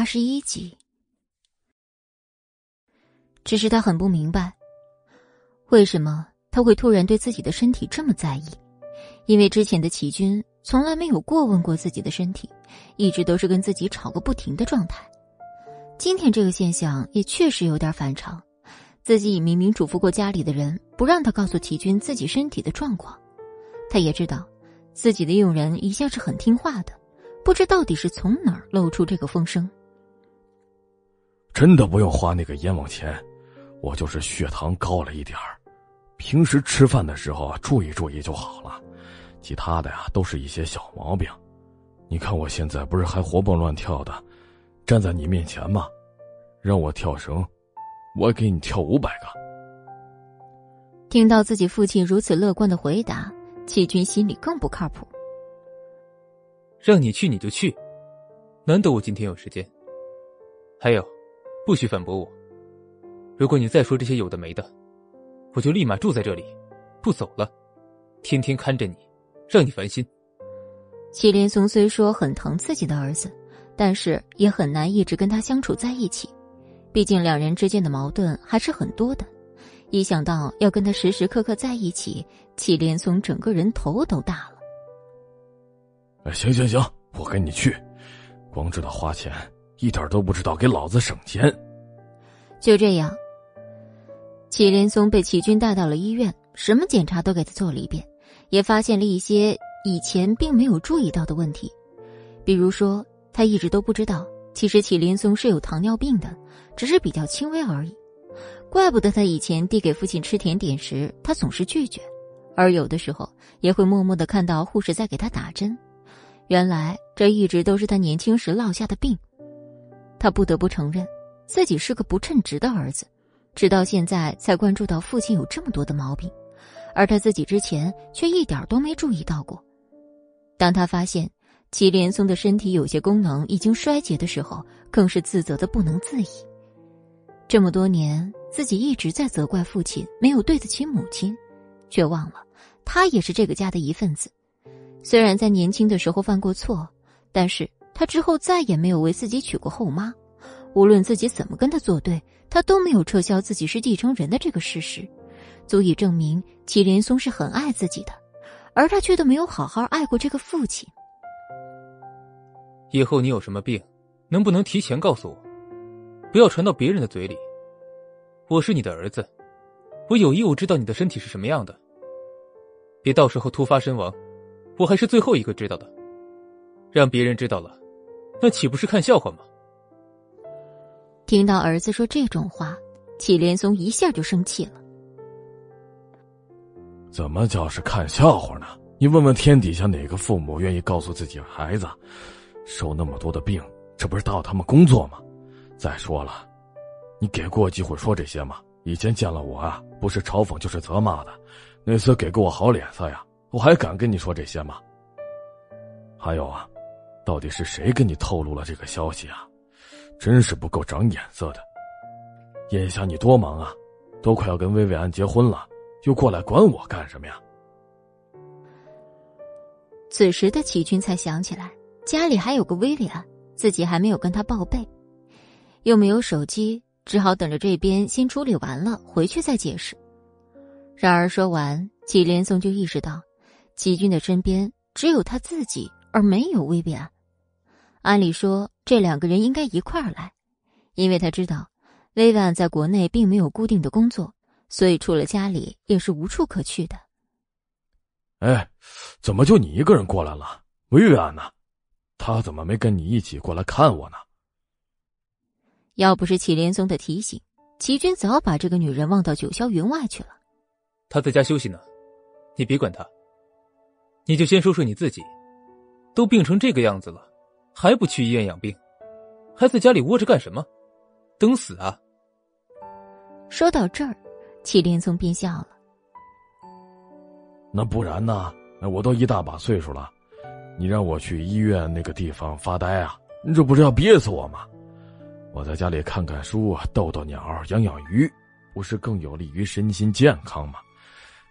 八十一集。只是他很不明白，为什么他会突然对自己的身体这么在意？因为之前的齐军从来没有过问过自己的身体，一直都是跟自己吵个不停的状态。今天这个现象也确实有点反常，自己明明嘱咐过家里的人不让他告诉齐军自己身体的状况，他也知道自己的佣人一向是很听话的，不知到底是从哪儿露出这个风声。真的不用花那个冤枉钱。我就是血糖高了一点儿，平时吃饭的时候注意注意就好了，其他的呀都是一些小毛病。你看我现在不是还活蹦乱跳的，站在你面前吗？让我跳绳，我给你跳五百个。听到自己父亲如此乐观的回答，齐军心里更不靠谱。让你去你就去，难得我今天有时间。还有，不许反驳我。如果你再说这些有的没的，我就立马住在这里，不走了，天天看着你，让你烦心。祁连松虽说很疼自己的儿子，但是也很难一直跟他相处在一起，毕竟两人之间的矛盾还是很多的。一想到要跟他时时刻刻在一起，祁连松整个人头都大了。行行行，我跟你去，光知道花钱，一点都不知道给老子省钱。就这样。祁连松被祁军带到了医院，什么检查都给他做了一遍，也发现了一些以前并没有注意到的问题，比如说他一直都不知道，其实祁连松是有糖尿病的，只是比较轻微而已。怪不得他以前递给父亲吃甜点时，他总是拒绝，而有的时候也会默默的看到护士在给他打针。原来这一直都是他年轻时落下的病。他不得不承认，自己是个不称职的儿子。直到现在才关注到父亲有这么多的毛病，而他自己之前却一点都没注意到过。当他发现祁连松的身体有些功能已经衰竭的时候，更是自责的不能自已。这么多年，自己一直在责怪父亲没有对得起母亲，却忘了他也是这个家的一份子。虽然在年轻的时候犯过错，但是他之后再也没有为自己娶过后妈。无论自己怎么跟他作对，他都没有撤销自己是继承人的这个事实，足以证明祁连松是很爱自己的，而他却都没有好好爱过这个父亲。以后你有什么病，能不能提前告诉我，不要传到别人的嘴里？我是你的儿子，我有义务知道你的身体是什么样的，别到时候突发身亡，我还是最后一个知道的，让别人知道了，那岂不是看笑话吗？听到儿子说这种话，祁连松一下就生气了。怎么叫是看笑话呢？你问问天底下哪个父母愿意告诉自己孩子，受那么多的病，这不是盗他们工作吗？再说了，你给过我机会说这些吗？以前见了我啊，不是嘲讽就是责骂的，那次给过我好脸色呀，我还敢跟你说这些吗？还有啊，到底是谁跟你透露了这个消息啊？真是不够长眼色的！眼下你多忙啊，都快要跟薇薇安结婚了，又过来管我干什么呀？此时的齐军才想起来，家里还有个薇薇安，自己还没有跟他报备，又没有手机，只好等着这边先处理完了，回去再解释。然而说完，祁连松就意识到，齐军的身边只有他自己，而没有薇薇安。按理说，这两个人应该一块儿来，因为他知道，薇薇安在国内并没有固定的工作，所以除了家里也是无处可去的。哎，怎么就你一个人过来了？薇薇安呢？她怎么没跟你一起过来看我呢？要不是祁连松的提醒，齐军早把这个女人忘到九霄云外去了。他在家休息呢，你别管他。你就先说说你自己，都病成这个样子了。还不去医院养病，还在家里窝着干什么？等死啊！说到这儿，祁连松便笑了。那不然呢？那我都一大把岁数了，你让我去医院那个地方发呆啊？你这不是要憋死我吗？我在家里看看书、逗逗鸟、养养鱼，不是更有利于身心健康吗？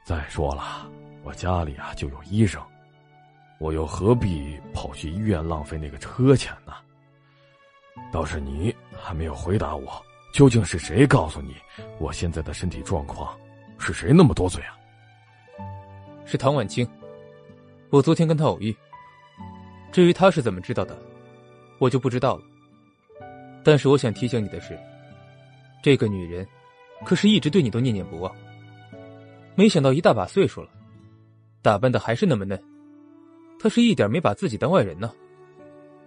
再说了，我家里啊就有医生。我又何必跑去医院浪费那个车钱呢？倒是你还没有回答我，究竟是谁告诉你我现在的身体状况？是谁那么多嘴啊？是唐婉清，我昨天跟他偶遇。至于他是怎么知道的，我就不知道了。但是我想提醒你的是，这个女人可是一直对你都念念不忘。没想到一大把岁数了，打扮的还是那么嫩。他是一点没把自己当外人呢，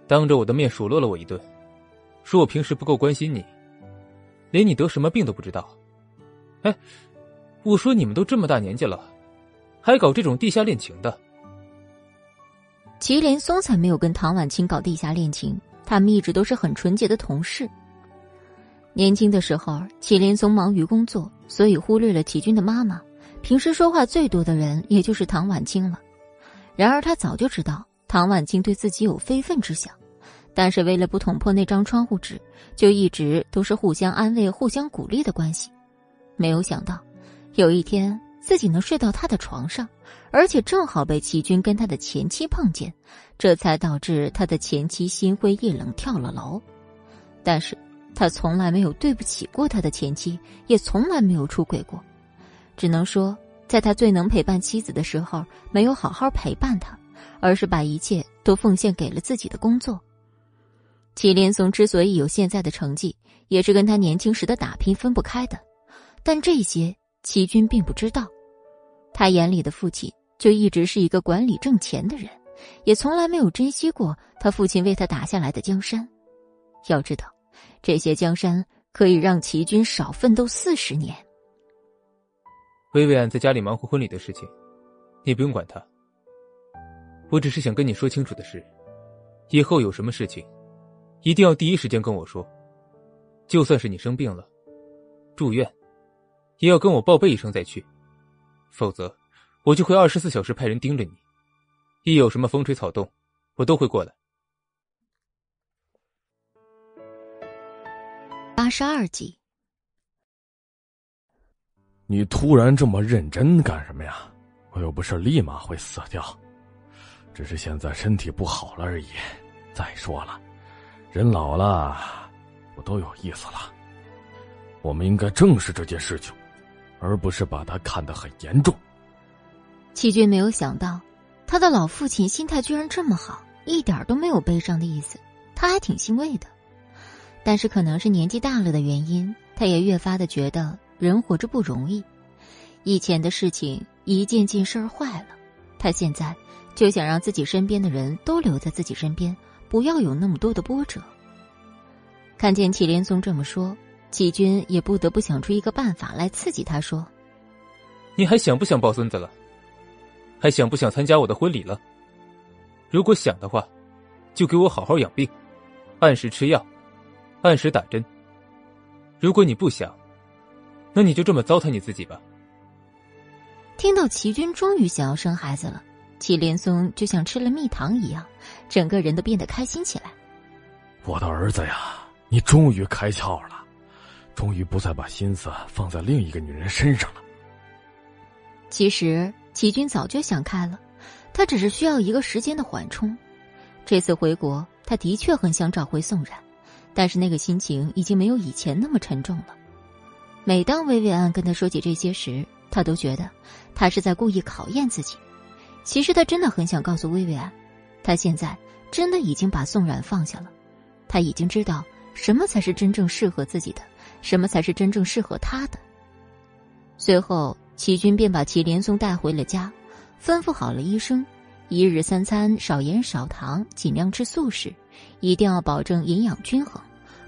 当着我的面数落了我一顿，说我平时不够关心你，连你得什么病都不知道。哎，我说你们都这么大年纪了，还搞这种地下恋情的？祁连松才没有跟唐婉清搞地下恋情，他们一直都是很纯洁的同事。年轻的时候，祁连松忙于工作，所以忽略了祁军的妈妈。平时说话最多的人也就是唐婉清了。然而他早就知道唐婉清对自己有非分之想，但是为了不捅破那张窗户纸，就一直都是互相安慰、互相鼓励的关系。没有想到，有一天自己能睡到他的床上，而且正好被齐军跟他的前妻碰见，这才导致他的前妻心灰意冷跳了楼。但是他从来没有对不起过他的前妻，也从来没有出轨过。只能说，在他最能陪伴妻子的时候，没有好好陪伴她，而是把一切都奉献给了自己的工作。祁连松之所以有现在的成绩，也是跟他年轻时的打拼分不开的。但这些齐军并不知道，他眼里的父亲就一直是一个管理挣钱的人，也从来没有珍惜过他父亲为他打下来的江山。要知道，这些江山可以让齐军少奋斗四十年。薇薇安在家里忙活婚礼的事情，你不用管她。我只是想跟你说清楚的是，以后有什么事情，一定要第一时间跟我说。就算是你生病了，住院，也要跟我报备一声再去，否则我就会二十四小时派人盯着你。一有什么风吹草动，我都会过来。八十二集。你突然这么认真干什么呀？我又不是立马会死掉，只是现在身体不好了而已。再说了，人老了，不都有意思了？我们应该正视这件事情，而不是把它看得很严重。齐军没有想到，他的老父亲心态居然这么好，一点都没有悲伤的意思，他还挺欣慰的。但是可能是年纪大了的原因，他也越发的觉得。人活着不容易，以前的事情一件件事儿坏了，他现在就想让自己身边的人都留在自己身边，不要有那么多的波折。看见祁连松这么说，祁军也不得不想出一个办法来刺激他，说：“你还想不想抱孙子了？还想不想参加我的婚礼了？如果想的话，就给我好好养病，按时吃药，按时打针。如果你不想，”那你就这么糟蹋你自己吧。听到齐军终于想要生孩子了，祁连松就像吃了蜜糖一样，整个人都变得开心起来。我的儿子呀，你终于开窍了，终于不再把心思放在另一个女人身上了。其实齐军早就想开了，他只是需要一个时间的缓冲。这次回国，他的确很想找回宋冉，但是那个心情已经没有以前那么沉重了。每当薇薇安跟他说起这些时，他都觉得他是在故意考验自己。其实他真的很想告诉薇薇安，他现在真的已经把宋冉放下了，他已经知道什么才是真正适合自己的，什么才是真正适合他的。随后，齐军便把祁连松带回了家，吩咐好了医生，一日三餐少盐少糖，尽量吃素食，一定要保证营养均衡，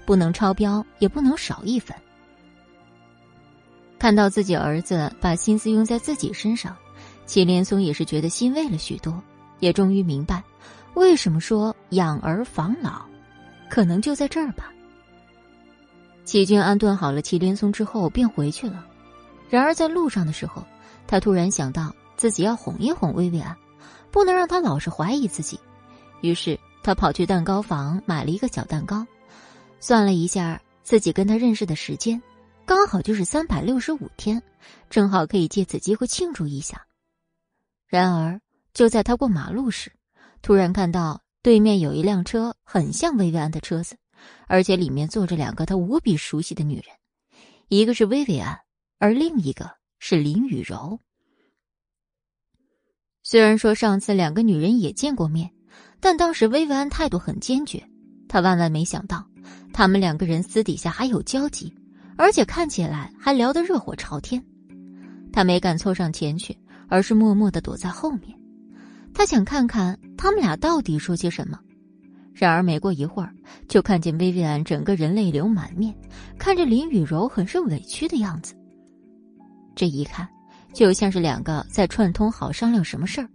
不能超标，也不能少一分。看到自己儿子把心思用在自己身上，祁连松也是觉得欣慰了许多，也终于明白，为什么说养儿防老，可能就在这儿吧。齐军安顿好了祁连松之后，便回去了。然而在路上的时候，他突然想到自己要哄一哄薇薇安，不能让他老是怀疑自己。于是他跑去蛋糕房买了一个小蛋糕，算了一下自己跟他认识的时间。刚好就是三百六十五天，正好可以借此机会庆祝一下。然而，就在他过马路时，突然看到对面有一辆车，很像薇薇安的车子，而且里面坐着两个他无比熟悉的女人，一个是薇薇安，而另一个是林雨柔。虽然说上次两个女人也见过面，但当时薇薇安态度很坚决，他万万没想到，他们两个人私底下还有交集，而且看起来还聊得热火朝天。他没敢凑上前去，而是默默的躲在后面。他想看看他们俩到底说些什么。然而没过一会儿，就看见薇薇安整个人泪流满面，看着林雨柔很是委屈的样子。这一看。就像是两个在串通好商量什么事儿。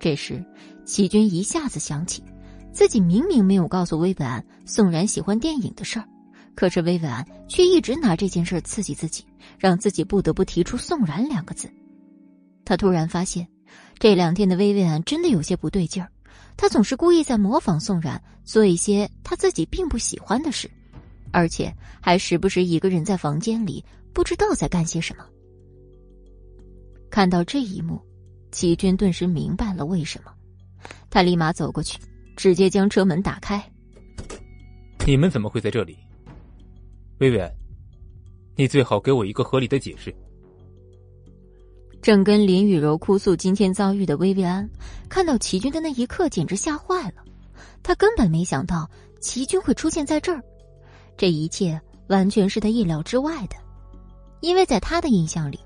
这时，齐军一下子想起，自己明明没有告诉薇薇安宋然喜欢电影的事儿，可是薇薇安却一直拿这件事刺激自己，让自己不得不提出宋然两个字。他突然发现，这两天的薇薇安真的有些不对劲儿，他总是故意在模仿宋然做一些他自己并不喜欢的事，而且还时不时一个人在房间里不知道在干些什么。看到这一幕，齐军顿时明白了为什么。他立马走过去，直接将车门打开。你们怎么会在这里？薇薇安，你最好给我一个合理的解释。正跟林雨柔哭诉今天遭遇的薇薇安，看到齐军的那一刻，简直吓坏了。他根本没想到齐军会出现在这儿，这一切完全是他意料之外的，因为在他的印象里。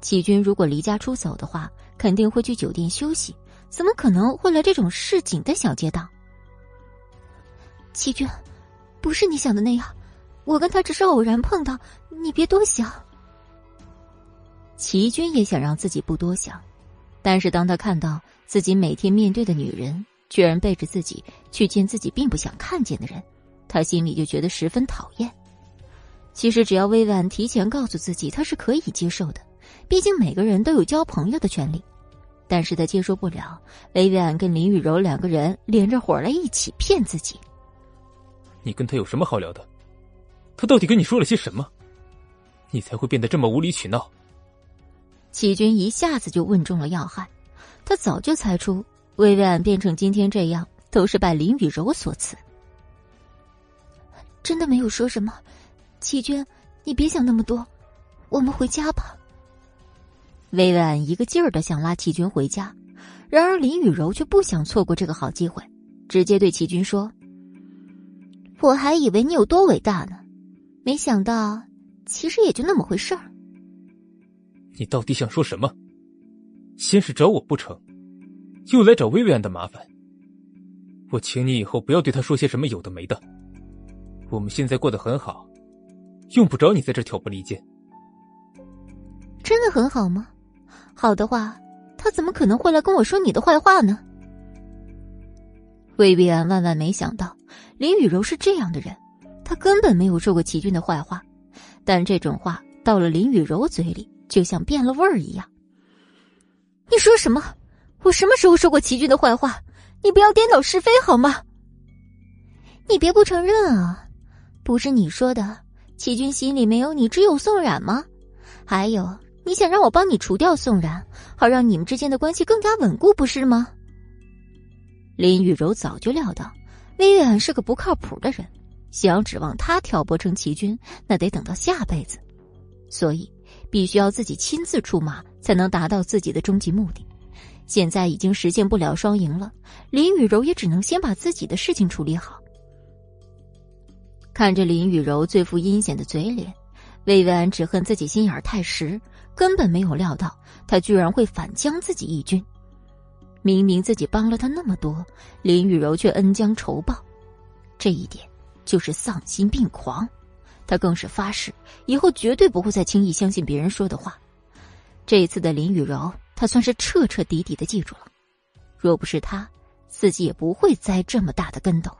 齐军如果离家出走的话，肯定会去酒店休息，怎么可能会来这种市井的小街道？齐军，不是你想的那样，我跟他只是偶然碰到，你别多想。齐军也想让自己不多想，但是当他看到自己每天面对的女人居然背着自己去见自己并不想看见的人，他心里就觉得十分讨厌。其实只要薇薇安提前告诉自己，他是可以接受的。毕竟每个人都有交朋友的权利，但是他接受不了薇薇安跟林雨柔两个人连着伙来一起骗自己。你跟他有什么好聊的？他到底跟你说了些什么？你才会变得这么无理取闹？齐军一下子就问中了要害，他早就猜出薇薇安变成今天这样都是拜林雨柔所赐。真的没有说什么，齐军，你别想那么多，我们回家吧。薇薇安一个劲儿的想拉齐军回家，然而林雨柔却不想错过这个好机会，直接对齐军说：“我还以为你有多伟大呢，没想到其实也就那么回事儿。”你到底想说什么？先是找我不成，又来找薇薇安的麻烦。我请你以后不要对他说些什么有的没的。我们现在过得很好，用不着你在这挑拨离间。真的很好吗？好的话，他怎么可能会来跟我说你的坏话呢？薇薇安万万没想到林雨柔是这样的人，他根本没有说过齐军的坏话，但这种话到了林雨柔嘴里，就像变了味儿一样。你说什么？我什么时候说过齐军的坏话？你不要颠倒是非好吗？你别不承认啊！不是你说的，齐军心里没有你，只有宋冉吗？还有。你想让我帮你除掉宋冉，好让你们之间的关系更加稳固，不是吗？林雨柔早就料到魏远是个不靠谱的人，想要指望他挑拨成齐军，那得等到下辈子，所以必须要自己亲自出马，才能达到自己的终极目的。现在已经实现不了双赢了，林雨柔也只能先把自己的事情处理好。看着林雨柔最富阴险的嘴脸，魏安只恨自己心眼太实。根本没有料到他居然会反将自己一军，明明自己帮了他那么多，林雨柔却恩将仇报，这一点就是丧心病狂。他更是发誓以后绝对不会再轻易相信别人说的话。这一次的林雨柔，他算是彻彻底底的记住了。若不是他，自己也不会栽这么大的跟斗。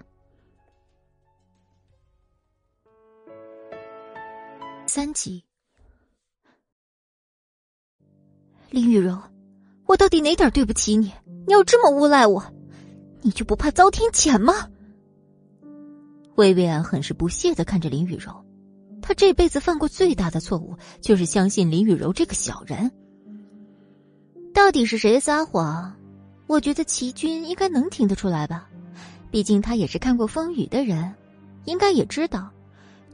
三集。林雨柔，我到底哪点对不起你？你要这么诬赖我，你就不怕遭天谴吗？薇薇安很是不屑的看着林雨柔，他这辈子犯过最大的错误就是相信林雨柔这个小人。到底是谁撒谎？我觉得齐军应该能听得出来吧，毕竟他也是看过风雨的人。应该也知道，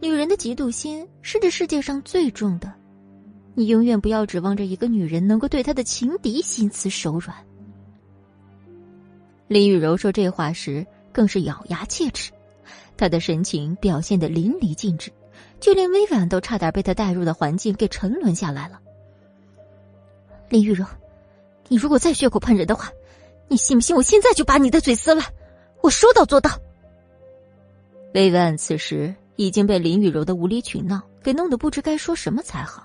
女人的嫉妒心是这世界上最重的。你永远不要指望着一个女人能够对她的情敌心慈手软。林雨柔说这话时，更是咬牙切齿，他的神情表现的淋漓尽致，就连薇婉都差点被他带入的环境给沉沦下来了。林雨柔，你如果再血口喷人的话，你信不信我现在就把你的嘴撕了？我说到做到。薇薇安此时已经被林雨柔的无理取闹给弄得不知该说什么才好，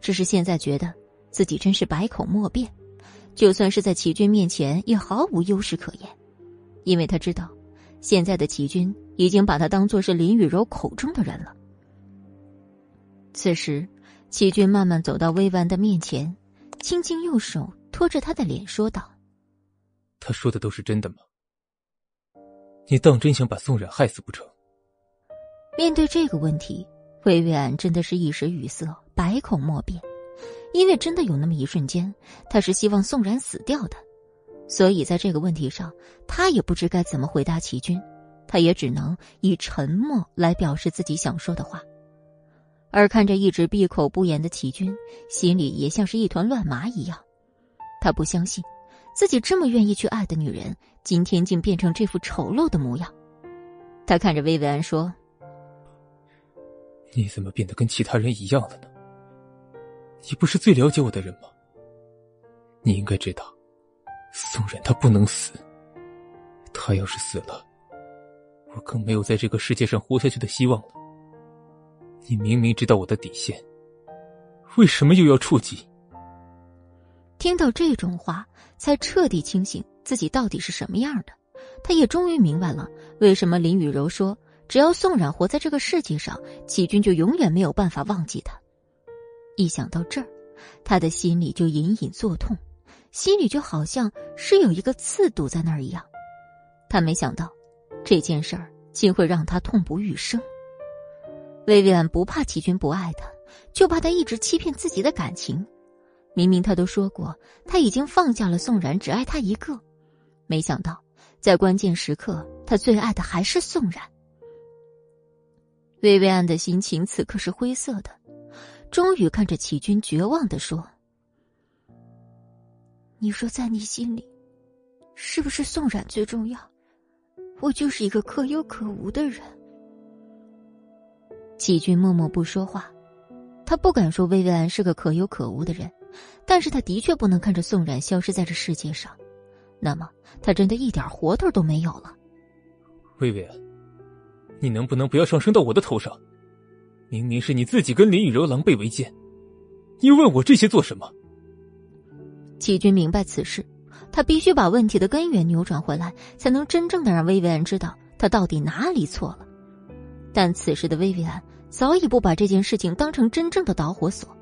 只是现在觉得自己真是百口莫辩，就算是在齐军面前也毫无优势可言，因为他知道，现在的齐军已经把他当做是林雨柔口中的人了。此时，齐军慢慢走到薇薇安的面前。轻轻用手托着他的脸，说道：“他说的都是真的吗？你当真想把宋冉害死不成？”面对这个问题，魏巍安真的是一时语塞，百口莫辩。因为真的有那么一瞬间，他是希望宋冉死掉的，所以在这个问题上，他也不知该怎么回答齐军，他也只能以沉默来表示自己想说的话。而看着一直闭口不言的齐军，心里也像是一团乱麻一样。他不相信，自己这么愿意去爱的女人，今天竟变成这副丑陋的模样。他看着薇薇安说：“你怎么变得跟其他人一样了呢？你不是最了解我的人吗？你应该知道，宋冉他不能死。他要是死了，我更没有在这个世界上活下去的希望了。”你明明知道我的底线，为什么又要触及？听到这种话，才彻底清醒自己到底是什么样的。他也终于明白了，为什么林雨柔说，只要宋冉活在这个世界上，齐军就永远没有办法忘记他。一想到这儿，他的心里就隐隐作痛，心里就好像是有一个刺堵在那儿一样。他没想到，这件事儿竟会让他痛不欲生。薇薇安不怕齐军不爱他，就怕他一直欺骗自己的感情。明明他都说过，他已经放下了宋冉，只爱他一个。没想到，在关键时刻，他最爱的还是宋冉。薇薇安的心情此刻是灰色的，终于看着齐军，绝望的说：“你说，在你心里，是不是宋冉最重要？我就是一个可有可无的人。”齐军默默不说话，他不敢说薇薇安是个可有可无的人，但是他的确不能看着宋冉消失在这世界上，那么他真的一点活头都没有了。薇薇安，你能不能不要上升到我的头上？明明是你自己跟林雨柔狼狈为奸，你问我这些做什么？齐军明白此事，他必须把问题的根源扭转回来，才能真正的让薇薇安知道他到底哪里错了。但此时的薇薇安早已不把这件事情当成真正的导火索，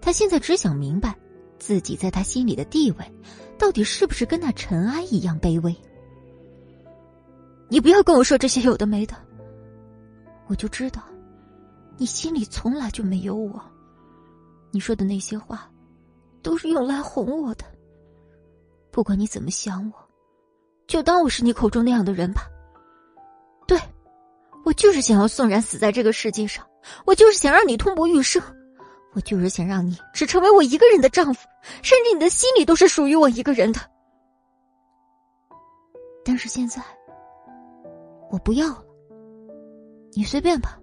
他现在只想明白，自己在他心里的地位，到底是不是跟那尘埃一样卑微。你不要跟我说这些有的没的，我就知道，你心里从来就没有我。你说的那些话，都是用来哄我的。不管你怎么想我，就当我是你口中那样的人吧。对。我就是想要宋然死在这个世界上，我就是想让你痛不欲生，我就是想让你只成为我一个人的丈夫，甚至你的心里都是属于我一个人的。但是现在，我不要了。你随便吧，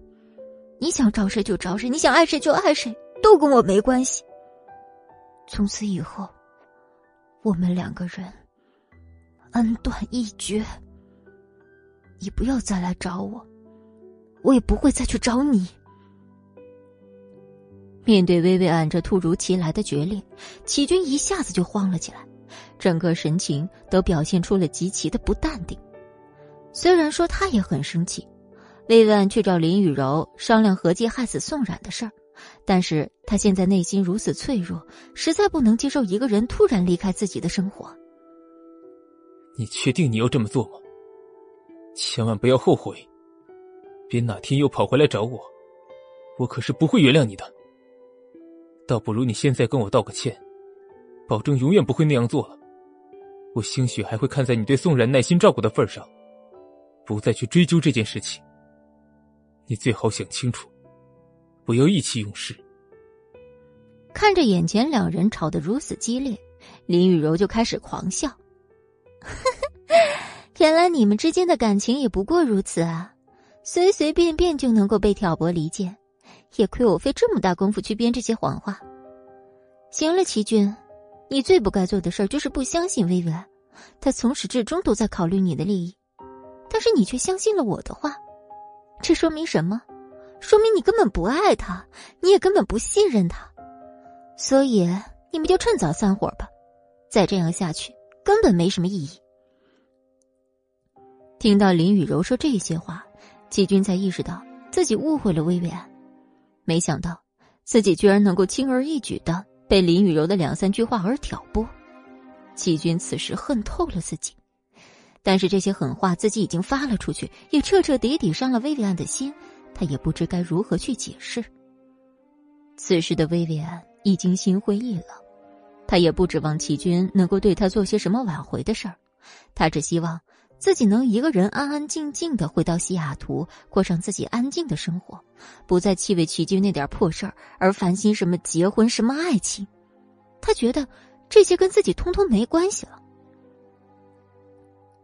你想找谁就找谁，你想爱谁就爱谁，都跟我没关系。从此以后，我们两个人恩断义绝。你不要再来找我。我也不会再去找你。面对薇薇安这突如其来的决裂，齐军一下子就慌了起来，整个神情都表现出了极其的不淡定。虽然说他也很生气，薇薇安去找林雨柔商量合计害死宋冉的事儿，但是他现在内心如此脆弱，实在不能接受一个人突然离开自己的生活。你确定你要这么做吗？千万不要后悔。别哪天又跑回来找我，我可是不会原谅你的。倒不如你现在跟我道个歉，保证永远不会那样做了。我兴许还会看在你对宋然耐心照顾的份上，不再去追究这件事情。你最好想清楚，不要意气用事。看着眼前两人吵得如此激烈，林雨柔就开始狂笑。原来你们之间的感情也不过如此啊，随随便便就能够被挑拨离间，也亏我费这么大功夫去编这些谎话。行了，齐军，你最不该做的事儿就是不相信薇薇，她从始至终都在考虑你的利益，但是你却相信了我的话，这说明什么？说明你根本不爱他，你也根本不信任他，所以你们就趁早散伙吧，再这样下去根本没什么意义。听到林雨柔说这些话，季军才意识到自己误会了薇薇安，没想到自己居然能够轻而易举的被林雨柔的两三句话而挑拨。季军此时恨透了自己，但是这些狠话自己已经发了出去，也彻彻底底伤了薇薇安的心，他也不知该如何去解释。此时的薇薇安已经心灰意冷，他也不指望齐军能够对他做些什么挽回的事儿，他只希望。自己能一个人安安静静的回到西雅图，过上自己安静的生活，不再气为齐军那点破事儿而烦心什么结婚什么爱情，他觉得这些跟自己通通没关系了。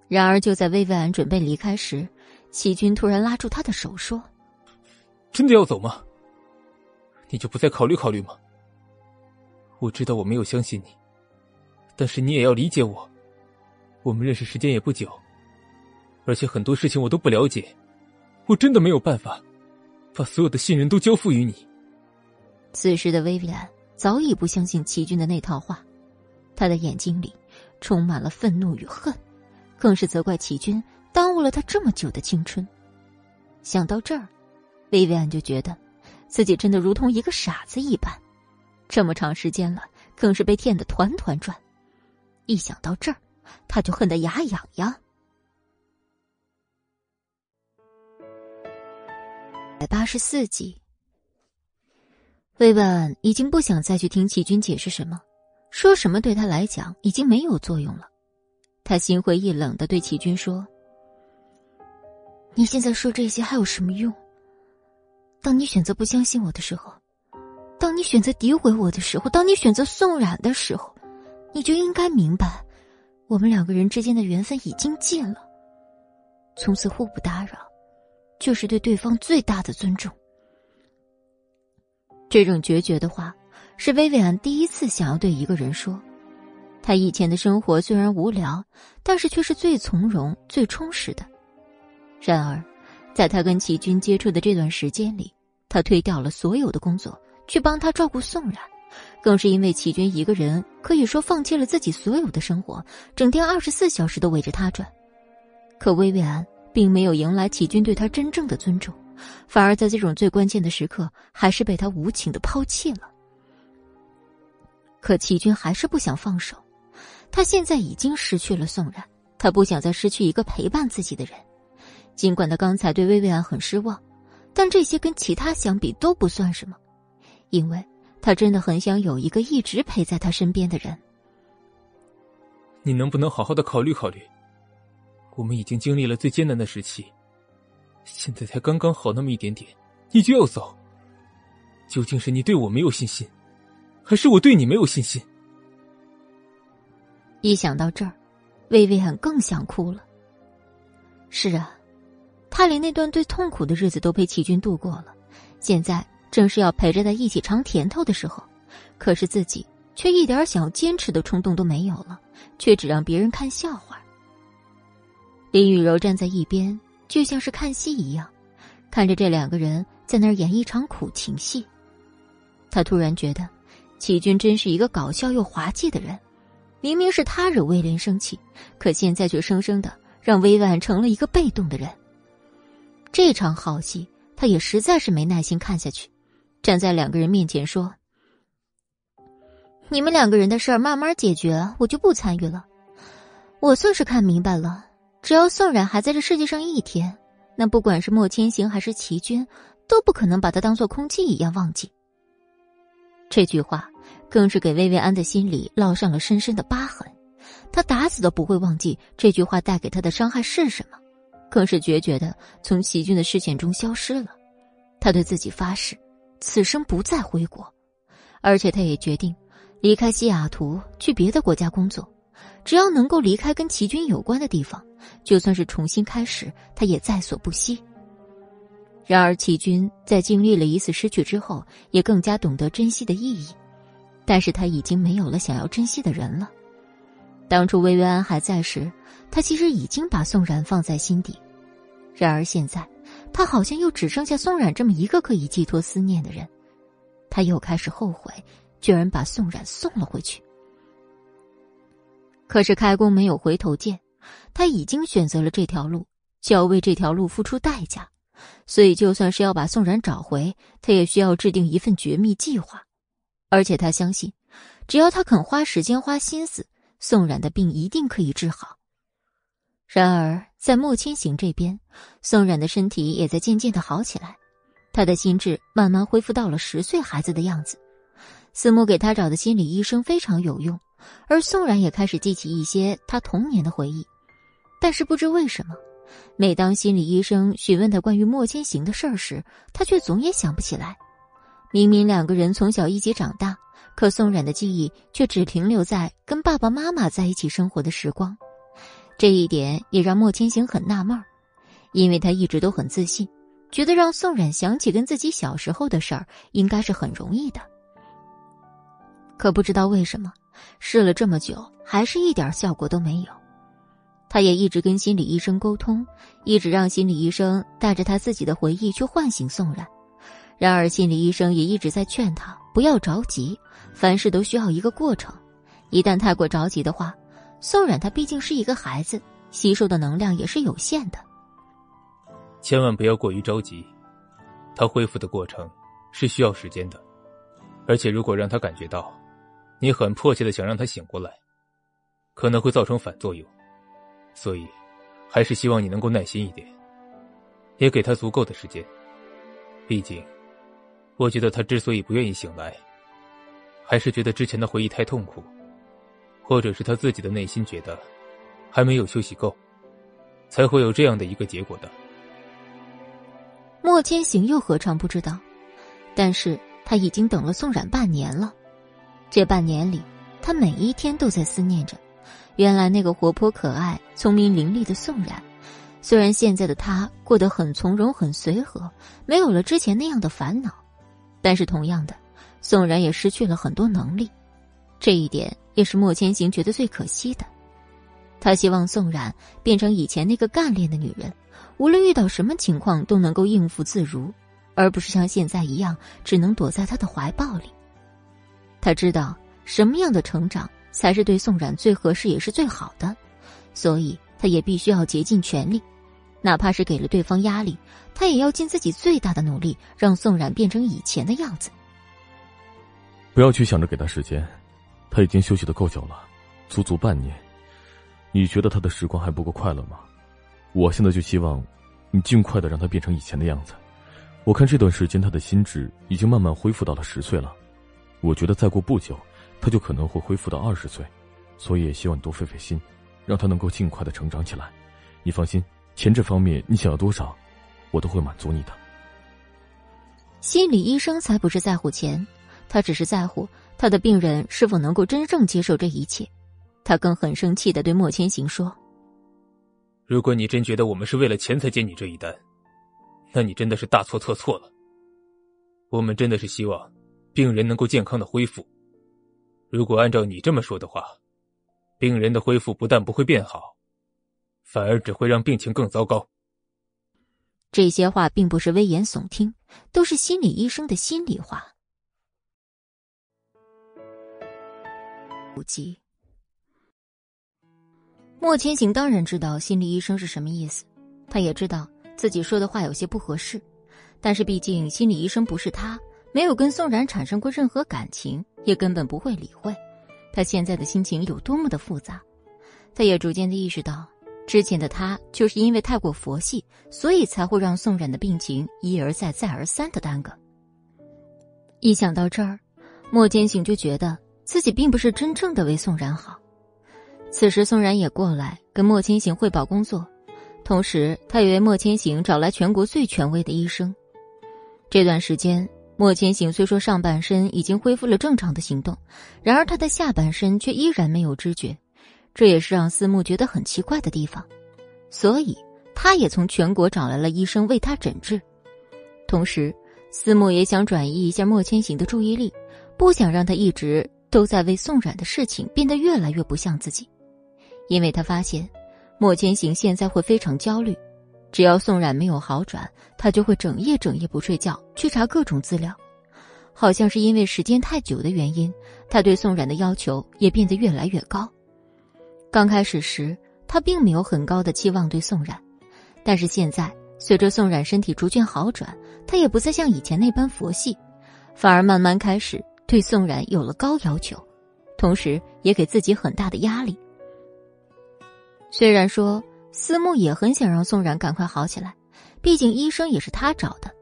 然而就在薇薇安准备离开时，齐军突然拉住他的手说：“真的要走吗？你就不再考虑考虑吗？我知道我没有相信你，但是你也要理解我，我们认识时间也不久。”而且很多事情我都不了解，我真的没有办法把所有的信任都交付于你。此时的薇薇安早已不相信齐军的那套话，他的眼睛里充满了愤怒与恨，更是责怪齐军耽误了他这么久的青春。想到这儿，薇薇安就觉得自己真的如同一个傻子一般，这么长时间了，更是被骗得团团转。一想到这儿，他就恨得牙痒痒。百八十四集，薇薇安已经不想再去听齐军解释什么，说什么对他来讲已经没有作用了。他心灰意冷的对齐军说：“你现在说这些还有什么用？当你选择不相信我的时候，当你选择诋毁我的时候，当你选择宋冉的时候，你就应该明白，我们两个人之间的缘分已经尽了，从此互不打扰。”就是对对方最大的尊重。这种决绝的话，是薇薇安第一次想要对一个人说。他以前的生活虽然无聊，但是却是最从容、最充实的。然而，在他跟齐军接触的这段时间里，他推掉了所有的工作，去帮他照顾宋冉，更是因为齐军一个人可以说放弃了自己所有的生活，整天二十四小时都围着他转。可薇薇安。并没有迎来齐军对他真正的尊重，反而在这种最关键的时刻，还是被他无情的抛弃了。可齐军还是不想放手，他现在已经失去了宋冉，他不想再失去一个陪伴自己的人。尽管他刚才对薇薇安很失望，但这些跟其他相比都不算什么，因为他真的很想有一个一直陪在他身边的人。你能不能好好的考虑考虑？我们已经经历了最艰难的时期，现在才刚刚好那么一点点，你就要走？究竟是你对我没有信心，还是我对你没有信心？一想到这儿，薇薇安更想哭了。是啊，他连那段最痛苦的日子都陪齐军度过了，现在正是要陪着他一起尝甜头的时候，可是自己却一点想要坚持的冲动都没有了，却只让别人看笑话。林雨柔站在一边，就像是看戏一样，看着这两个人在那儿演一场苦情戏。他突然觉得，齐军真是一个搞笑又滑稽的人。明明是他惹威廉生气，可现在却生生的让薇婉成了一个被动的人。这场好戏，他也实在是没耐心看下去，站在两个人面前说：“你们两个人的事儿慢慢解决，我就不参与了。我算是看明白了。”只要宋冉还在这世界上一天，那不管是莫千行还是齐军，都不可能把他当做空气一样忘记。这句话更是给薇薇安的心里烙上了深深的疤痕，他打死都不会忘记这句话带给他的伤害是什么，更是决绝的从齐军的视线中消失了，他对自己发誓，此生不再回国，而且他也决定离开西雅图，去别的国家工作。只要能够离开跟齐军有关的地方，就算是重新开始，他也在所不惜。然而，齐军在经历了一次失去之后，也更加懂得珍惜的意义。但是他已经没有了想要珍惜的人了。当初薇薇安还在时，他其实已经把宋冉放在心底。然而现在，他好像又只剩下宋冉这么一个可以寄托思念的人。他又开始后悔，居然把宋冉送了回去。可是开弓没有回头箭，他已经选择了这条路，就要为这条路付出代价。所以，就算是要把宋冉找回，他也需要制定一份绝密计划。而且他相信，只要他肯花时间、花心思，宋冉的病一定可以治好。然而，在莫千行这边，宋冉的身体也在渐渐的好起来，他的心智慢慢恢复到了十岁孩子的样子。思慕给他找的心理医生非常有用，而宋冉也开始记起一些他童年的回忆。但是不知为什么，每当心理医生询问他关于莫千行的事儿时，他却总也想不起来。明明两个人从小一起长大，可宋冉的记忆却只停留在跟爸爸妈妈在一起生活的时光。这一点也让莫千行很纳闷儿，因为他一直都很自信，觉得让宋冉想起跟自己小时候的事儿应该是很容易的。可不知道为什么，试了这么久，还是一点效果都没有。他也一直跟心理医生沟通，一直让心理医生带着他自己的回忆去唤醒宋冉。然而，心理医生也一直在劝他不要着急，凡事都需要一个过程。一旦太过着急的话，宋冉他毕竟是一个孩子，吸收的能量也是有限的。千万不要过于着急，他恢复的过程是需要时间的。而且，如果让他感觉到你很迫切的想让他醒过来，可能会造成反作用。所以，还是希望你能够耐心一点，也给他足够的时间。毕竟。我觉得他之所以不愿意醒来，还是觉得之前的回忆太痛苦，或者是他自己的内心觉得还没有休息够，才会有这样的一个结果的。莫千行又何尝不知道？但是他已经等了宋冉半年了，这半年里，他每一天都在思念着，原来那个活泼可爱、聪明伶俐的宋冉。虽然现在的他过得很从容、很随和，没有了之前那样的烦恼。但是同样的，宋冉也失去了很多能力，这一点也是莫千行觉得最可惜的。他希望宋冉变成以前那个干练的女人，无论遇到什么情况都能够应付自如，而不是像现在一样只能躲在他的怀抱里。他知道什么样的成长才是对宋冉最合适也是最好的，所以他也必须要竭尽全力。哪怕是给了对方压力，他也要尽自己最大的努力，让宋冉变成以前的样子。不要去想着给他时间，他已经休息的够久了，足足半年。你觉得他的时光还不够快乐吗？我现在就希望，你尽快的让他变成以前的样子。我看这段时间他的心智已经慢慢恢复到了十岁了，我觉得再过不久，他就可能会恢复到二十岁，所以也希望你多费费心，让他能够尽快的成长起来。你放心。钱这方面，你想要多少，我都会满足你的。心理医生才不是在乎钱，他只是在乎他的病人是否能够真正接受这一切。他更很生气的对莫千行说：“如果你真觉得我们是为了钱才接你这一单，那你真的是大错特错了。我们真的是希望病人能够健康的恢复。如果按照你这么说的话，病人的恢复不但不会变好。”反而只会让病情更糟糕。这些话并不是危言耸听，都是心理医生的心里话。不急。莫千行当然知道心理医生是什么意思，他也知道自己说的话有些不合适，但是毕竟心理医生不是他，没有跟宋冉产生过任何感情，也根本不会理会他现在的心情有多么的复杂。他也逐渐的意识到。之前的他就是因为太过佛系，所以才会让宋冉的病情一而再、再而三的耽搁。一想到这儿，莫千行就觉得自己并不是真正的为宋冉好。此时，宋冉也过来跟莫千行汇报工作，同时他也为莫千行找来全国最权威的医生。这段时间，莫千行虽说上半身已经恢复了正常的行动，然而他的下半身却依然没有知觉，这也是让思慕觉得很奇怪的地方。所以，他也从全国找来了医生为他诊治。同时，思慕也想转移一下莫千行的注意力，不想让他一直都在为宋冉的事情变得越来越不像自己，因为他发现莫千行现在会非常焦虑。只要宋冉没有好转，他就会整夜整夜不睡觉去查各种资料。好像是因为时间太久的原因，他对宋冉的要求也变得越来越高。刚开始时，他并没有很高的期望对宋冉，但是现在随着宋冉身体逐渐好转，他也不再像以前那般佛系，反而慢慢开始对宋冉有了高要求，同时也给自己很大的压力。虽然说。思慕也很想让宋冉赶快好起来，毕竟医生也是他找的，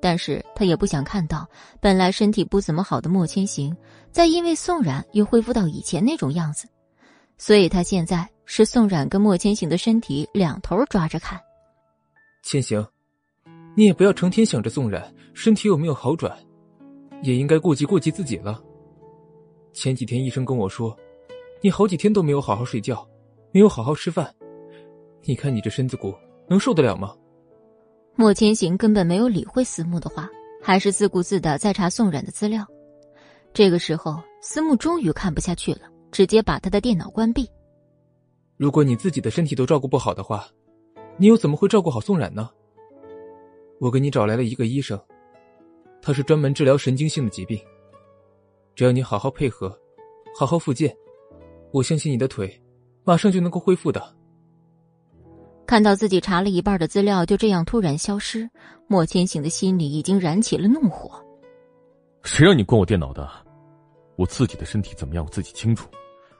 但是他也不想看到本来身体不怎么好的莫千行，再因为宋冉又恢复到以前那种样子，所以他现在是宋冉跟莫千行的身体两头抓着看。千行，你也不要成天想着宋冉身体有没有好转，也应该顾及顾及自己了。前几天医生跟我说，你好几天都没有好好睡觉，没有好好吃饭。你看你这身子骨能受得了吗？莫千行根本没有理会思慕的话，还是自顾自的在查宋冉的资料。这个时候，思慕终于看不下去了，直接把他的电脑关闭。如果你自己的身体都照顾不好的话，你又怎么会照顾好宋冉呢？我给你找来了一个医生，他是专门治疗神经性的疾病。只要你好好配合，好好复健，我相信你的腿马上就能够恢复的。看到自己查了一半的资料就这样突然消失，莫千行的心里已经燃起了怒火。谁让你关我电脑的？我自己的身体怎么样，我自己清楚，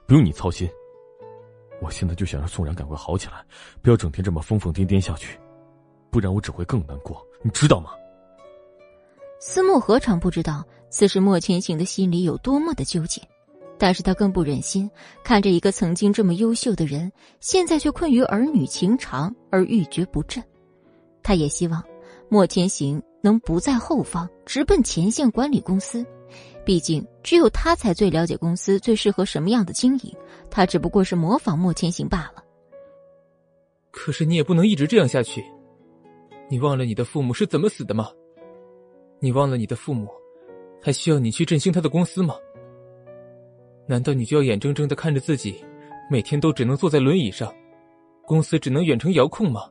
不用你操心。我现在就想让宋然赶快好起来，不要整天这么疯疯癫癫下去，不然我只会更难过，你知道吗？思慕何尝不知道此时莫千行的心里有多么的纠结。但是他更不忍心看着一个曾经这么优秀的人，现在却困于儿女情长而欲绝不振。他也希望莫千行能不在后方，直奔前线管理公司。毕竟只有他才最了解公司最适合什么样的经营，他只不过是模仿莫千行罢了。可是你也不能一直这样下去。你忘了你的父母是怎么死的吗？你忘了你的父母还需要你去振兴他的公司吗？难道你就要眼睁睁的看着自己每天都只能坐在轮椅上，公司只能远程遥控吗？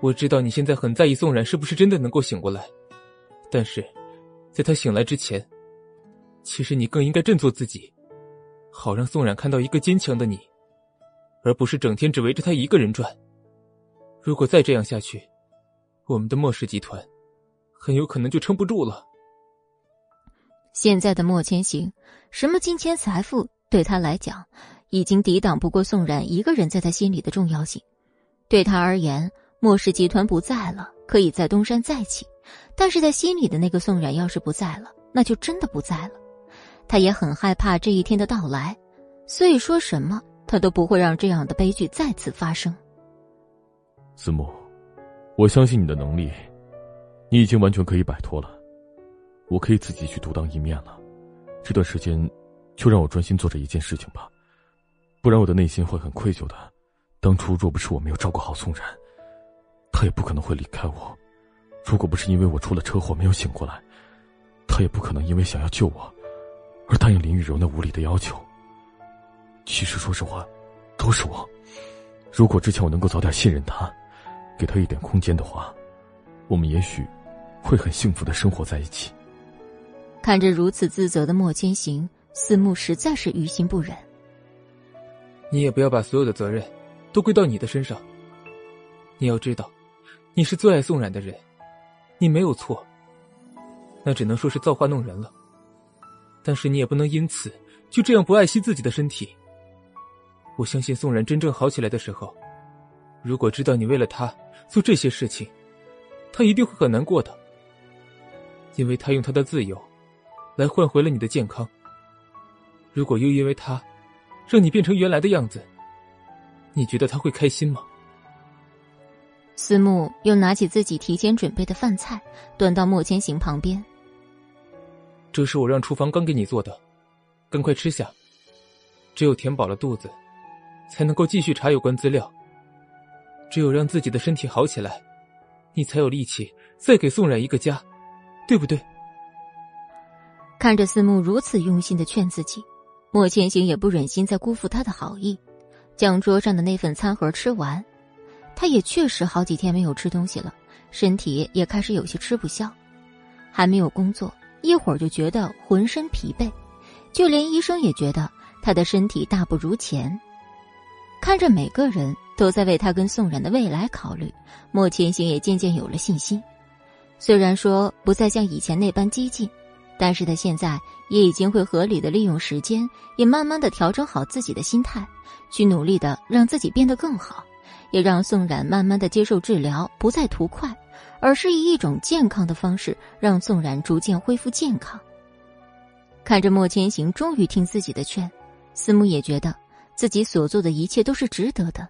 我知道你现在很在意宋冉是不是真的能够醒过来，但是，在他醒来之前，其实你更应该振作自己，好让宋冉看到一个坚强的你，而不是整天只围着他一个人转。如果再这样下去，我们的莫氏集团很有可能就撑不住了。现在的莫千行，什么金钱财富对他来讲，已经抵挡不过宋冉一个人在他心里的重要性。对他而言，莫氏集团不在了，可以在东山再起；但是在心里的那个宋冉要是不在了，那就真的不在了。他也很害怕这一天的到来，所以说什么他都不会让这样的悲剧再次发生。子墨，我相信你的能力，你已经完全可以摆脱了。我可以自己去独当一面了，这段时间，就让我专心做这一件事情吧，不然我的内心会很愧疚的。当初若不是我没有照顾好宋然，他也不可能会离开我；如果不是因为我出了车祸没有醒过来，他也不可能因为想要救我，而答应林雨柔那无理的要求。其实说实话，都是我。如果之前我能够早点信任他，给他一点空间的话，我们也许会很幸福的生活在一起。看着如此自责的莫千行，四目实在是于心不忍。你也不要把所有的责任都归到你的身上。你要知道，你是最爱宋冉的人，你没有错。那只能说是造化弄人了。但是你也不能因此就这样不爱惜自己的身体。我相信宋冉真正好起来的时候，如果知道你为了他做这些事情，他一定会很难过的，因为他用他的自由。来换回了你的健康。如果又因为他，让你变成原来的样子，你觉得他会开心吗？思慕又拿起自己提前准备的饭菜，端到莫千行旁边。这是我让厨房刚给你做的，赶快吃下。只有填饱了肚子，才能够继续查有关资料。只有让自己的身体好起来，你才有力气再给宋冉一个家，对不对？看着思慕如此用心的劝自己，莫千行也不忍心再辜负他的好意，将桌上的那份餐盒吃完。他也确实好几天没有吃东西了，身体也开始有些吃不消，还没有工作，一会儿就觉得浑身疲惫，就连医生也觉得他的身体大不如前。看着每个人都在为他跟宋冉的未来考虑，莫千行也渐渐有了信心。虽然说不再像以前那般激进，但是他现在也已经会合理的利用时间，也慢慢的调整好自己的心态，去努力的让自己变得更好。也让宋冉慢慢的接受治疗，不再图快，而是以一种健康的方式让宋冉逐渐恢复健康。看着莫千行终于听自己的劝，思慕也觉得自己所做的一切都是值得的。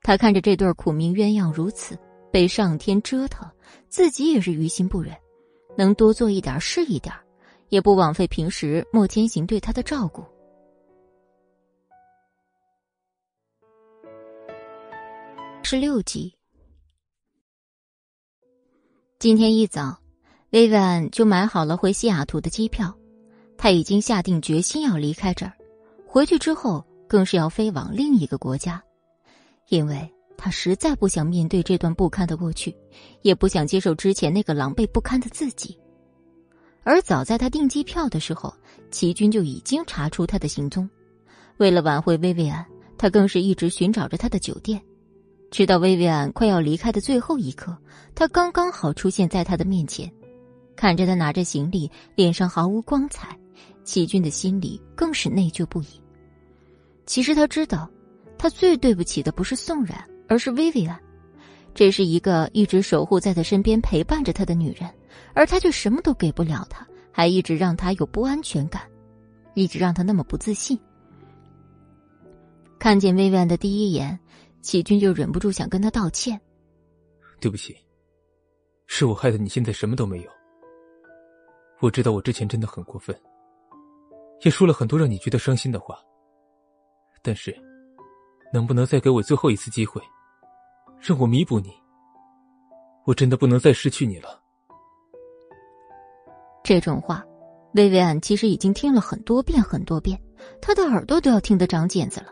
他看着这对苦命鸳鸯如此被上天折腾，自己也是于心不忍，能多做一点是一点，也不枉费平时莫千行对他的照顾。十六集。今天一早，薇薇安就买好了回西雅图的机票。他已经下定决心要离开这儿，回去之后更是要飞往另一个国家，因为他实在不想面对这段不堪的过去，也不想接受之前那个狼狈不堪的自己。而早在他订机票的时候，齐军就已经查出他的行踪。为了挽回薇薇安，他更是一直寻找着他的酒店。直到薇薇安快要离开的最后一刻，他刚刚好出现在他的面前，看着他拿着行李，脸上毫无光彩，齐军的心里更是内疚不已。其实他知道，他最对不起的不是宋冉，而是薇薇安。这是一个一直守护在他身边、陪伴着他的女人，而他却什么都给不了她，还一直让她有不安全感，一直让她那么不自信。看见薇薇安的第一眼。齐军就忍不住想跟他道歉，对不起，是我害得你现在什么都没有。我知道我之前真的很过分，也说了很多让你觉得伤心的话。但是，能不能再给我最后一次机会，让我弥补你？我真的不能再失去你了。这种话，薇薇安其实已经听了很多遍很多遍，她的耳朵都要听得长茧子了。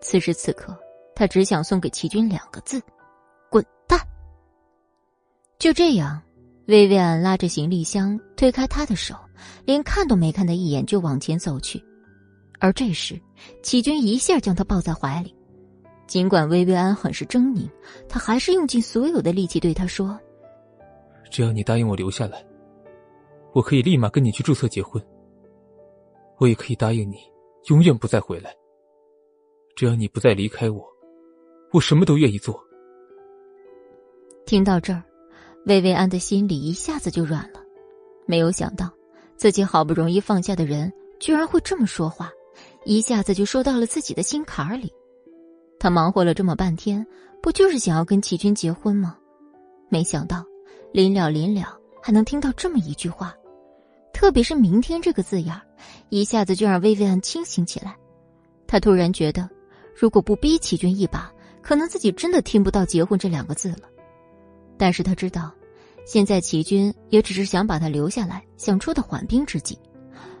此时此刻。她只想送给齐军两个字：“滚蛋。”就这样，薇薇安拉着行李箱，推开他的手，连看都没看他一眼，就往前走去。而这时，齐军一下将他抱在怀里。尽管薇薇安很是狰狞，他还是用尽所有的力气对他说：“只要你答应我留下来，我可以立马跟你去注册结婚。我也可以答应你，永远不再回来。只要你不再离开我。”我什么都愿意做。听到这儿，薇薇安的心里一下子就软了。没有想到，自己好不容易放下的人，居然会这么说话，一下子就说到了自己的心坎儿里。他忙活了这么半天，不就是想要跟齐军结婚吗？没想到，临了临了，还能听到这么一句话，特别是“明天”这个字眼一下子就让薇薇安清醒起来。他突然觉得，如果不逼齐军一把，可能自己真的听不到“结婚”这两个字了，但是他知道，现在齐军也只是想把他留下来，想出的缓兵之计。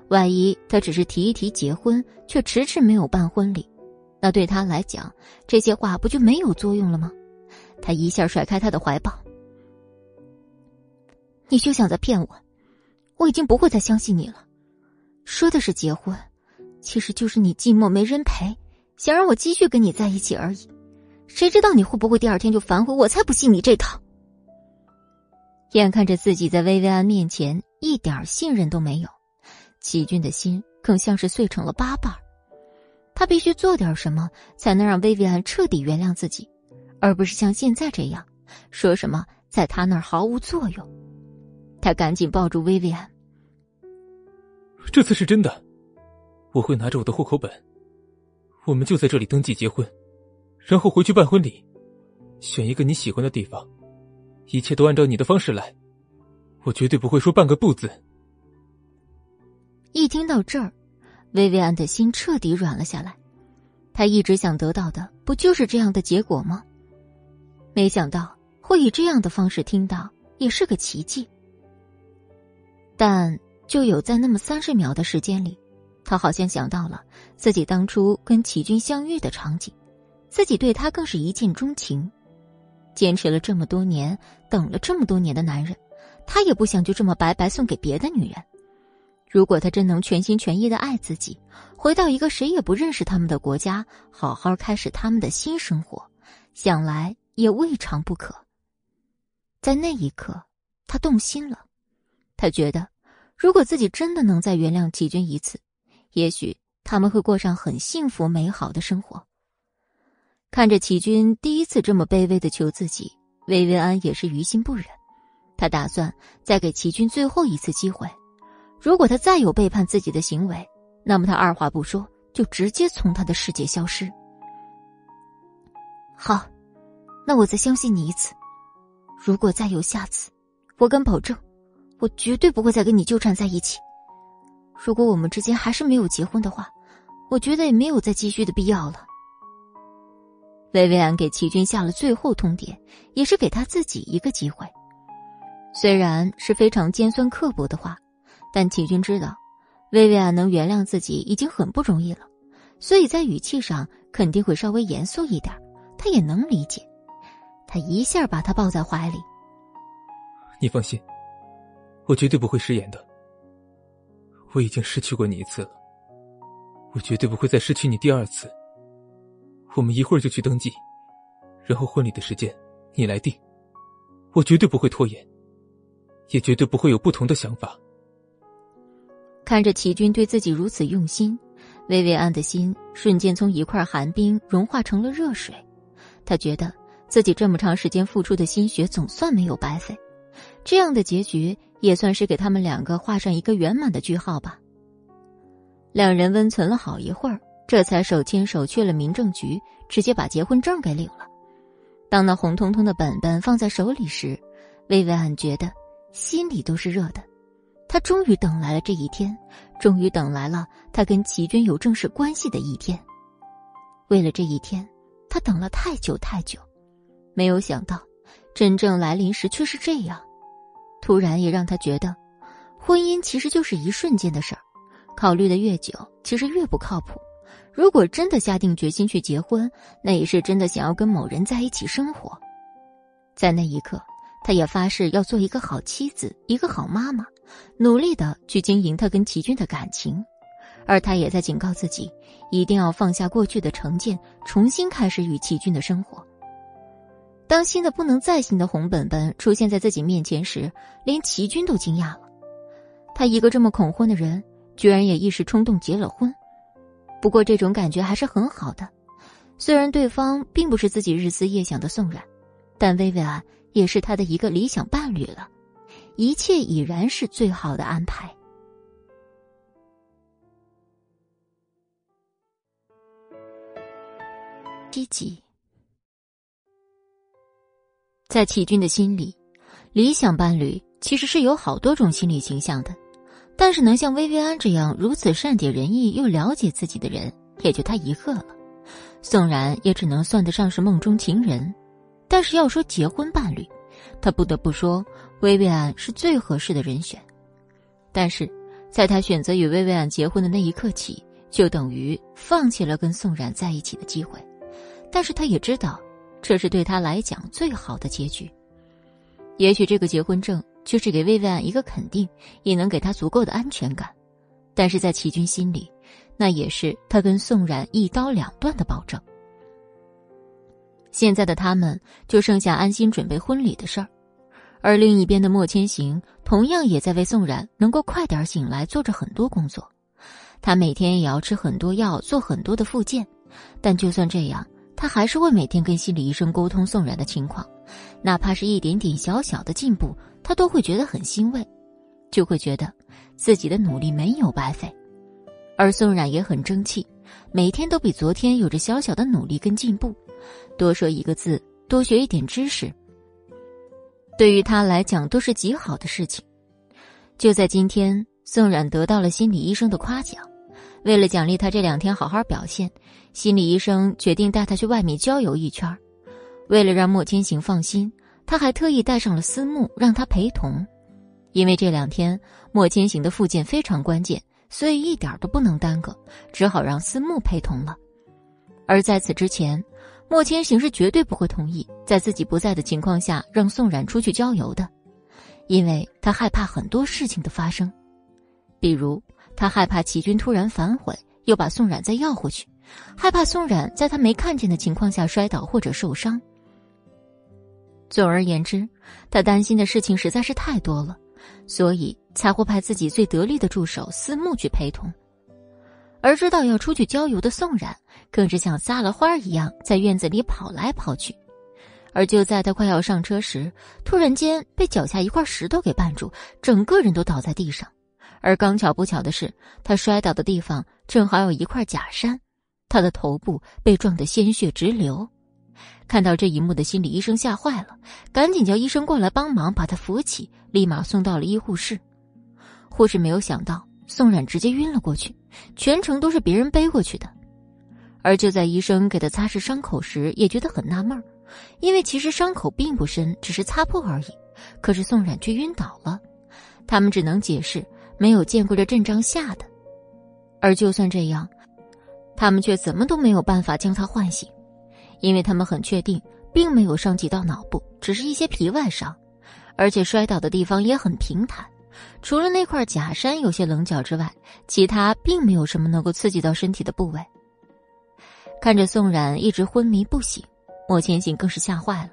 万一他只是提一提结婚，却迟迟没有办婚礼，那对他来讲，这些话不就没有作用了吗？他一下甩开他的怀抱，你休想再骗我，我已经不会再相信你了。说的是结婚，其实就是你寂寞没人陪，想让我继续跟你在一起而已。谁知道你会不会第二天就反悔？我才不信你这套！眼看着自己在薇薇安面前一点信任都没有，齐军的心更像是碎成了八瓣。他必须做点什么，才能让薇薇安彻底原谅自己，而不是像现在这样，说什么在他那儿毫无作用。他赶紧抱住薇薇安：“这次是真的，我会拿着我的户口本，我们就在这里登记结婚。”然后回去办婚礼，选一个你喜欢的地方，一切都按照你的方式来，我绝对不会说半个不字。一听到这儿，薇薇安的心彻底软了下来。她一直想得到的，不就是这样的结果吗？没想到会以这样的方式听到，也是个奇迹。但就有在那么三十秒的时间里，他好像想到了自己当初跟齐军相遇的场景，自己对他更是一见钟情。坚持了这么多年，等了这么多年的男人，他也不想就这么白白送给别的女人。如果他真能全心全意的爱自己，回到一个谁也不认识他们的国家，好好开始他们的新生活，想来也未尝不可。在那一刻，他动心了。他觉得，如果自己真的能再原谅齐军一次，也许他们会过上很幸福美好的生活。看着齐军第一次这么卑微的求自己，薇薇安也是于心不忍。他打算再给齐军最后一次机会。如果他再有背叛自己的行为，那么他二话不说就直接从他的世界消失。好，那我再相信你一次。如果再有下次，我敢保证，我绝对不会再跟你纠缠在一起。如果我们之间还是没有结婚的话，我觉得也没有再继续的必要了。薇薇安给齐军下了最后通牒，也是给他自己一个机会。虽然是非常尖酸刻薄的话。但齐军知道，薇薇安能原谅自己已经很不容易了，所以在语气上肯定会稍微严肃一点。他也能理解，他一下把他抱在怀里。你放心，我绝对不会食言的。我已经失去过你一次了，我绝对不会再失去你第二次。我们一会儿就去登记，然后婚礼的时间你来定，我绝对不会拖延，也绝对不会有不同的想法。看着齐军对自己如此用心，薇薇安的心瞬间从一块寒冰融化成了热水。他觉得自己这么长时间付出的心血总算没有白费，这样的结局也算是给他们两个画上一个圆满的句号吧。两人温存了好一会儿，这才手牵手去了民政局，直接把结婚证给领了。当那红彤彤的本本放在手里时，薇薇安觉得心里都是热的。他终于等来了这一天，终于等来了他跟齐军有正式关系的一天。为了这一天，他等了太久太久，没有想到，真正来临时却是这样。突然也让他觉得，婚姻其实就是一瞬间的事儿，考虑的越久，其实越不靠谱。如果真的下定决心去结婚，那也是真的想要跟某人在一起生活。在那一刻。他也发誓要做一个好妻子，一个好妈妈，努力的去经营他跟齐军的感情，而他也在警告自己，一定要放下过去的成见，重新开始与齐军的生活。当新的不能再新的红本本出现在自己面前时，连齐军都惊讶了。他一个这么恐婚的人，居然也一时冲动结了婚。不过这种感觉还是很好的，虽然对方并不是自己日思夜想的宋冉，但薇薇安。也是他的一个理想伴侣了，一切已然是最好的安排。积极，在齐军的心里，理想伴侣其实是有好多种心理形象的，但是能像薇薇安这样如此善解人意又了解自己的人，也就他一个了。宋然也只能算得上是梦中情人。但是要说结婚伴侣，他不得不说薇薇安是最合适的人选。但是，在他选择与薇薇安结婚的那一刻起，就等于放弃了跟宋冉在一起的机会。但是他也知道，这是对他来讲最好的结局。也许这个结婚证就是给薇薇安一个肯定，也能给他足够的安全感。但是在齐军心里，那也是他跟宋冉一刀两断的保证。现在的他们就剩下安心准备婚礼的事儿，而另一边的莫千行同样也在为宋冉能够快点醒来做着很多工作。他每天也要吃很多药，做很多的复健，但就算这样，他还是会每天跟心理医生沟通宋冉的情况，哪怕是一点点小小的进步，他都会觉得很欣慰，就会觉得自己的努力没有白费。而宋冉也很争气，每天都比昨天有着小小的努力跟进步。多说一个字，多学一点知识，对于他来讲都是极好的事情。就在今天，宋冉得到了心理医生的夸奖。为了奖励他这两天好好表现，心理医生决定带他去外面郊游一圈。为了让莫千行放心，他还特意带上了思慕，让他陪同。因为这两天莫千行的复健非常关键，所以一点都不能耽搁，只好让思慕陪同了。而在此之前，莫千行是绝对不会同意在自己不在的情况下让宋冉出去郊游的，因为他害怕很多事情的发生，比如他害怕齐军突然反悔，又把宋冉再要回去，害怕宋冉在他没看见的情况下摔倒或者受伤。总而言之，他担心的事情实在是太多了，所以才会派自己最得力的助手思慕去陪同。而知道要出去郊游的宋冉，更是像撒了欢一样在院子里跑来跑去。而就在他快要上车时，突然间被脚下一块石头给绊住，整个人都倒在地上。而刚巧不巧的是，他摔倒的地方正好有一块假山，他的头部被撞得鲜血直流。看到这一幕的心理医生吓坏了，赶紧叫医生过来帮忙把他扶起，立马送到了医护室。护士没有想到宋冉直接晕了过去，全程都是别人背过去的。而就在医生给他擦拭伤口时，也觉得很纳闷因为其实伤口并不深，只是擦破而已。可是宋冉却晕倒了，他们只能解释没有见过这阵仗下的。而就算这样，他们却怎么都没有办法将他唤醒。因为他们很确定，并没有伤及到脑部，只是一些皮外伤，而且摔倒的地方也很平坦，除了那块假山有些棱角之外，其他并没有什么能够刺激到身体的部位。看着宋冉一直昏迷不醒，莫千行更是吓坏了。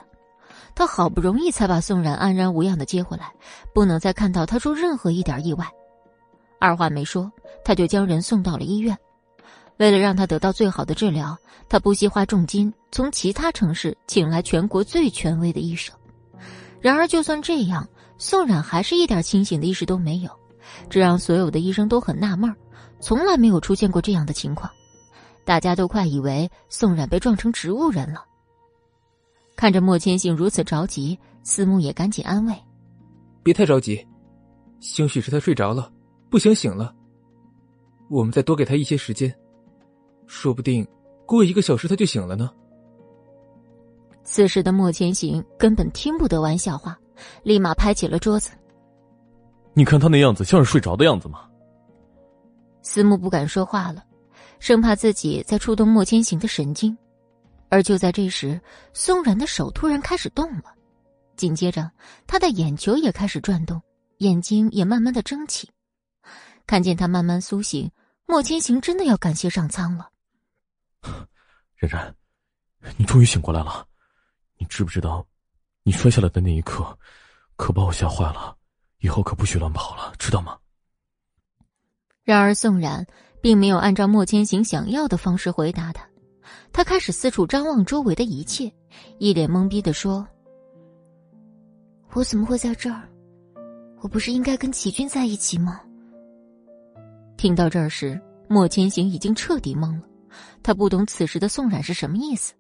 他好不容易才把宋冉安然无恙的接回来，不能再看到他出任何一点意外。二话没说，他就将人送到了医院。为了让他得到最好的治疗，他不惜花重金从其他城市请来全国最权威的医生。然而，就算这样，宋冉还是一点清醒的意识都没有，这让所有的医生都很纳闷从来没有出现过这样的情况，大家都快以为宋冉被撞成植物人了。看着莫千行如此着急，思慕也赶紧安慰：“别太着急，兴许是他睡着了，不想醒了。我们再多给他一些时间。”说不定过一个小时他就醒了呢。此时的莫千行根本听不得玩笑话，立马拍起了桌子。你看他那样子像是睡着的样子吗？思慕不敢说话了，生怕自己在触动莫千行的神经。而就在这时，宋然的手突然开始动了，紧接着他的眼球也开始转动，眼睛也慢慢的睁起。看见他慢慢苏醒，莫千行真的要感谢上苍了。然然，你终于醒过来了。你知不知道，你摔下来的那一刻，可把我吓坏了。以后可不许乱跑了，知道吗？然而宋冉并没有按照莫千行想要的方式回答他，他开始四处张望周围的一切，一脸懵逼的说：“我怎么会在这儿？我不是应该跟齐军在一起吗？”听到这儿时，莫千行已经彻底懵了。他不懂此时的宋冉是什么意思，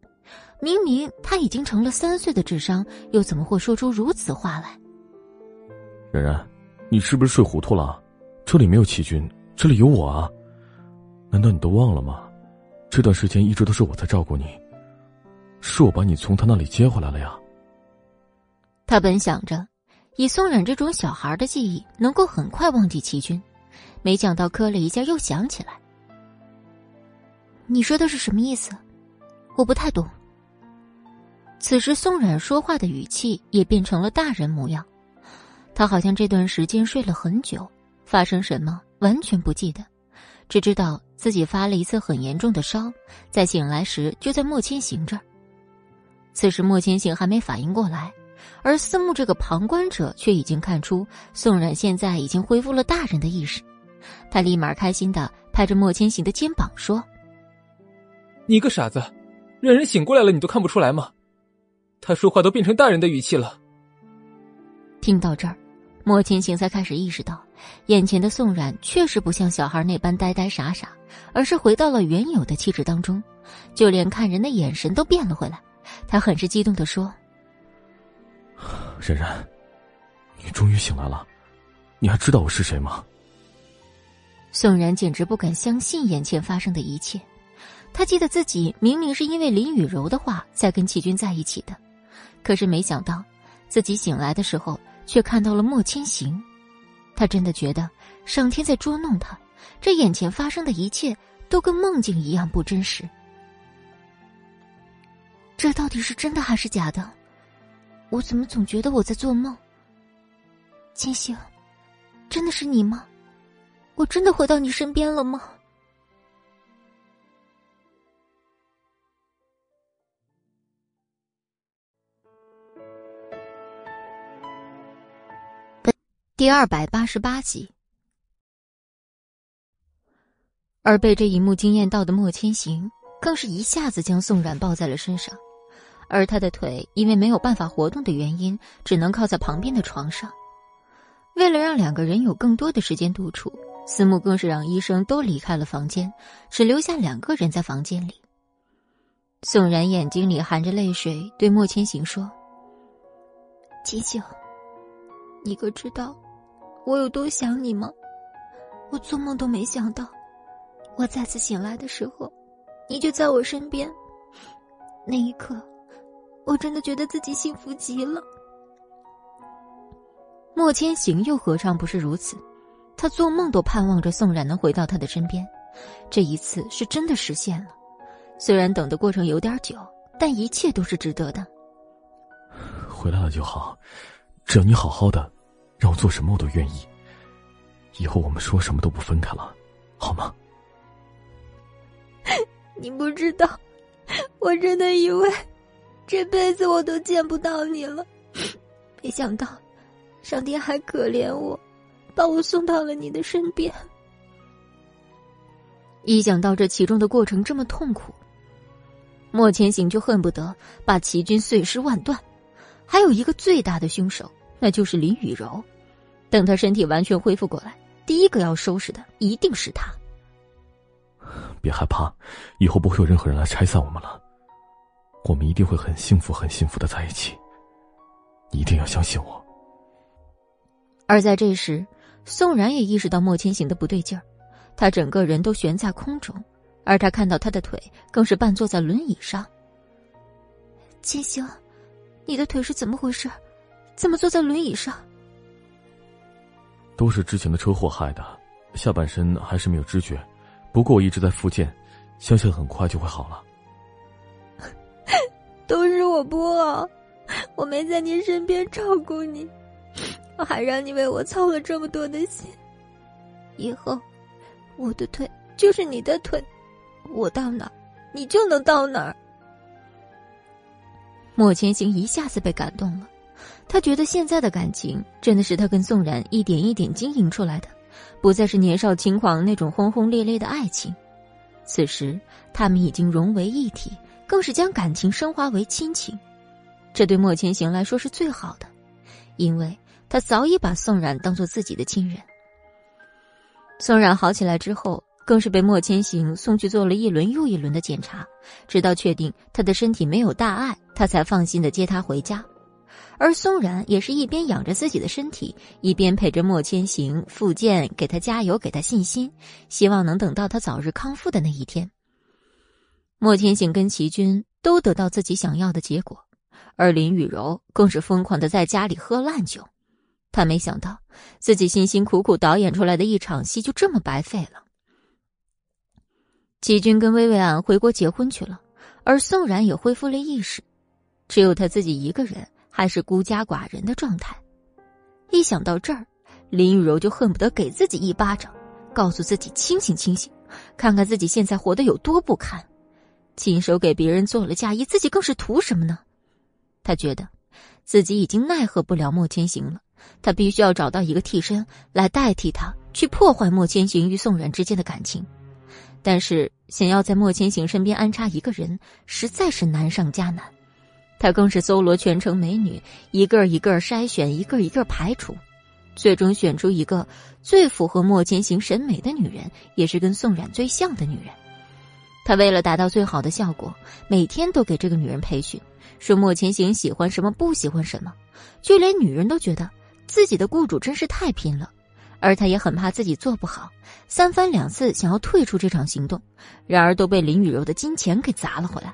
明明他已经成了三岁的智商，又怎么会说出如此话来？然然，你是不是睡糊涂了？这里没有齐军，这里有我啊！难道你都忘了吗？这段时间一直都是我在照顾你，是我把你从他那里接回来了呀。他本想着，以宋冉这种小孩的记忆，能够很快忘记齐军，没想到磕了一下又想起来。你说的是什么意思？我不太懂。此时，宋冉说话的语气也变成了大人模样。他好像这段时间睡了很久，发生什么完全不记得，只知道自己发了一次很严重的烧，在醒来时就在莫千行这儿。此时，莫千行还没反应过来，而思慕这个旁观者却已经看出宋冉现在已经恢复了大人的意识。他立马开心的拍着莫千行的肩膀说。你个傻子，让人醒过来了你都看不出来吗？他说话都变成大人的语气了。听到这儿，莫千行才开始意识到，眼前的宋冉确实不像小孩那般呆呆傻傻，而是回到了原有的气质当中，就连看人的眼神都变了回来，他很是激动的说：“冉冉，你终于醒来了，你还知道我是谁吗？”宋然简直不敢相信眼前发生的一切。他记得自己明明是因为林雨柔的话才跟齐军在一起的，可是没想到自己醒来的时候却看到了莫千行。他真的觉得上天在捉弄他，这眼前发生的一切都跟梦境一样不真实。这到底是真的还是假的？我怎么总觉得我在做梦？千行，真的是你吗？我真的回到你身边了吗？第二百八十八集，而被这一幕惊艳到的莫千行，更是一下子将宋冉抱在了身上，而他的腿因为没有办法活动的原因，只能靠在旁边的床上。为了让两个人有更多的时间独处。思慕更是让医生都离开了房间，只留下两个人在房间里。宋然眼睛里含着泪水，对莫千行说：“千行，你可知道我有多想你吗？我做梦都没想到，我再次醒来的时候，你就在我身边。那一刻，我真的觉得自己幸福极了。”莫千行又何尝不是如此？他做梦都盼望着宋冉能回到他的身边，这一次是真的实现了。虽然等的过程有点久，但一切都是值得的。回来了就好，只要你好好的，让我做什么我都愿意。以后我们说什么都不分开了，好吗？你不知道，我真的以为这辈子我都见不到你了，没想到上天还可怜我。把我送到了你的身边。一想到这其中的过程这么痛苦，莫千行就恨不得把齐军碎尸万段。还有一个最大的凶手，那就是林雨柔。等他身体完全恢复过来，第一个要收拾的一定是他。别害怕，以后不会有任何人来拆散我们了。我们一定会很幸福、很幸福的在一起。你一定要相信我。而在这时。宋然也意识到莫千行的不对劲儿，他整个人都悬在空中，而他看到他的腿更是半坐在轮椅上。千行，你的腿是怎么回事？怎么坐在轮椅上？都是之前的车祸害的，下半身还是没有知觉，不过我一直在复健，相信很快就会好了。都是我不好，我没在你身边照顾你。我还让你为我操了这么多的心，以后我的腿就是你的腿，我到哪你就能到哪儿。莫千行一下子被感动了，他觉得现在的感情真的是他跟宋然一点一点经营出来的，不再是年少轻狂那种轰轰烈烈的爱情。此时他们已经融为一体，更是将感情升华为亲情，这对莫千行来说是最好的，因为。他早已把宋冉当做自己的亲人。宋冉好起来之后，更是被莫千行送去做了一轮又一轮的检查，直到确定他的身体没有大碍，他才放心的接他回家。而宋冉也是一边养着自己的身体，一边陪着莫千行复健，给他加油，给他信心，希望能等到他早日康复的那一天。莫千行跟齐军都得到自己想要的结果，而林雨柔更是疯狂的在家里喝烂酒。他没想到，自己辛辛苦苦导演出来的一场戏就这么白费了。齐军跟薇薇安回国结婚去了，而宋冉也恢复了意识，只有他自己一个人还是孤家寡人的状态。一想到这儿，林雨柔就恨不得给自己一巴掌，告诉自己清醒清醒，看看自己现在活得有多不堪。亲手给别人做了嫁衣，自己更是图什么呢？他觉得，自己已经奈何不了莫千行了。他必须要找到一个替身来代替他，去破坏莫千行与宋冉之间的感情。但是，想要在莫千行身边安插一个人，实在是难上加难。他更是搜罗全城美女，一个一个筛选，一个一个排除，最终选出一个最符合莫千行审美的女人，也是跟宋冉最像的女人。他为了达到最好的效果，每天都给这个女人培训，说莫千行喜欢什么，不喜欢什么，就连女人都觉得自己的雇主真是太拼了，而他也很怕自己做不好，三番两次想要退出这场行动，然而都被林雨柔的金钱给砸了回来。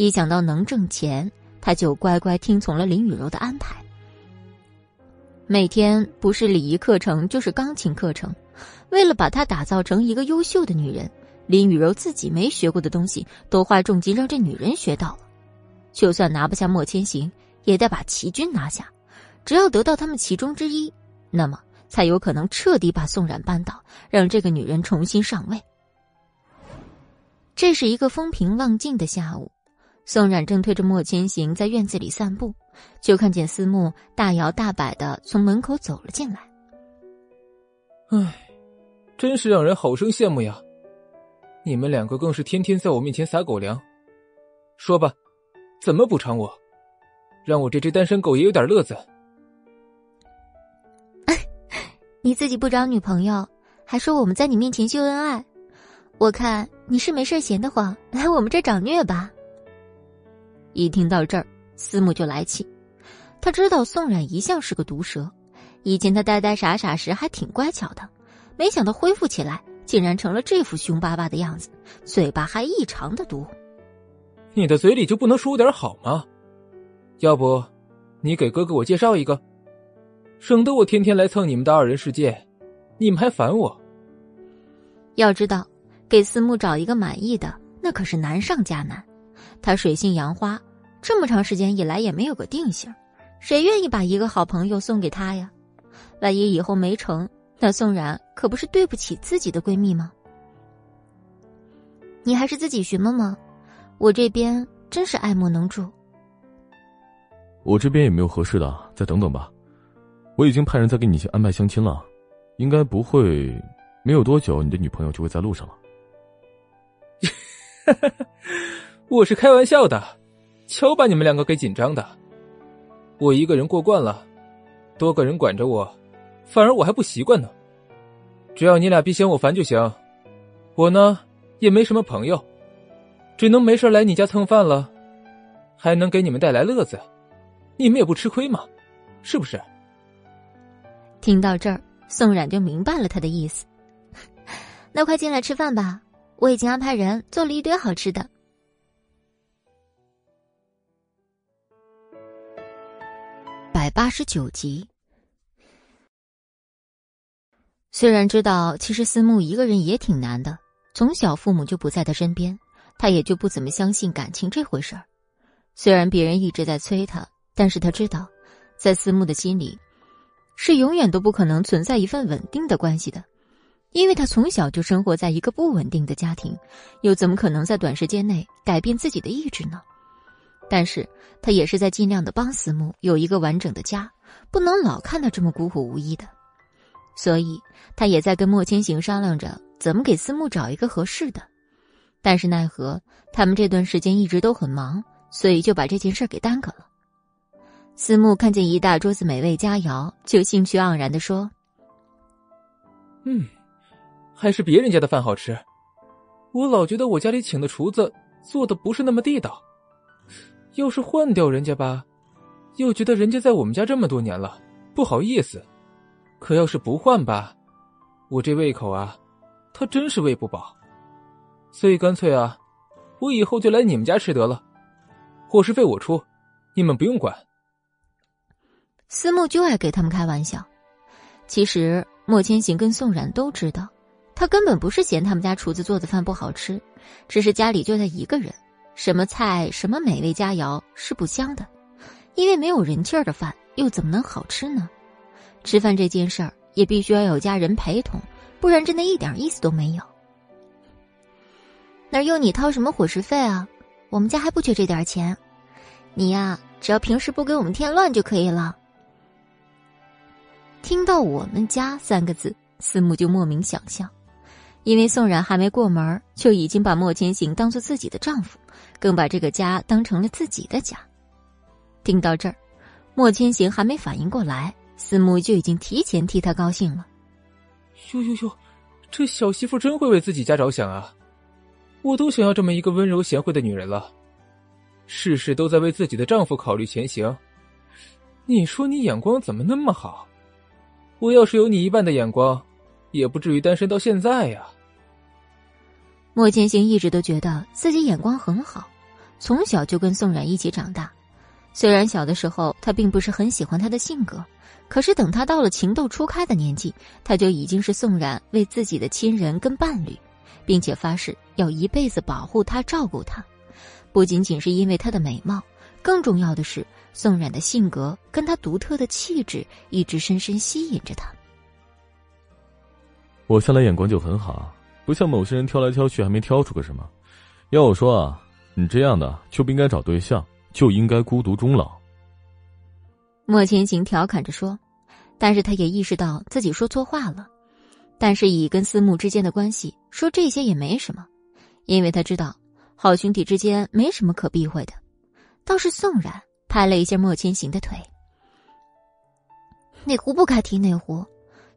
一想到能挣钱，他就乖乖听从了林雨柔的安排。每天不是礼仪课程就是钢琴课程，为了把她打造成一个优秀的女人。林雨柔自己没学过的东西，都花重金让这女人学到了。就算拿不下莫千行，也得把齐军拿下。只要得到他们其中之一，那么才有可能彻底把宋冉扳倒，让这个女人重新上位。这是一个风平浪静的下午，宋冉正推着莫千行在院子里散步，就看见思慕大摇大摆的从门口走了进来。唉，真是让人好生羡慕呀！你们两个更是天天在我面前撒狗粮，说吧，怎么补偿我，让我这只单身狗也有点乐子？你自己不找女朋友，还说我们在你面前秀恩爱，我看你是没事闲得慌，来我们这找虐吧。一听到这儿，思慕就来气，他知道宋冉一向是个毒舌，以前他呆呆傻傻时还挺乖巧的，没想到恢复起来。竟然成了这副凶巴巴的样子，嘴巴还异常的毒。你的嘴里就不能说点好吗？要不，你给哥哥我介绍一个，省得我天天来蹭你们的二人世界，你们还烦我。要知道，给思慕找一个满意的，那可是难上加难。他水性杨花，这么长时间以来也没有个定性，谁愿意把一个好朋友送给他呀？万一以后没成？那宋冉可不是对不起自己的闺蜜吗？你还是自己寻摸摸，我这边真是爱莫能助。我这边也没有合适的，再等等吧。我已经派人在给你去安排相亲了，应该不会，没有多久你的女朋友就会在路上了。我是开玩笑的，瞧把你们两个给紧张的。我一个人过惯了，多个人管着我。反而我还不习惯呢。只要你俩别嫌我烦就行。我呢也没什么朋友，只能没事来你家蹭饭了，还能给你们带来乐子，你们也不吃亏嘛，是不是？听到这儿，宋冉就明白了他的意思。那快进来吃饭吧，我已经安排人做了一堆好吃的。八十九集。虽然知道，其实思慕一个人也挺难的。从小父母就不在他身边，他也就不怎么相信感情这回事儿。虽然别人一直在催他，但是他知道，在思慕的心里，是永远都不可能存在一份稳定的关系的，因为他从小就生活在一个不稳定的家庭，又怎么可能在短时间内改变自己的意志呢？但是他也是在尽量的帮思慕有一个完整的家，不能老看他这么孤苦无依的。所以，他也在跟莫千行商量着怎么给思慕找一个合适的，但是奈何他们这段时间一直都很忙，所以就把这件事给耽搁了。思慕看见一大桌子美味佳肴，就兴趣盎然的说：“嗯，还是别人家的饭好吃。我老觉得我家里请的厨子做的不是那么地道，要是换掉人家吧，又觉得人家在我们家这么多年了，不好意思。”可要是不换吧，我这胃口啊，他真是喂不饱，所以干脆啊，我以后就来你们家吃得了，伙食费我出，你们不用管。思慕就爱给他们开玩笑，其实莫千行跟宋冉都知道，他根本不是嫌他们家厨子做的饭不好吃，只是家里就他一个人，什么菜什么美味佳肴是不香的，因为没有人气儿的饭又怎么能好吃呢？吃饭这件事儿也必须要有家人陪同，不然真的一点意思都没有。哪用你掏什么伙食费啊？我们家还不缺这点钱，你呀，只要平时不给我们添乱就可以了。听到“我们家”三个字，思慕就莫名想笑，因为宋冉还没过门，就已经把莫千行当做自己的丈夫，更把这个家当成了自己的家。听到这儿，莫千行还没反应过来。思慕就已经提前替他高兴了。哟哟哟，这小媳妇真会为自己家着想啊！我都想要这么一个温柔贤惠的女人了，事事都在为自己的丈夫考虑前行。你说你眼光怎么那么好？我要是有你一半的眼光，也不至于单身到现在呀。莫千行一直都觉得自己眼光很好，从小就跟宋冉一起长大。虽然小的时候他并不是很喜欢他的性格，可是等他到了情窦初开的年纪，他就已经是宋冉为自己的亲人跟伴侣，并且发誓要一辈子保护他、照顾他。不仅仅是因为他的美貌，更重要的是宋冉的性格跟他独特的气质一直深深吸引着他。我向来眼光就很好。不像某些人挑来挑去还没挑出个什么，要我说啊，你这样的就不应该找对象，就应该孤独终老。莫千行调侃着说，但是他也意识到自己说错话了。但是以跟思慕之间的关系说这些也没什么，因为他知道好兄弟之间没什么可避讳的。倒是宋冉拍了一下莫千行的腿，那壶不开提那壶，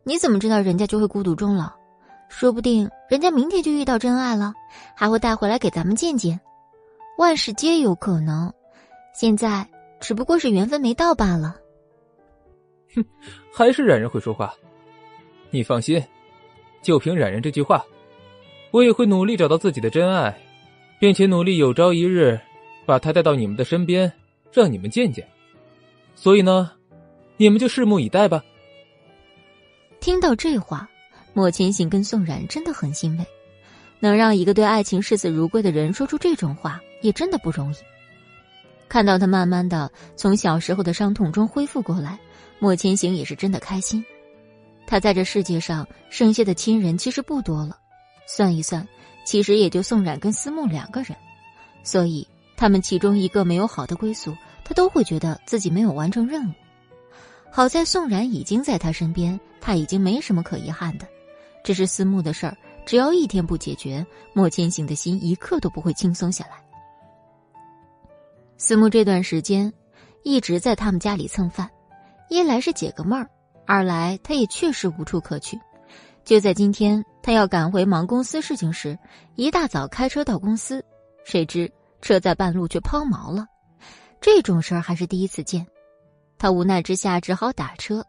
你怎么知道人家就会孤独终老？说不定人家明天就遇到真爱了，还会带回来给咱们见见。万事皆有可能，现在只不过是缘分没到罢了。哼，还是冉冉会说话。你放心，就凭冉冉这句话，我也会努力找到自己的真爱，并且努力有朝一日把他带到你们的身边，让你们见见。所以呢，你们就拭目以待吧。听到这话。莫千行跟宋冉真的很欣慰，能让一个对爱情视死如归的人说出这种话，也真的不容易。看到他慢慢的从小时候的伤痛中恢复过来，莫千行也是真的开心。他在这世界上剩下的亲人其实不多了，算一算，其实也就宋冉跟思慕两个人，所以他们其中一个没有好的归宿，他都会觉得自己没有完成任务。好在宋冉已经在他身边，他已经没什么可遗憾的。这是思慕的事儿，只要一天不解决，莫千行的心一刻都不会轻松下来。思慕这段时间一直在他们家里蹭饭，一来是解个闷儿，二来他也确实无处可去。就在今天，他要赶回忙公司事情时，一大早开车到公司，谁知车在半路却抛锚了。这种事儿还是第一次见，他无奈之下只好打车。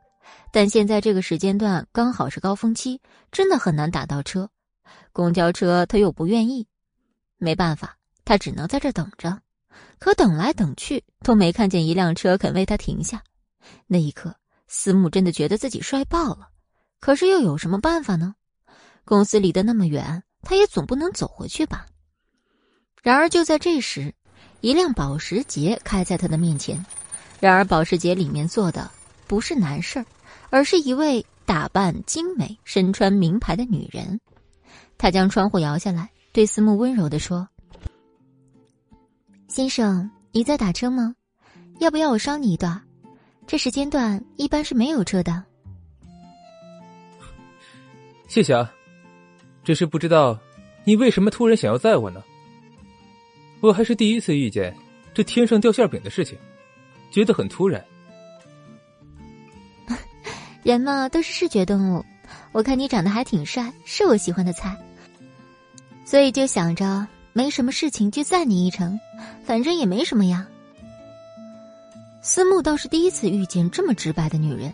但现在这个时间段刚好是高峰期，真的很难打到车。公交车他又不愿意，没办法，他只能在这等着。可等来等去都没看见一辆车肯为他停下。那一刻，思慕真的觉得自己帅爆了。可是又有什么办法呢？公司离得那么远，他也总不能走回去吧。然而就在这时，一辆保时捷开在他的面前。然而保时捷里面坐的不是男士。而是一位打扮精美、身穿名牌的女人，她将窗户摇下来，对思慕温柔的说：“先生，你在打车吗？要不要我捎你一段？这时间段一般是没有车的。”谢谢啊，只是不知道你为什么突然想要载我呢？我还是第一次遇见这天上掉馅饼的事情，觉得很突然。人嘛，都是视觉动物。我看你长得还挺帅，是我喜欢的菜，所以就想着没什么事情就载你一程，反正也没什么呀。思慕倒是第一次遇见这么直白的女人，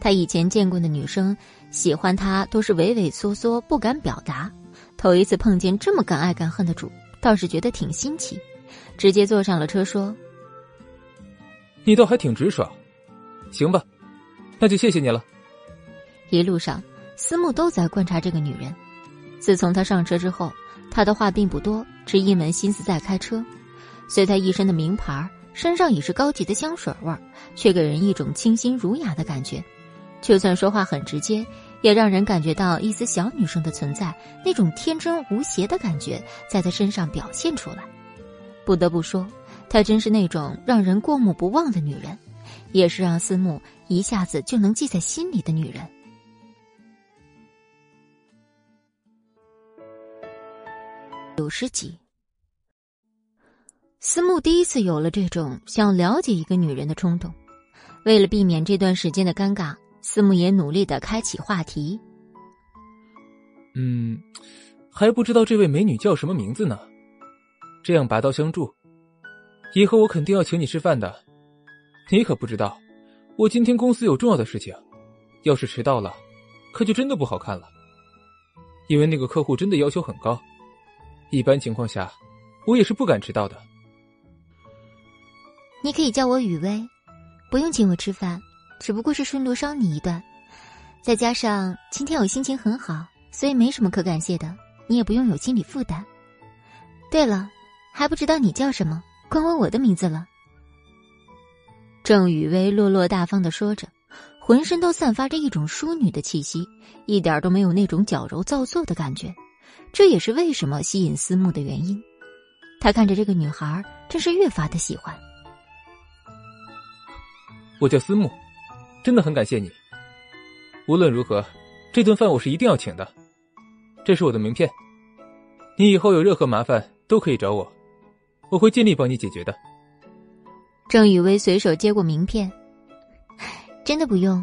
她以前见过的女生喜欢她都是畏畏缩缩不敢表达，头一次碰见这么敢爱敢恨的主，倒是觉得挺新奇，直接坐上了车说：“你倒还挺直爽，行吧。”那就谢谢你了。一路上，思慕都在观察这个女人。自从她上车之后，她的话并不多，只一门心思在开车。随她一身的名牌，身上也是高级的香水味儿，却给人一种清新儒雅的感觉。就算说话很直接，也让人感觉到一丝小女生的存在，那种天真无邪的感觉在她身上表现出来。不得不说，她真是那种让人过目不忘的女人。也是让思慕一下子就能记在心里的女人。九十集，思慕第一次有了这种想了解一个女人的冲动。为了避免这段时间的尴尬，思慕也努力的开启话题。嗯，还不知道这位美女叫什么名字呢。这样拔刀相助，以后我肯定要请你吃饭的。你可不知道，我今天公司有重要的事情，要是迟到了，可就真的不好看了。因为那个客户真的要求很高，一般情况下，我也是不敢迟到的。你可以叫我雨薇，不用请我吃饭，只不过是顺路捎你一段。再加上今天我心情很好，所以没什么可感谢的，你也不用有心理负担。对了，还不知道你叫什么，光问我的名字了。郑雨薇落落大方的说着，浑身都散发着一种淑女的气息，一点都没有那种矫揉造作的感觉。这也是为什么吸引思慕的原因。他看着这个女孩，真是越发的喜欢。我叫思慕，真的很感谢你。无论如何，这顿饭我是一定要请的。这是我的名片，你以后有任何麻烦都可以找我，我会尽力帮你解决的。郑雨薇随手接过名片，真的不用。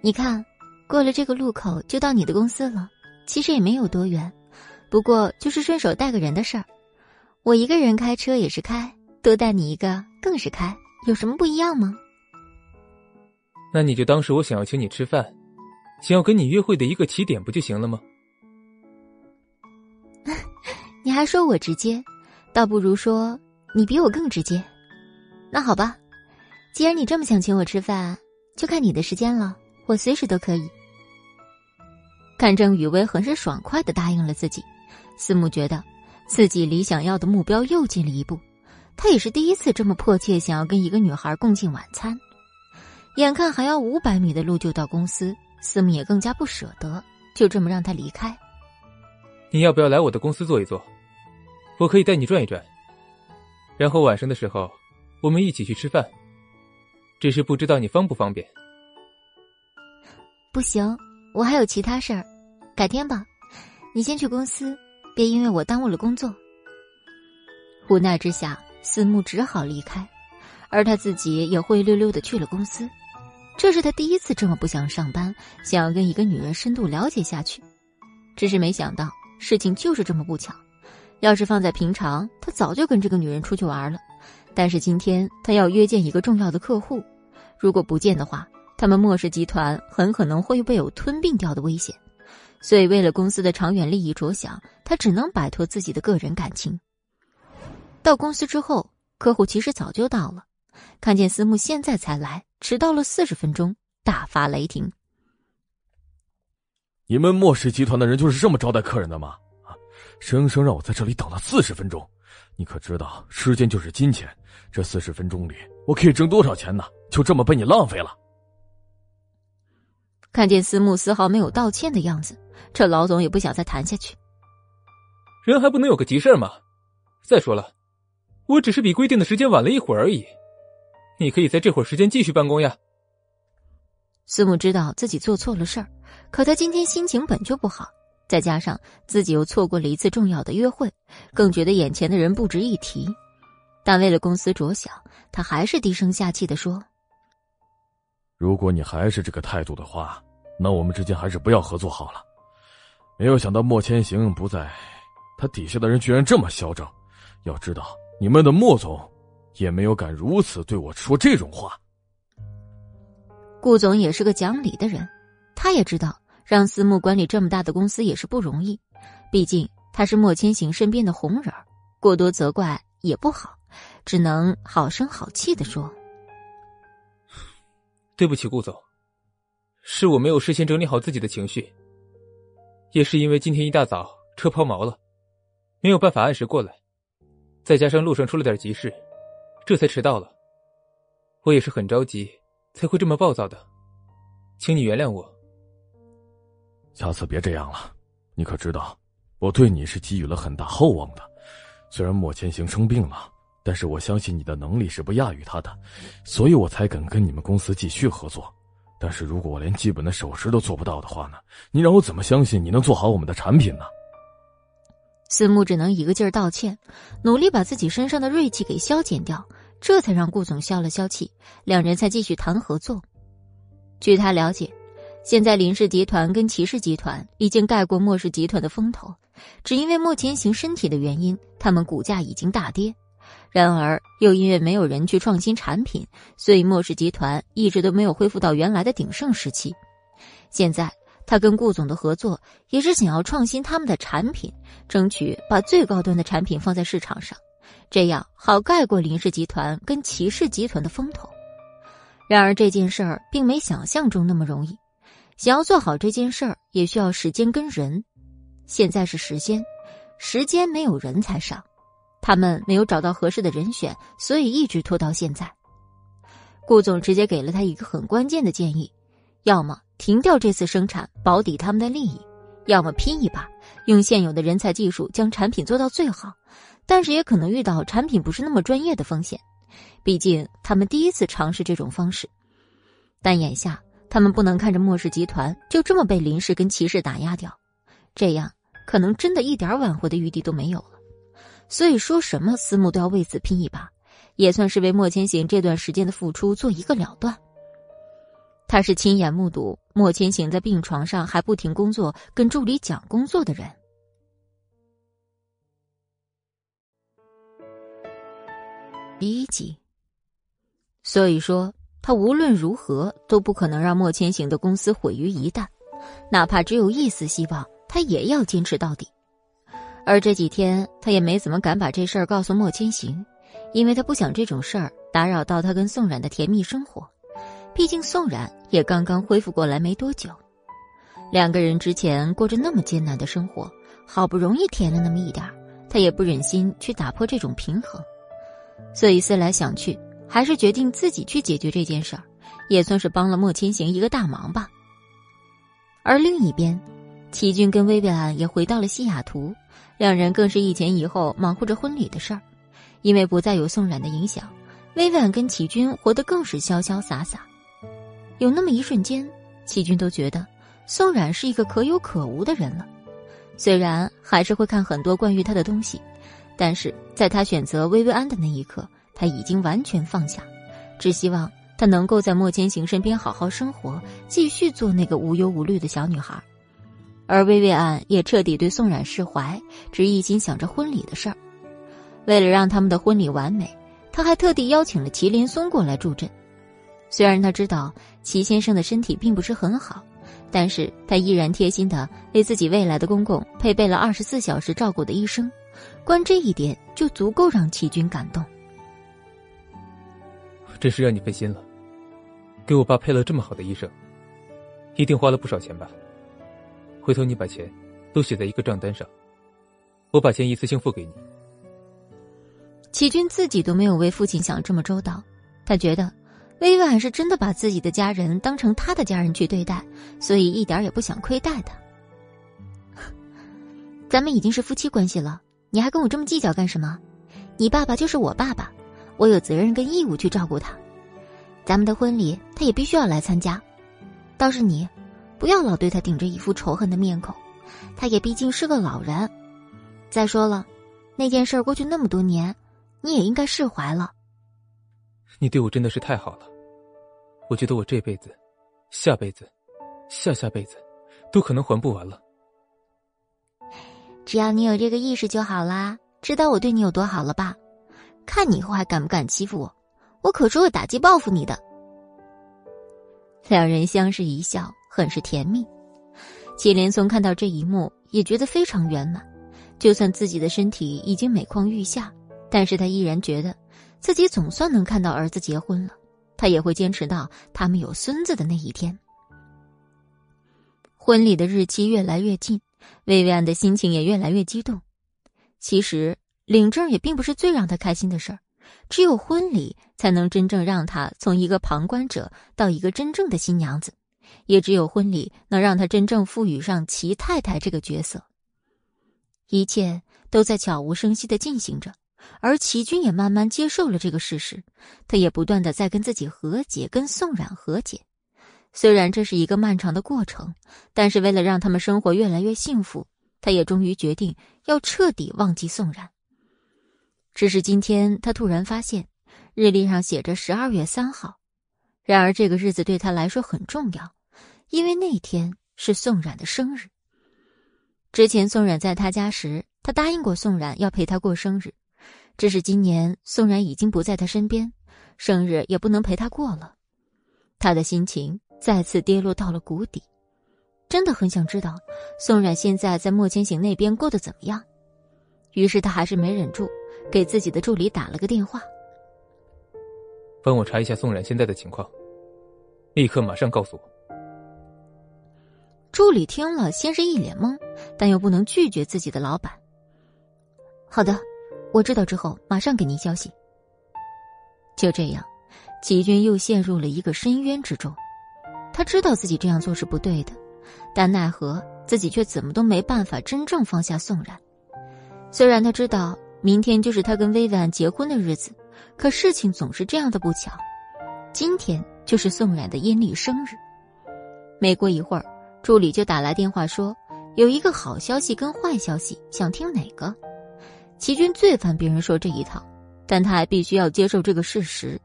你看，过了这个路口就到你的公司了，其实也没有多远，不过就是顺手带个人的事儿。我一个人开车也是开，多带你一个更是开，有什么不一样吗？那你就当是我想要请你吃饭，想要跟你约会的一个起点，不就行了吗？你还说我直接，倒不如说你比我更直接。那好吧，既然你这么想请我吃饭，就看你的时间了，我随时都可以。看郑雨薇很是爽快的答应了自己，思慕觉得自己离想要的目标又近了一步。他也是第一次这么迫切想要跟一个女孩共进晚餐。眼看还要五百米的路就到公司，思慕也更加不舍得就这么让他离开。你要不要来我的公司坐一坐？我可以带你转一转，然后晚上的时候我们一起去吃饭。只是不知道你方不方便？不行，我还有其他事儿，改天吧。你先去公司，别因为我耽误了工作。无奈之下，思慕只好离开，而他自己也灰溜溜的去了公司。这是他第一次这么不想上班，想要跟一个女人深度了解下去。只是没想到事情就是这么不巧。要是放在平常，他早就跟这个女人出去玩了。但是今天他要约见一个重要的客户，如果不见的话，他们莫氏集团很可能会被有吞并掉的危险。所以为了公司的长远利益着想，他只能摆脱自己的个人感情。到公司之后，客户其实早就到了。看见思慕现在才来，迟到了四十分钟，大发雷霆。你们莫氏集团的人就是这么招待客人的吗？啊，生生让我在这里等了四十分钟，你可知道时间就是金钱？这四十分钟里，我可以挣多少钱呢？就这么被你浪费了。看见思慕丝毫没有道歉的样子，这老总也不想再谈下去。人还不能有个急事吗？再说了，我只是比规定的时间晚了一会儿而已。你可以在这会儿时间继续办公呀。思慕知道自己做错了事儿，可他今天心情本就不好，再加上自己又错过了一次重要的约会，更觉得眼前的人不值一提。但为了公司着想，他还是低声下气的说：“如果你还是这个态度的话，那我们之间还是不要合作好了。”没有想到莫千行不在，他底下的人居然这么嚣张。要知道，你们的莫总。也没有敢如此对我说这种话。顾总也是个讲理的人，他也知道让私募管理这么大的公司也是不容易，毕竟他是莫千行身边的红人过多责怪也不好，只能好声好气的说：“对不起，顾总，是我没有事先整理好自己的情绪，也是因为今天一大早车抛锚了，没有办法按时过来，再加上路上出了点急事。”这才迟到了，我也是很着急，才会这么暴躁的，请你原谅我。下次别这样了，你可知道，我对你是寄予了很大厚望的。虽然莫千行生病了，但是我相信你的能力是不亚于他的，所以我才敢跟你们公司继续合作。但是如果我连基本的守时都做不到的话呢？你让我怎么相信你能做好我们的产品呢？思慕只能一个劲儿道歉，努力把自己身上的锐气给消减掉，这才让顾总消了消气，两人才继续谈合作。据他了解，现在林氏集团跟齐氏集团已经盖过莫氏集团的风头，只因为莫千行身体的原因，他们股价已经大跌。然而，又因为没有人去创新产品，所以莫氏集团一直都没有恢复到原来的鼎盛时期。现在，他跟顾总的合作也是想要创新他们的产品，争取把最高端的产品放在市场上，这样好盖过林氏集团跟齐氏集团的风头。然而，这件事儿并没想象中那么容易。想要做好这件事儿，也需要时间跟人。现在是时间，时间没有人才上。他们没有找到合适的人选，所以一直拖到现在。顾总直接给了他一个很关键的建议：要么停掉这次生产，保底他们的利益；要么拼一把，用现有的人才技术将产品做到最好。但是也可能遇到产品不是那么专业的风险，毕竟他们第一次尝试这种方式。但眼下他们不能看着莫氏集团就这么被林氏跟骑士打压掉，这样可能真的一点挽回的余地都没有了。所以说什么思慕都要为此拼一把，也算是为莫千行这段时间的付出做一个了断。他是亲眼目睹莫千行在病床上还不停工作，跟助理讲工作的人。第一集。所以说，他无论如何都不可能让莫千行的公司毁于一旦，哪怕只有一丝希望，他也要坚持到底。而这几天，他也没怎么敢把这事儿告诉莫千行，因为他不想这种事儿打扰到他跟宋冉的甜蜜生活。毕竟宋冉也刚刚恢复过来没多久，两个人之前过着那么艰难的生活，好不容易甜了那么一点儿他也不忍心去打破这种平衡，所以思来想去，还是决定自己去解决这件事儿，也算是帮了莫千行一个大忙吧。而另一边，齐军跟薇薇安也回到了西雅图。两人更是一前一后忙活着婚礼的事儿，因为不再有宋冉的影响，薇婉跟启军活得更是潇潇洒洒。有那么一瞬间，启军都觉得宋冉是一个可有可无的人了。虽然还是会看很多关于他的东西，但是在他选择薇薇安的那一刻，他已经完全放下，只希望他能够在莫千行身边好好生活，继续做那个无忧无虑的小女孩。而薇薇安也彻底对宋冉释怀，只一心想着婚礼的事儿。为了让他们的婚礼完美，他还特地邀请了齐林松过来助阵。虽然他知道齐先生的身体并不是很好，但是他依然贴心的为自己未来的公公配备了二十四小时照顾的医生，光这一点就足够让齐军感动。真是让你费心了，给我爸配了这么好的医生，一定花了不少钱吧？回头你把钱都写在一个账单上，我把钱一次性付给你。齐军自己都没有为父亲想这么周到，他觉得薇婉是真的把自己的家人当成他的家人去对待，所以一点也不想亏待他。咱们已经是夫妻关系了，你还跟我这么计较干什么？你爸爸就是我爸爸，我有责任跟义务去照顾他。咱们的婚礼他也必须要来参加，倒是你。不要老对他顶着一副仇恨的面孔，他也毕竟是个老人。再说了，那件事过去那么多年，你也应该释怀了。你对我真的是太好了，我觉得我这辈子、下辈子、下下辈子都可能还不完了。只要你有这个意识就好啦，知道我对你有多好了吧？看你以后还敢不敢欺负我，我可是会打击报复你的。两人相视一笑。很是甜蜜，祁连松看到这一幕也觉得非常圆满。就算自己的身体已经每况愈下，但是他依然觉得自己总算能看到儿子结婚了。他也会坚持到他们有孙子的那一天。婚礼的日期越来越近，薇薇安的心情也越来越激动。其实领证也并不是最让他开心的事儿，只有婚礼才能真正让他从一个旁观者到一个真正的新娘子。也只有婚礼能让他真正赋予上齐太太这个角色。一切都在悄无声息的进行着，而齐军也慢慢接受了这个事实。他也不断的在跟自己和解，跟宋冉和解。虽然这是一个漫长的过程，但是为了让他们生活越来越幸福，他也终于决定要彻底忘记宋冉。只是今天他突然发现，日历上写着十二月三号，然而这个日子对他来说很重要。因为那天是宋冉的生日，之前宋冉在他家时，他答应过宋冉要陪他过生日，只是今年宋冉已经不在他身边，生日也不能陪他过了，他的心情再次跌落到了谷底，真的很想知道宋冉现在在莫千行那边过得怎么样。于是他还是没忍住，给自己的助理打了个电话，帮我查一下宋冉现在的情况，立刻马上告诉我。助理听了，先是一脸懵，但又不能拒绝自己的老板。好的，我知道之后马上给您消息。就这样，齐军又陷入了一个深渊之中。他知道自己这样做是不对的，但奈何自己却怎么都没办法真正放下宋冉。虽然他知道明天就是他跟薇薇安结婚的日子，可事情总是这样的不巧，今天就是宋冉的阴历生日。没过一会儿。助理就打来电话说，有一个好消息跟坏消息，想听哪个？齐军最烦别人说这一套，但他还必须要接受这个事实。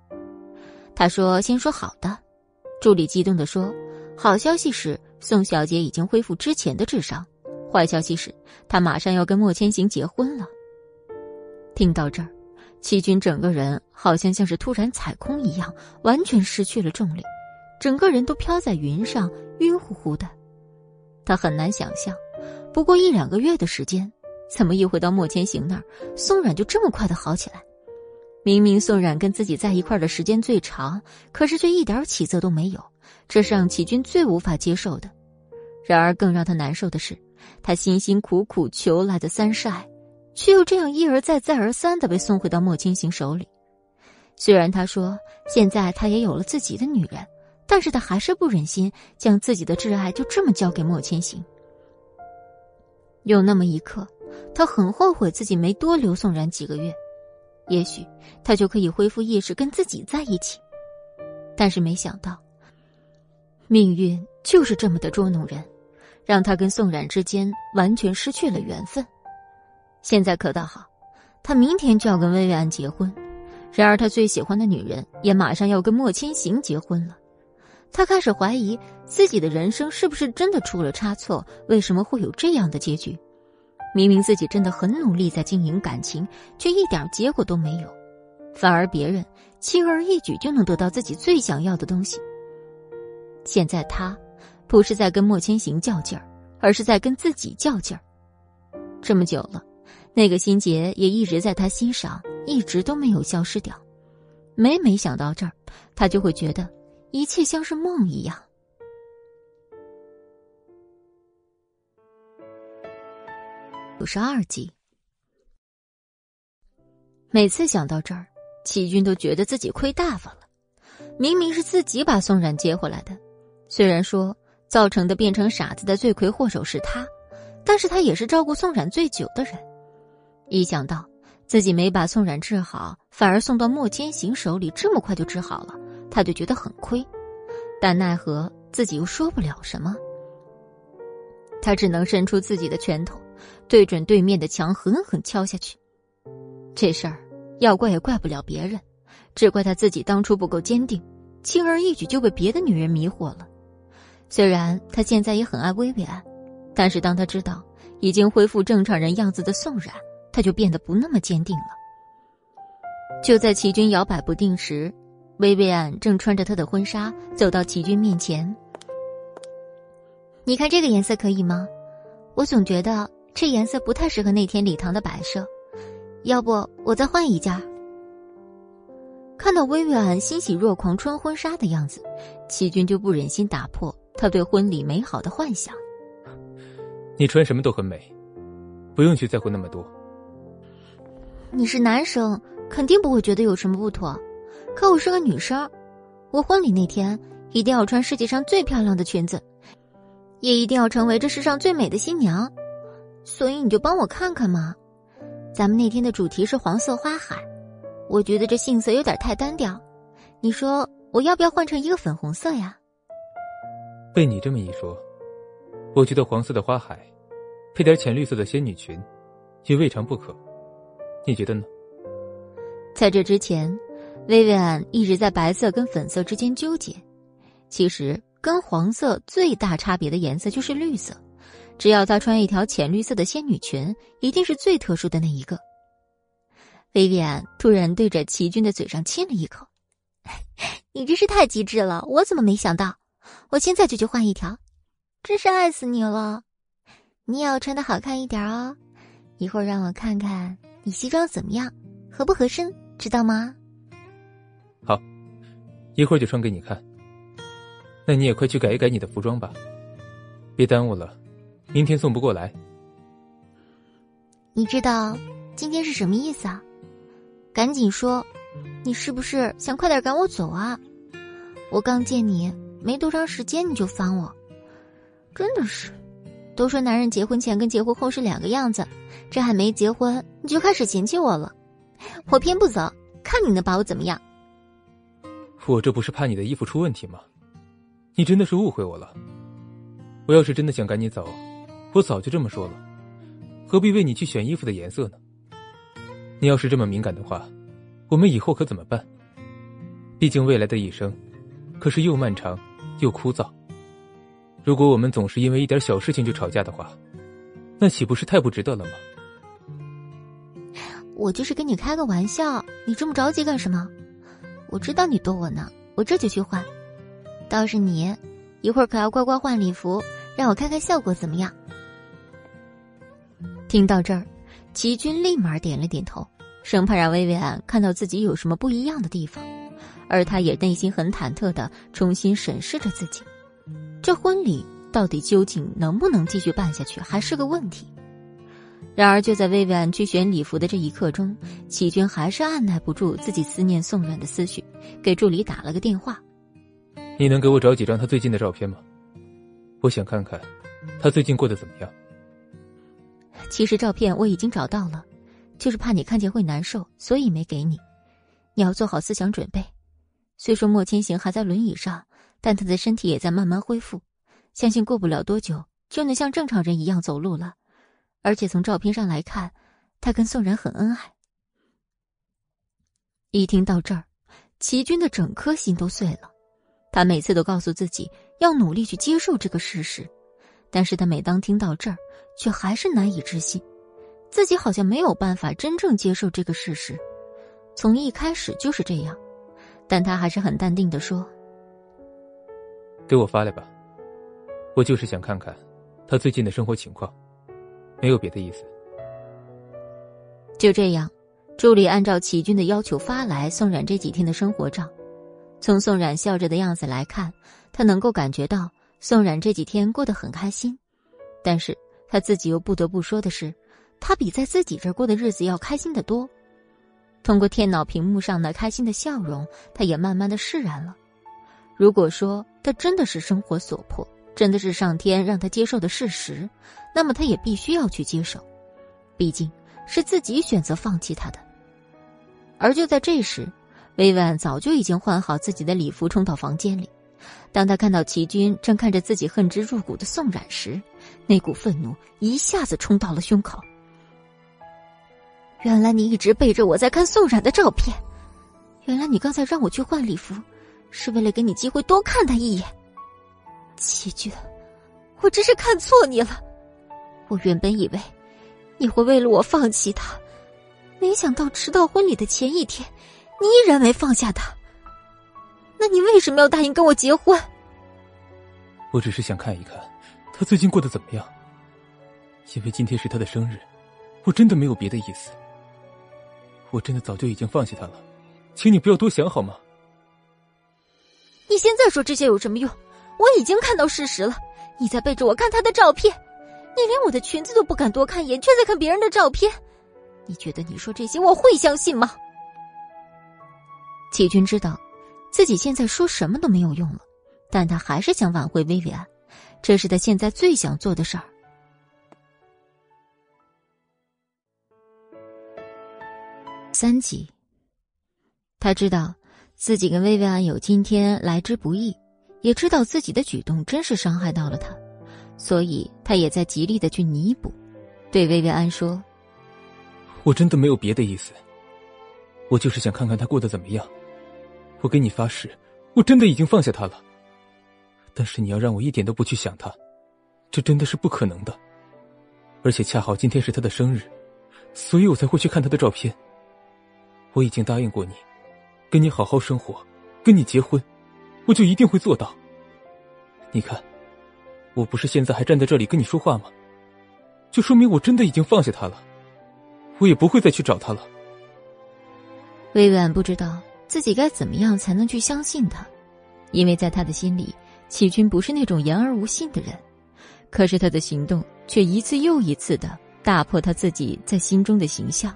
他说：“先说好的。”助理激动的说：“好消息是宋小姐已经恢复之前的智商，坏消息是她马上要跟莫千行结婚了。”听到这儿，齐军整个人好像像是突然踩空一样，完全失去了重力，整个人都飘在云上，晕乎乎的。他很难想象，不过一两个月的时间，怎么一回到莫千行那儿，宋冉就这么快的好起来？明明宋冉跟自己在一块的时间最长，可是却一点起色都没有，这是让启军最无法接受的。然而更让他难受的是，他辛辛苦苦求来的三晒，却又这样一而再、再而三的被送回到莫千行手里。虽然他说现在他也有了自己的女人。但是他还是不忍心将自己的挚爱就这么交给莫千行。有那么一刻，他很后悔自己没多留宋然几个月，也许他就可以恢复意识跟自己在一起。但是没想到，命运就是这么的捉弄人，让他跟宋冉之间完全失去了缘分。现在可倒好，他明天就要跟薇薇安结婚，然而他最喜欢的女人也马上要跟莫千行结婚了。他开始怀疑自己的人生是不是真的出了差错？为什么会有这样的结局？明明自己真的很努力在经营感情，却一点结果都没有，反而别人轻而易举就能得到自己最想要的东西。现在他不是在跟莫千行较劲儿，而是在跟自己较劲儿。这么久了，那个心结也一直在他心上，一直都没有消失掉。每每想到这儿，他就会觉得。一切像是梦一样。五十二集，每次想到这儿，齐军都觉得自己亏大发了。明明是自己把宋冉接回来的，虽然说造成的变成傻子的罪魁祸首是他，但是他也是照顾宋冉最久的人。一想到自己没把宋冉治好，反而送到莫千行手里，这么快就治好了。他就觉得很亏，但奈何自己又说不了什么。他只能伸出自己的拳头，对准对面的墙狠狠敲下去。这事儿要怪也怪不了别人，只怪他自己当初不够坚定，轻而易举就被别的女人迷惑了。虽然他现在也很爱薇薇安，但是当他知道已经恢复正常人样子的宋冉，他就变得不那么坚定了。就在齐军摇摆不定时。薇薇安正穿着她的婚纱走到齐军面前。你看这个颜色可以吗？我总觉得这颜色不太适合那天礼堂的摆设，要不我再换一件。看到薇薇安欣喜若狂穿婚纱的样子，齐军就不忍心打破他对婚礼美好的幻想。你穿什么都很美，不用去在乎那么多。你是男生，肯定不会觉得有什么不妥。可我是个女生，我婚礼那天一定要穿世界上最漂亮的裙子，也一定要成为这世上最美的新娘。所以你就帮我看看嘛。咱们那天的主题是黄色花海，我觉得这杏色有点太单调。你说我要不要换成一个粉红色呀？被你这么一说，我觉得黄色的花海，配点浅绿色的仙女裙，也未尝不可。你觉得呢？在这之前。薇薇安一直在白色跟粉色之间纠结，其实跟黄色最大差别的颜色就是绿色，只要她穿一条浅绿色的仙女裙，一定是最特殊的那一个。薇薇安突然对着齐军的嘴上亲了一口：“ 你真是太机智了，我怎么没想到？我现在就去换一条，真是爱死你了！你也要穿的好看一点哦，一会儿让我看看你西装怎么样，合不合身，知道吗？”一会儿就穿给你看。那你也快去改一改你的服装吧，别耽误了，明天送不过来。你知道今天是什么意思啊？赶紧说，你是不是想快点赶我走啊？我刚见你没多长时间你就烦我，真的是。都说男人结婚前跟结婚后是两个样子，这还没结婚你就开始嫌弃我了，我偏不走，看你能把我怎么样？我这不是怕你的衣服出问题吗？你真的是误会我了。我要是真的想赶你走，我早就这么说了，何必为你去选衣服的颜色呢？你要是这么敏感的话，我们以后可怎么办？毕竟未来的一生，可是又漫长又枯燥。如果我们总是因为一点小事情就吵架的话，那岂不是太不值得了吗？我就是跟你开个玩笑，你这么着急干什么？我知道你逗我呢，我这就去换。倒是你，一会儿可要乖乖换礼服，让我看看效果怎么样。听到这儿，齐军立马点了点头，生怕让薇薇安看到自己有什么不一样的地方，而他也内心很忐忑的重新审视着自己，这婚礼到底究竟能不能继续办下去，还是个问题。然而，就在薇薇安去选礼服的这一刻中，启军还是按耐不住自己思念宋冉的思绪，给助理打了个电话。你能给我找几张他最近的照片吗？我想看看他最近过得怎么样。其实照片我已经找到了，就是怕你看见会难受，所以没给你。你要做好思想准备。虽说莫千行还在轮椅上，但他的身体也在慢慢恢复，相信过不了多久就能像正常人一样走路了。而且从照片上来看，他跟宋然很恩爱。一听到这儿，齐军的整颗心都碎了。他每次都告诉自己要努力去接受这个事实，但是他每当听到这儿，却还是难以置信，自己好像没有办法真正接受这个事实，从一开始就是这样。但他还是很淡定的说：“给我发来吧，我就是想看看他最近的生活情况，没有别的意思。”就这样，助理按照齐军的要求发来宋冉这几天的生活照。从宋冉笑着的样子来看，他能够感觉到宋冉这几天过得很开心，但是他自己又不得不说的是，他比在自己这儿过的日子要开心的多。通过电脑屏幕上那开心的笑容，他也慢慢的释然了。如果说他真的是生活所迫，真的是上天让他接受的事实，那么他也必须要去接受，毕竟是自己选择放弃他的。而就在这时。薇薇安早就已经换好自己的礼服，冲到房间里。当他看到齐军正看着自己恨之入骨的宋冉时，那股愤怒一下子冲到了胸口。原来你一直背着我在看宋冉的照片，原来你刚才让我去换礼服，是为了给你机会多看他一眼。齐军，我真是看错你了。我原本以为你会为了我放弃他，没想到迟到婚礼的前一天。你依然没放下他，那你为什么要答应跟我结婚？我只是想看一看他最近过得怎么样。因为今天是他的生日，我真的没有别的意思。我真的早就已经放弃他了，请你不要多想好吗？你现在说这些有什么用？我已经看到事实了，你在背着我看他的照片，你连我的裙子都不敢多看一眼，却在看别人的照片。你觉得你说这些我会相信吗？齐军知道，自己现在说什么都没有用了，但他还是想挽回薇薇安，这是他现在最想做的事儿。三集，他知道自己跟薇薇安有今天来之不易，也知道自己的举动真是伤害到了他，所以他也在极力的去弥补，对薇薇安说：“我真的没有别的意思，我就是想看看他过得怎么样。”我给你发誓，我真的已经放下他了。但是你要让我一点都不去想他，这真的是不可能的。而且恰好今天是他的生日，所以我才会去看他的照片。我已经答应过你，跟你好好生活，跟你结婚，我就一定会做到。你看，我不是现在还站在这里跟你说话吗？就说明我真的已经放下他了，我也不会再去找他了。薇薇安不知道自己该怎么样才能去相信他，因为在他的心里，启军不是那种言而无信的人。可是他的行动却一次又一次的打破他自己在心中的形象。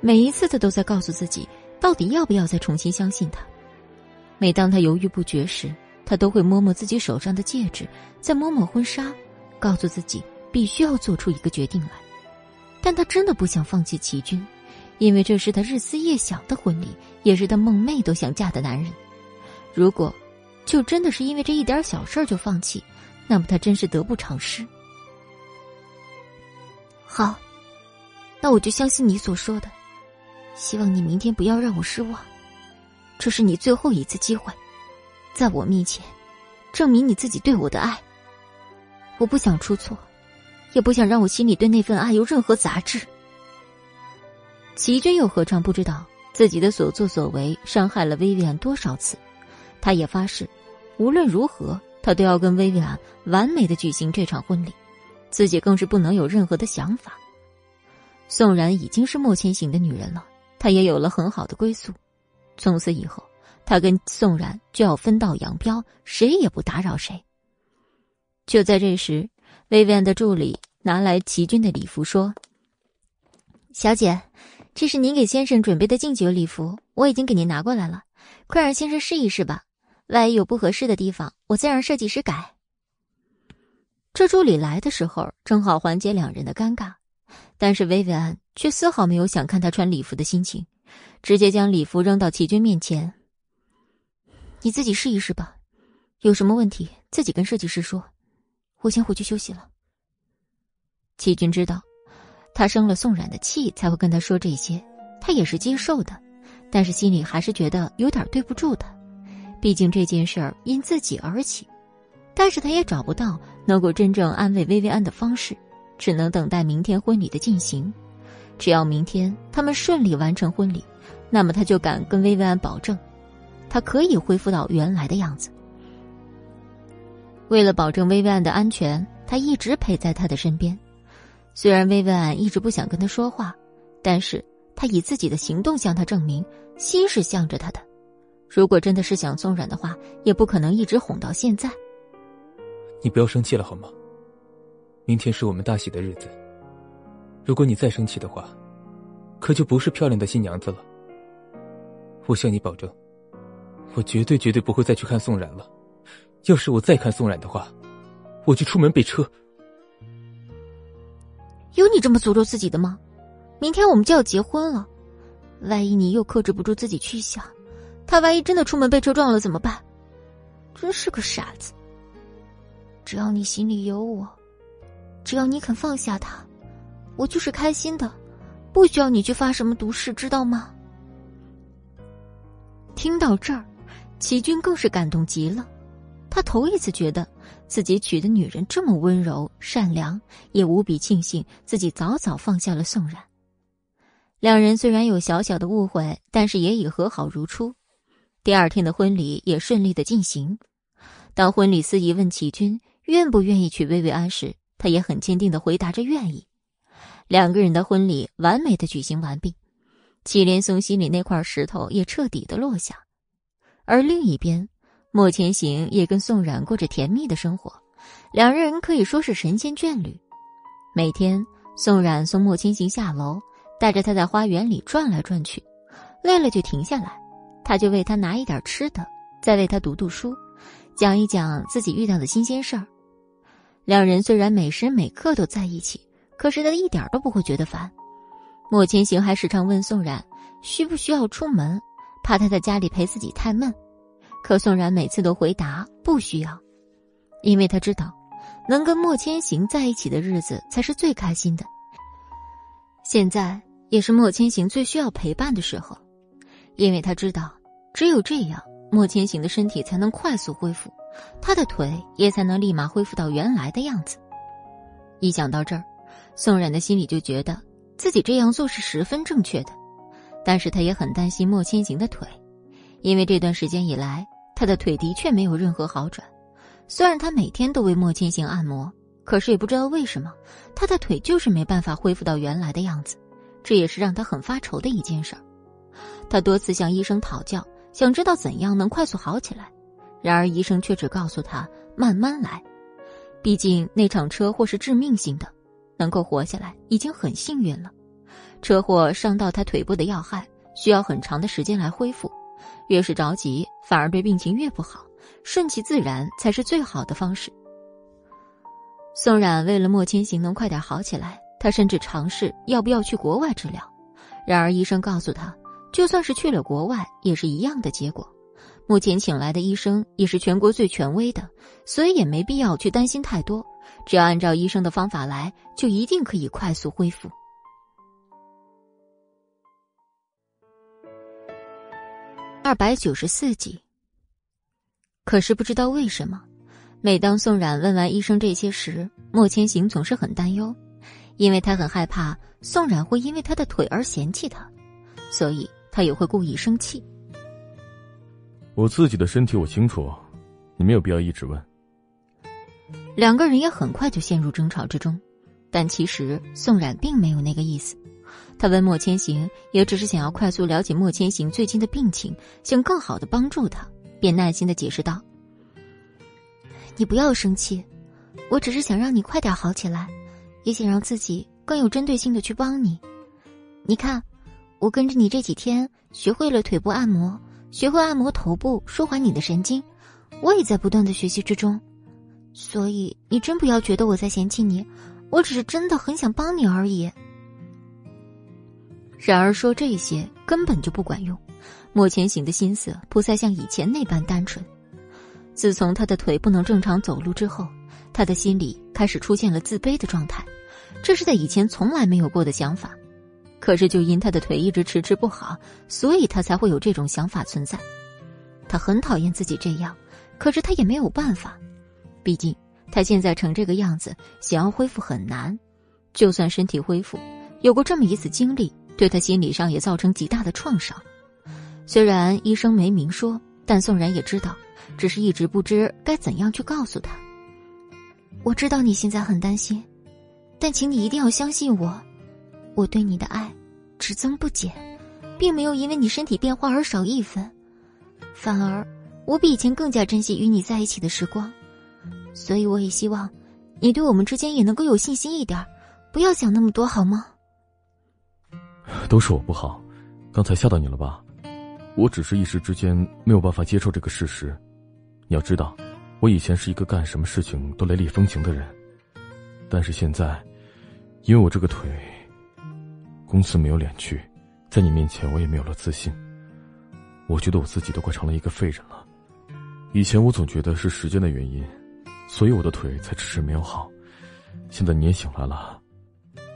每一次，他都在告诉自己，到底要不要再重新相信他。每当他犹豫不决时，他都会摸摸自己手上的戒指，再摸摸婚纱，告诉自己必须要做出一个决定来。但他真的不想放弃齐军。因为这是他日思夜想的婚礼，也是他梦寐都想嫁的男人。如果就真的是因为这一点小事就放弃，那么他真是得不偿失。好，那我就相信你所说的。希望你明天不要让我失望。这是你最后一次机会，在我面前证明你自己对我的爱。我不想出错，也不想让我心里对那份爱有任何杂质。齐军又何尝不知道自己的所作所为伤害了薇薇安多少次？他也发誓，无论如何，他都要跟薇薇安完美的举行这场婚礼。自己更是不能有任何的想法。宋然已经是莫千行的女人了，她也有了很好的归宿。从此以后，他跟宋冉就要分道扬镳，谁也不打扰谁。就在这时，薇薇安的助理拿来齐军的礼服，说：“小姐。”这是您给先生准备的敬酒礼服，我已经给您拿过来了，快让先生试一试吧。万一有不合适的地方，我再让设计师改。这助理来的时候正好缓解两人的尴尬，但是薇薇安却丝毫没有想看他穿礼服的心情，直接将礼服扔到齐军面前：“你自己试一试吧，有什么问题自己跟设计师说。我先回去休息了。”齐军知道。他生了宋冉的气，才会跟他说这些，他也是接受的，但是心里还是觉得有点对不住他，毕竟这件事儿因自己而起，但是他也找不到能够真正安慰薇薇安的方式，只能等待明天婚礼的进行。只要明天他们顺利完成婚礼，那么他就敢跟薇薇安保证，他可以恢复到原来的样子。为了保证薇薇安的安全，他一直陪在她的身边。虽然薇薇安一直不想跟他说话，但是他以自己的行动向他证明，心是向着他的。如果真的是想松软的话，也不可能一直哄到现在。你不要生气了好吗？明天是我们大喜的日子，如果你再生气的话，可就不是漂亮的新娘子了。我向你保证，我绝对绝对不会再去看宋冉了。要是我再看宋冉的话，我就出门被车。有你这么诅咒自己的吗？明天我们就要结婚了，万一你又克制不住自己去想，他万一真的出门被车撞了怎么办？真是个傻子。只要你心里有我，只要你肯放下他，我就是开心的，不需要你去发什么毒誓，知道吗？听到这儿，齐军更是感动极了，他头一次觉得。自己娶的女人这么温柔善良，也无比庆幸自己早早放下了宋冉。两人虽然有小小的误会，但是也已和好如初。第二天的婚礼也顺利的进行。当婚礼司仪问齐军愿不愿意娶薇薇安时，他也很坚定的回答着愿意。两个人的婚礼完美的举行完毕，祁连松心里那块石头也彻底的落下，而另一边。莫千行也跟宋冉过着甜蜜的生活，两人可以说是神仙眷侣。每天，宋冉送莫千行下楼，带着他在花园里转来转去，累了就停下来，他就为他拿一点吃的，再为他读读书，讲一讲自己遇到的新鲜事儿。两人虽然每时每刻都在一起，可是他一点都不会觉得烦。莫千行还时常问宋冉需不需要出门，怕他在家里陪自己太闷。可宋然每次都回答不需要，因为他知道，能跟莫千行在一起的日子才是最开心的。现在也是莫千行最需要陪伴的时候，因为他知道，只有这样，莫千行的身体才能快速恢复。他的腿也才能立马恢复到原来的样子。一想到这儿，宋冉的心里就觉得自己这样做是十分正确的，但是他也很担心莫千行的腿，因为这段时间以来，他的腿的确没有任何好转。虽然他每天都为莫千行按摩，可是也不知道为什么，他的腿就是没办法恢复到原来的样子，这也是让他很发愁的一件事儿。他多次向医生讨教，想知道怎样能快速好起来，然而医生却只告诉他慢慢来。毕竟那场车祸是致命性的，能够活下来已经很幸运了。车祸伤到他腿部的要害，需要很长的时间来恢复，越是着急，反而对病情越不好。顺其自然才是最好的方式。宋冉为了莫千行能快点好起来，他甚至尝试要不要去国外治疗。然而医生告诉他，就算是去了国外，也是一样的结果。目前请来的医生也是全国最权威的，所以也没必要去担心太多。只要按照医生的方法来，就一定可以快速恢复。二百九十四集。可是不知道为什么，每当宋冉问完医生这些时，莫千行总是很担忧，因为他很害怕宋冉会因为他的腿而嫌弃他，所以他也会故意生气。我自己的身体我清楚，你没有必要一直问。两个人也很快就陷入争吵之中，但其实宋冉并没有那个意思，他问莫千行，也只是想要快速了解莫千行最近的病情，想更好的帮助他。便耐心的解释道：“你不要生气，我只是想让你快点好起来，也想让自己更有针对性的去帮你。你看，我跟着你这几天，学会了腿部按摩，学会按摩头部，舒缓你的神经。我也在不断的学习之中，所以你真不要觉得我在嫌弃你，我只是真的很想帮你而已。然而说这些根本就不管用。”莫千行的心思不再像以前那般单纯。自从他的腿不能正常走路之后，他的心里开始出现了自卑的状态，这是在以前从来没有过的想法。可是就因他的腿一直迟迟不好，所以他才会有这种想法存在。他很讨厌自己这样，可是他也没有办法。毕竟他现在成这个样子，想要恢复很难。就算身体恢复，有过这么一次经历，对他心理上也造成极大的创伤。虽然医生没明说，但宋然也知道，只是一直不知该怎样去告诉他。我知道你现在很担心，但请你一定要相信我，我对你的爱只增不减，并没有因为你身体变化而少一分，反而我比以前更加珍惜与你在一起的时光。所以我也希望，你对我们之间也能够有信心一点，不要想那么多，好吗？都是我不好，刚才吓到你了吧？我只是一时之间没有办法接受这个事实。你要知道，我以前是一个干什么事情都雷厉风行的人，但是现在，因为我这个腿，公司没有脸去，在你面前我也没有了自信。我觉得我自己都快成了一个废人了。以前我总觉得是时间的原因，所以我的腿才迟迟没有好。现在你也醒来了，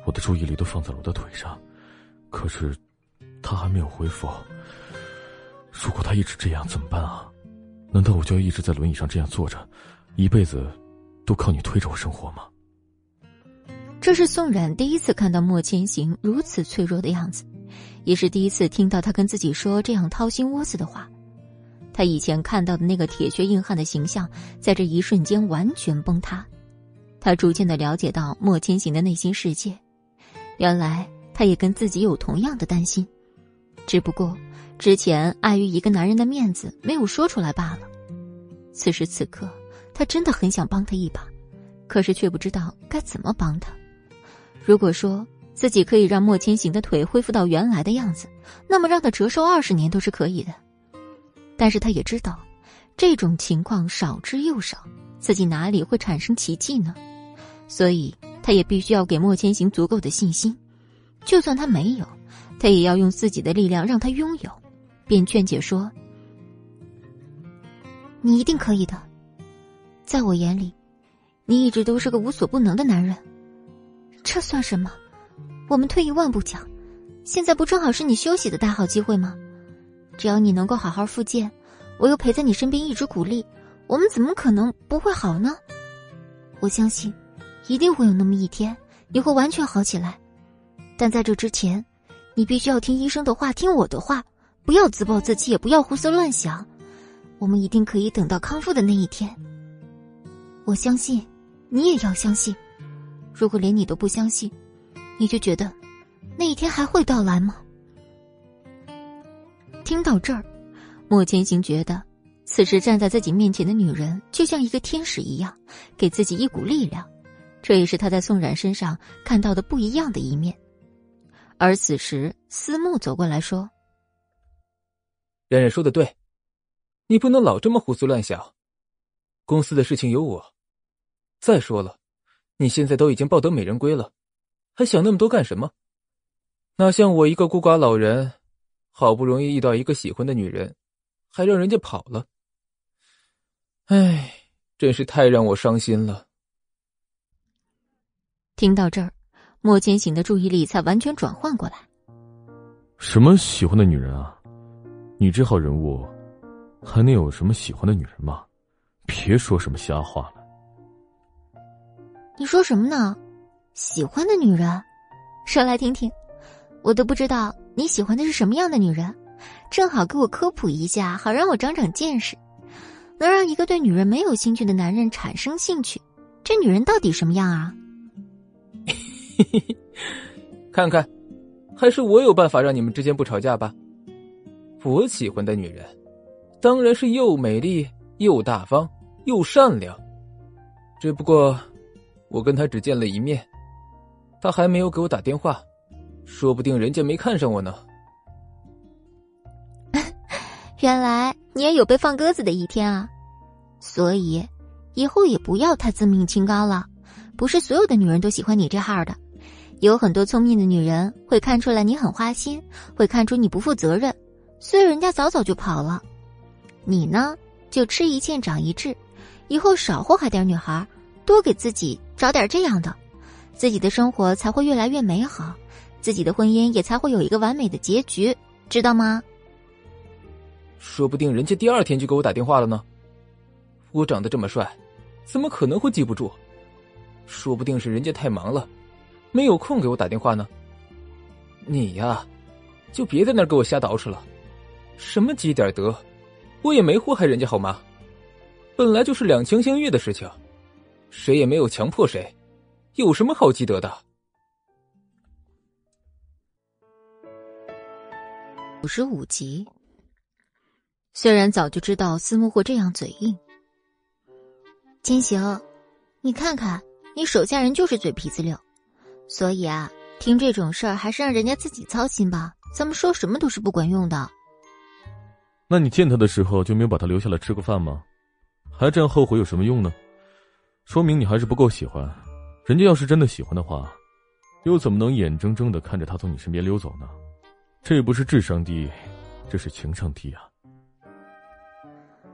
我的注意力都放在了我的腿上，可是，他还没有恢复。如果他一直这样怎么办啊？难道我就要一直在轮椅上这样坐着，一辈子都靠你推着我生活吗？这是宋冉第一次看到莫千行如此脆弱的样子，也是第一次听到他跟自己说这样掏心窝子的话。他以前看到的那个铁血硬汉的形象，在这一瞬间完全崩塌。他逐渐的了解到莫千行的内心世界，原来他也跟自己有同样的担心，只不过。之前碍于一个男人的面子，没有说出来罢了。此时此刻，他真的很想帮他一把，可是却不知道该怎么帮他。如果说自己可以让莫千行的腿恢复到原来的样子，那么让他折寿二十年都是可以的。但是他也知道，这种情况少之又少，自己哪里会产生奇迹呢？所以，他也必须要给莫千行足够的信心，就算他没有，他也要用自己的力量让他拥有。便劝解说：“你一定可以的，在我眼里，你一直都是个无所不能的男人。这算什么？我们退一万步讲，现在不正好是你休息的大好机会吗？只要你能够好好复健，我又陪在你身边一直鼓励，我们怎么可能不会好呢？我相信，一定会有那么一天，你会完全好起来。但在这之前，你必须要听医生的话，听我的话，不要自暴自弃，也不要胡思乱想。我们一定可以等到康复的那一天。我相信，你也要相信。如果连你都不相信，你就觉得那一天还会到来吗？听到这儿，莫千行觉得，此时站在自己面前的女人就像一个天使一样，给自己一股力量。这也是他在宋冉身上看到的不一样的一面。而此时，思慕走过来说：“冉冉说的对，你不能老这么胡思乱想。公司的事情有我。再说了，你现在都已经抱得美人归了，还想那么多干什么？哪像我一个孤寡老人。”好不容易遇到一个喜欢的女人，还让人家跑了。唉，真是太让我伤心了。听到这儿，莫千行的注意力才完全转换过来。什么喜欢的女人啊？你这号人物，还能有什么喜欢的女人吗？别说什么瞎话了。你说什么呢？喜欢的女人，说来听听。我都不知道你喜欢的是什么样的女人，正好给我科普一下，好让我长长见识。能让一个对女人没有兴趣的男人产生兴趣，这女人到底什么样啊？看看，还是我有办法让你们之间不吵架吧。我喜欢的女人，当然是又美丽又大方又善良。只不过，我跟她只见了一面，她还没有给我打电话。说不定人家没看上我呢。原来你也有被放鸽子的一天啊！所以以后也不要太自命清高了。不是所有的女人都喜欢你这号的，有很多聪明的女人会看出来你很花心，会看出你不负责任，所以人家早早就跑了。你呢，就吃一堑长一智，以后少祸害点女孩，多给自己找点这样的，自己的生活才会越来越美好。自己的婚姻也才会有一个完美的结局，知道吗？说不定人家第二天就给我打电话了呢。我长得这么帅，怎么可能会记不住？说不定是人家太忙了，没有空给我打电话呢。你呀，就别在那儿给我瞎捯饬了。什么积点德，我也没祸害人家好吗？本来就是两情相悦的事情，谁也没有强迫谁，有什么好积德的？五十五集。虽然早就知道司慕会这样嘴硬，金行，你看看你手下人就是嘴皮子溜，所以啊，听这种事儿还是让人家自己操心吧。咱们说什么都是不管用的。那你见他的时候就没有把他留下来吃个饭吗？还这样后悔有什么用呢？说明你还是不够喜欢。人家要是真的喜欢的话，又怎么能眼睁睁的看着他从你身边溜走呢？这不是智商低，这是情商低啊！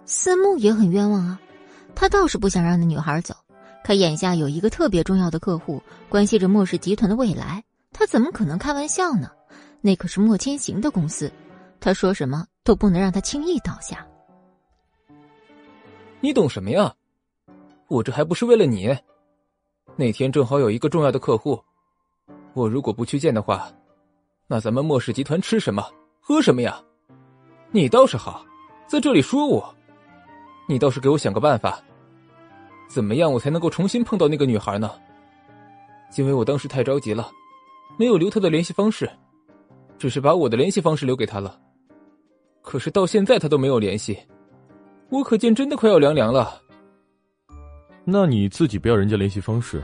思慕也很冤枉啊，他倒是不想让那女孩走，可眼下有一个特别重要的客户，关系着莫氏集团的未来，他怎么可能开玩笑呢？那可是莫千行的公司，他说什么都不能让他轻易倒下。你懂什么呀？我这还不是为了你？那天正好有一个重要的客户，我如果不去见的话。那咱们莫氏集团吃什么喝什么呀？你倒是好，在这里说我，你倒是给我想个办法，怎么样我才能够重新碰到那个女孩呢？因为我当时太着急了，没有留她的联系方式，只是把我的联系方式留给她了。可是到现在她都没有联系，我可见真的快要凉凉了。那你自己不要人家联系方式，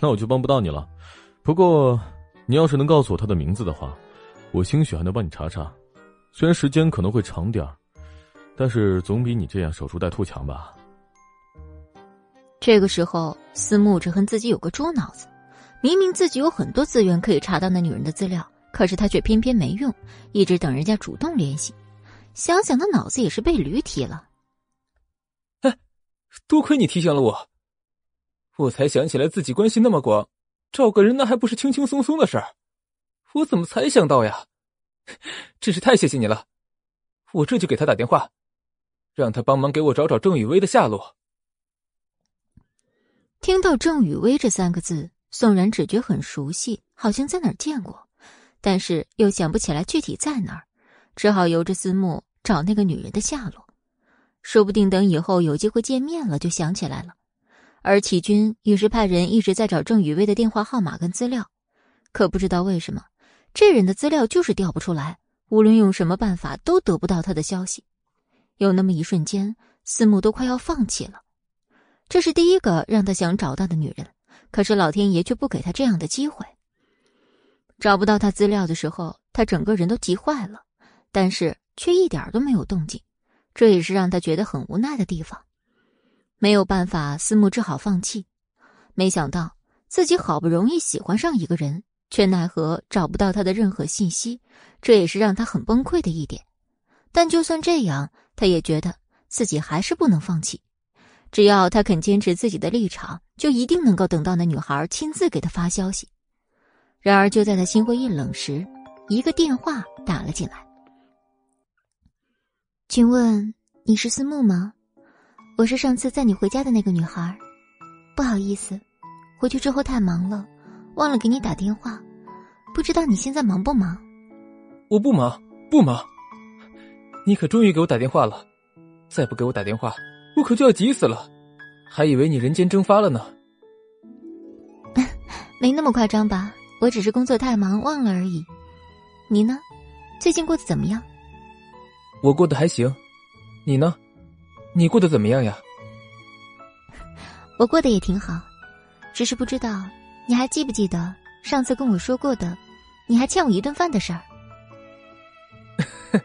那我就帮不到你了。不过，你要是能告诉我她的名字的话。我兴许还能帮你查查，虽然时间可能会长点儿，但是总比你这样守株待兔强吧。这个时候，思慕只恨自己有个猪脑子，明明自己有很多资源可以查到那女人的资料，可是他却偏偏没用，一直等人家主动联系。想想那脑子也是被驴踢了。哎，多亏你提醒了我，我才想起来自己关系那么广，找个人那还不是轻轻松松的事儿。我怎么才想到呀？真是太谢谢你了！我这就给他打电话。让他帮忙给我找找郑雨薇的下落。听到郑雨薇这三个字，宋然只觉很熟悉，好像在哪儿见过，但是又想不起来具体在哪儿，只好由着思慕找那个女人的下落。说不定等以后有机会见面了，就想起来了。而启军也是派人一直在找郑雨薇的电话号码跟资料，可不知道为什么，这人的资料就是调不出来，无论用什么办法都得不到他的消息。有那么一瞬间，思慕都快要放弃了。这是第一个让他想找到的女人，可是老天爷却不给他这样的机会。找不到他资料的时候，他整个人都急坏了，但是却一点都没有动静，这也是让他觉得很无奈的地方。没有办法，思慕只好放弃。没想到自己好不容易喜欢上一个人，却奈何找不到他的任何信息，这也是让他很崩溃的一点。但就算这样，他也觉得自己还是不能放弃。只要他肯坚持自己的立场，就一定能够等到那女孩亲自给他发消息。然而，就在他心灰意冷时，一个电话打了进来。请问你是思慕吗？我是上次载你回家的那个女孩，不好意思，回去之后太忙了，忘了给你打电话。不知道你现在忙不忙？我不忙，不忙。你可终于给我打电话了，再不给我打电话，我可就要急死了，还以为你人间蒸发了呢。没那么夸张吧？我只是工作太忙忘了而已。你呢？最近过得怎么样？我过得还行，你呢？你过得怎么样呀？我过得也挺好，只是不知道你还记不记得上次跟我说过的，你还欠我一顿饭的事儿。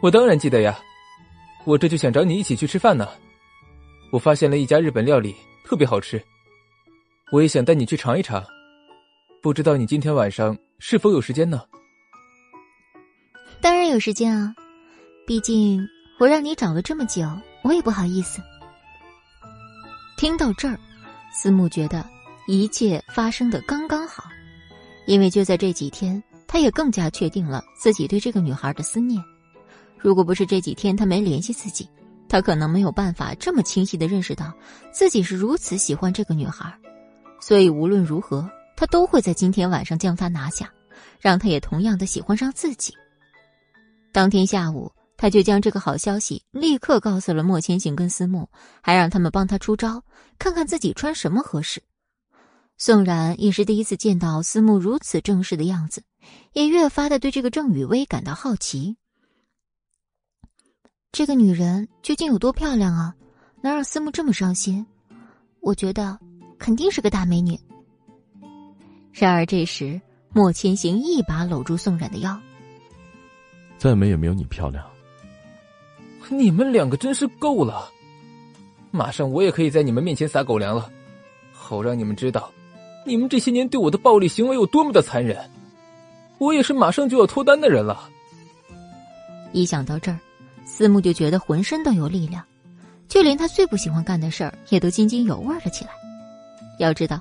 我当然记得呀，我这就想找你一起去吃饭呢。我发现了一家日本料理，特别好吃，我也想带你去尝一尝。不知道你今天晚上是否有时间呢？当然有时间啊，毕竟我让你找了这么久。我也不好意思。听到这儿，思慕觉得一切发生的刚刚好，因为就在这几天，他也更加确定了自己对这个女孩的思念。如果不是这几天他没联系自己，他可能没有办法这么清晰的认识到自己是如此喜欢这个女孩。所以无论如何，他都会在今天晚上将她拿下，让她也同样的喜欢上自己。当天下午。他就将这个好消息立刻告诉了莫千行跟思慕，还让他们帮他出招，看看自己穿什么合适。宋冉也是第一次见到思慕如此正式的样子，也越发的对这个郑雨薇感到好奇。这个女人究竟有多漂亮啊？能让思慕这么伤心？我觉得肯定是个大美女。然而这时，莫千行一把搂住宋冉的腰：“再美也没有你漂亮。”你们两个真是够了！马上我也可以在你们面前撒狗粮了，好让你们知道，你们这些年对我的暴力行为有多么的残忍。我也是马上就要脱单的人了。一想到这儿，思慕就觉得浑身都有力量，就连他最不喜欢干的事儿也都津津有味了起来。要知道，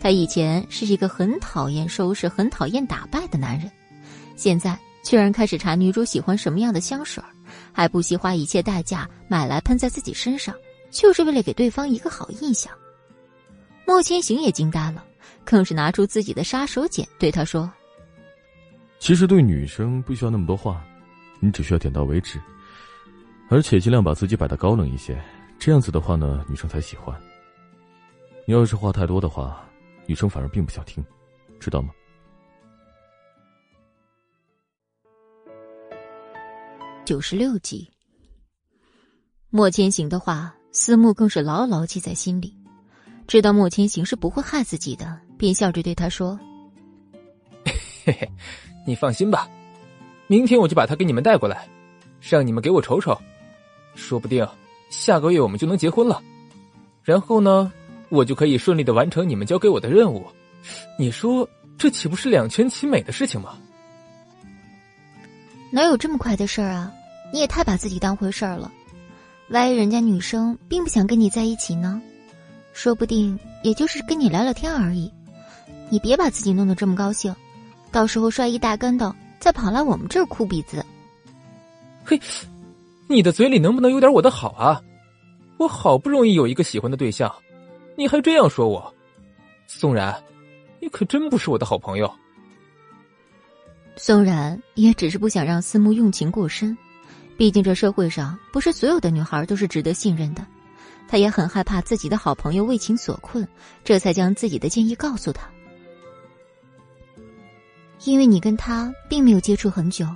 他以前是一个很讨厌收拾、很讨厌打扮的男人，现在居然开始查女主喜欢什么样的香水还不惜花一切代价买来喷在自己身上，就是为了给对方一个好印象。莫千行也惊呆了，更是拿出自己的杀手锏对他说：“其实对女生不需要那么多话，你只需要点到为止，而且尽量把自己摆得高冷一些，这样子的话呢，女生才喜欢。你要是话太多的话，女生反而并不想听，知道吗？”九十六集，莫千行的话，思慕更是牢牢记在心里。知道莫千行是不会害自己的，便笑着对他说：“嘿嘿，你放心吧，明天我就把他给你们带过来，让你们给我瞅瞅，说不定下个月我们就能结婚了。然后呢，我就可以顺利的完成你们交给我的任务。你说这岂不是两全其美的事情吗？哪有这么快的事儿啊？”你也太把自己当回事儿了，万一人家女生并不想跟你在一起呢？说不定也就是跟你聊聊天而已。你别把自己弄得这么高兴，到时候摔一大跟头，再跑来我们这儿哭鼻子。嘿，你的嘴里能不能有点我的好啊？我好不容易有一个喜欢的对象，你还这样说我，宋然，你可真不是我的好朋友。宋然也只是不想让思慕用情过深，毕竟这社会上不是所有的女孩都是值得信任的。他也很害怕自己的好朋友为情所困，这才将自己的建议告诉他。因为你跟他并没有接触很久，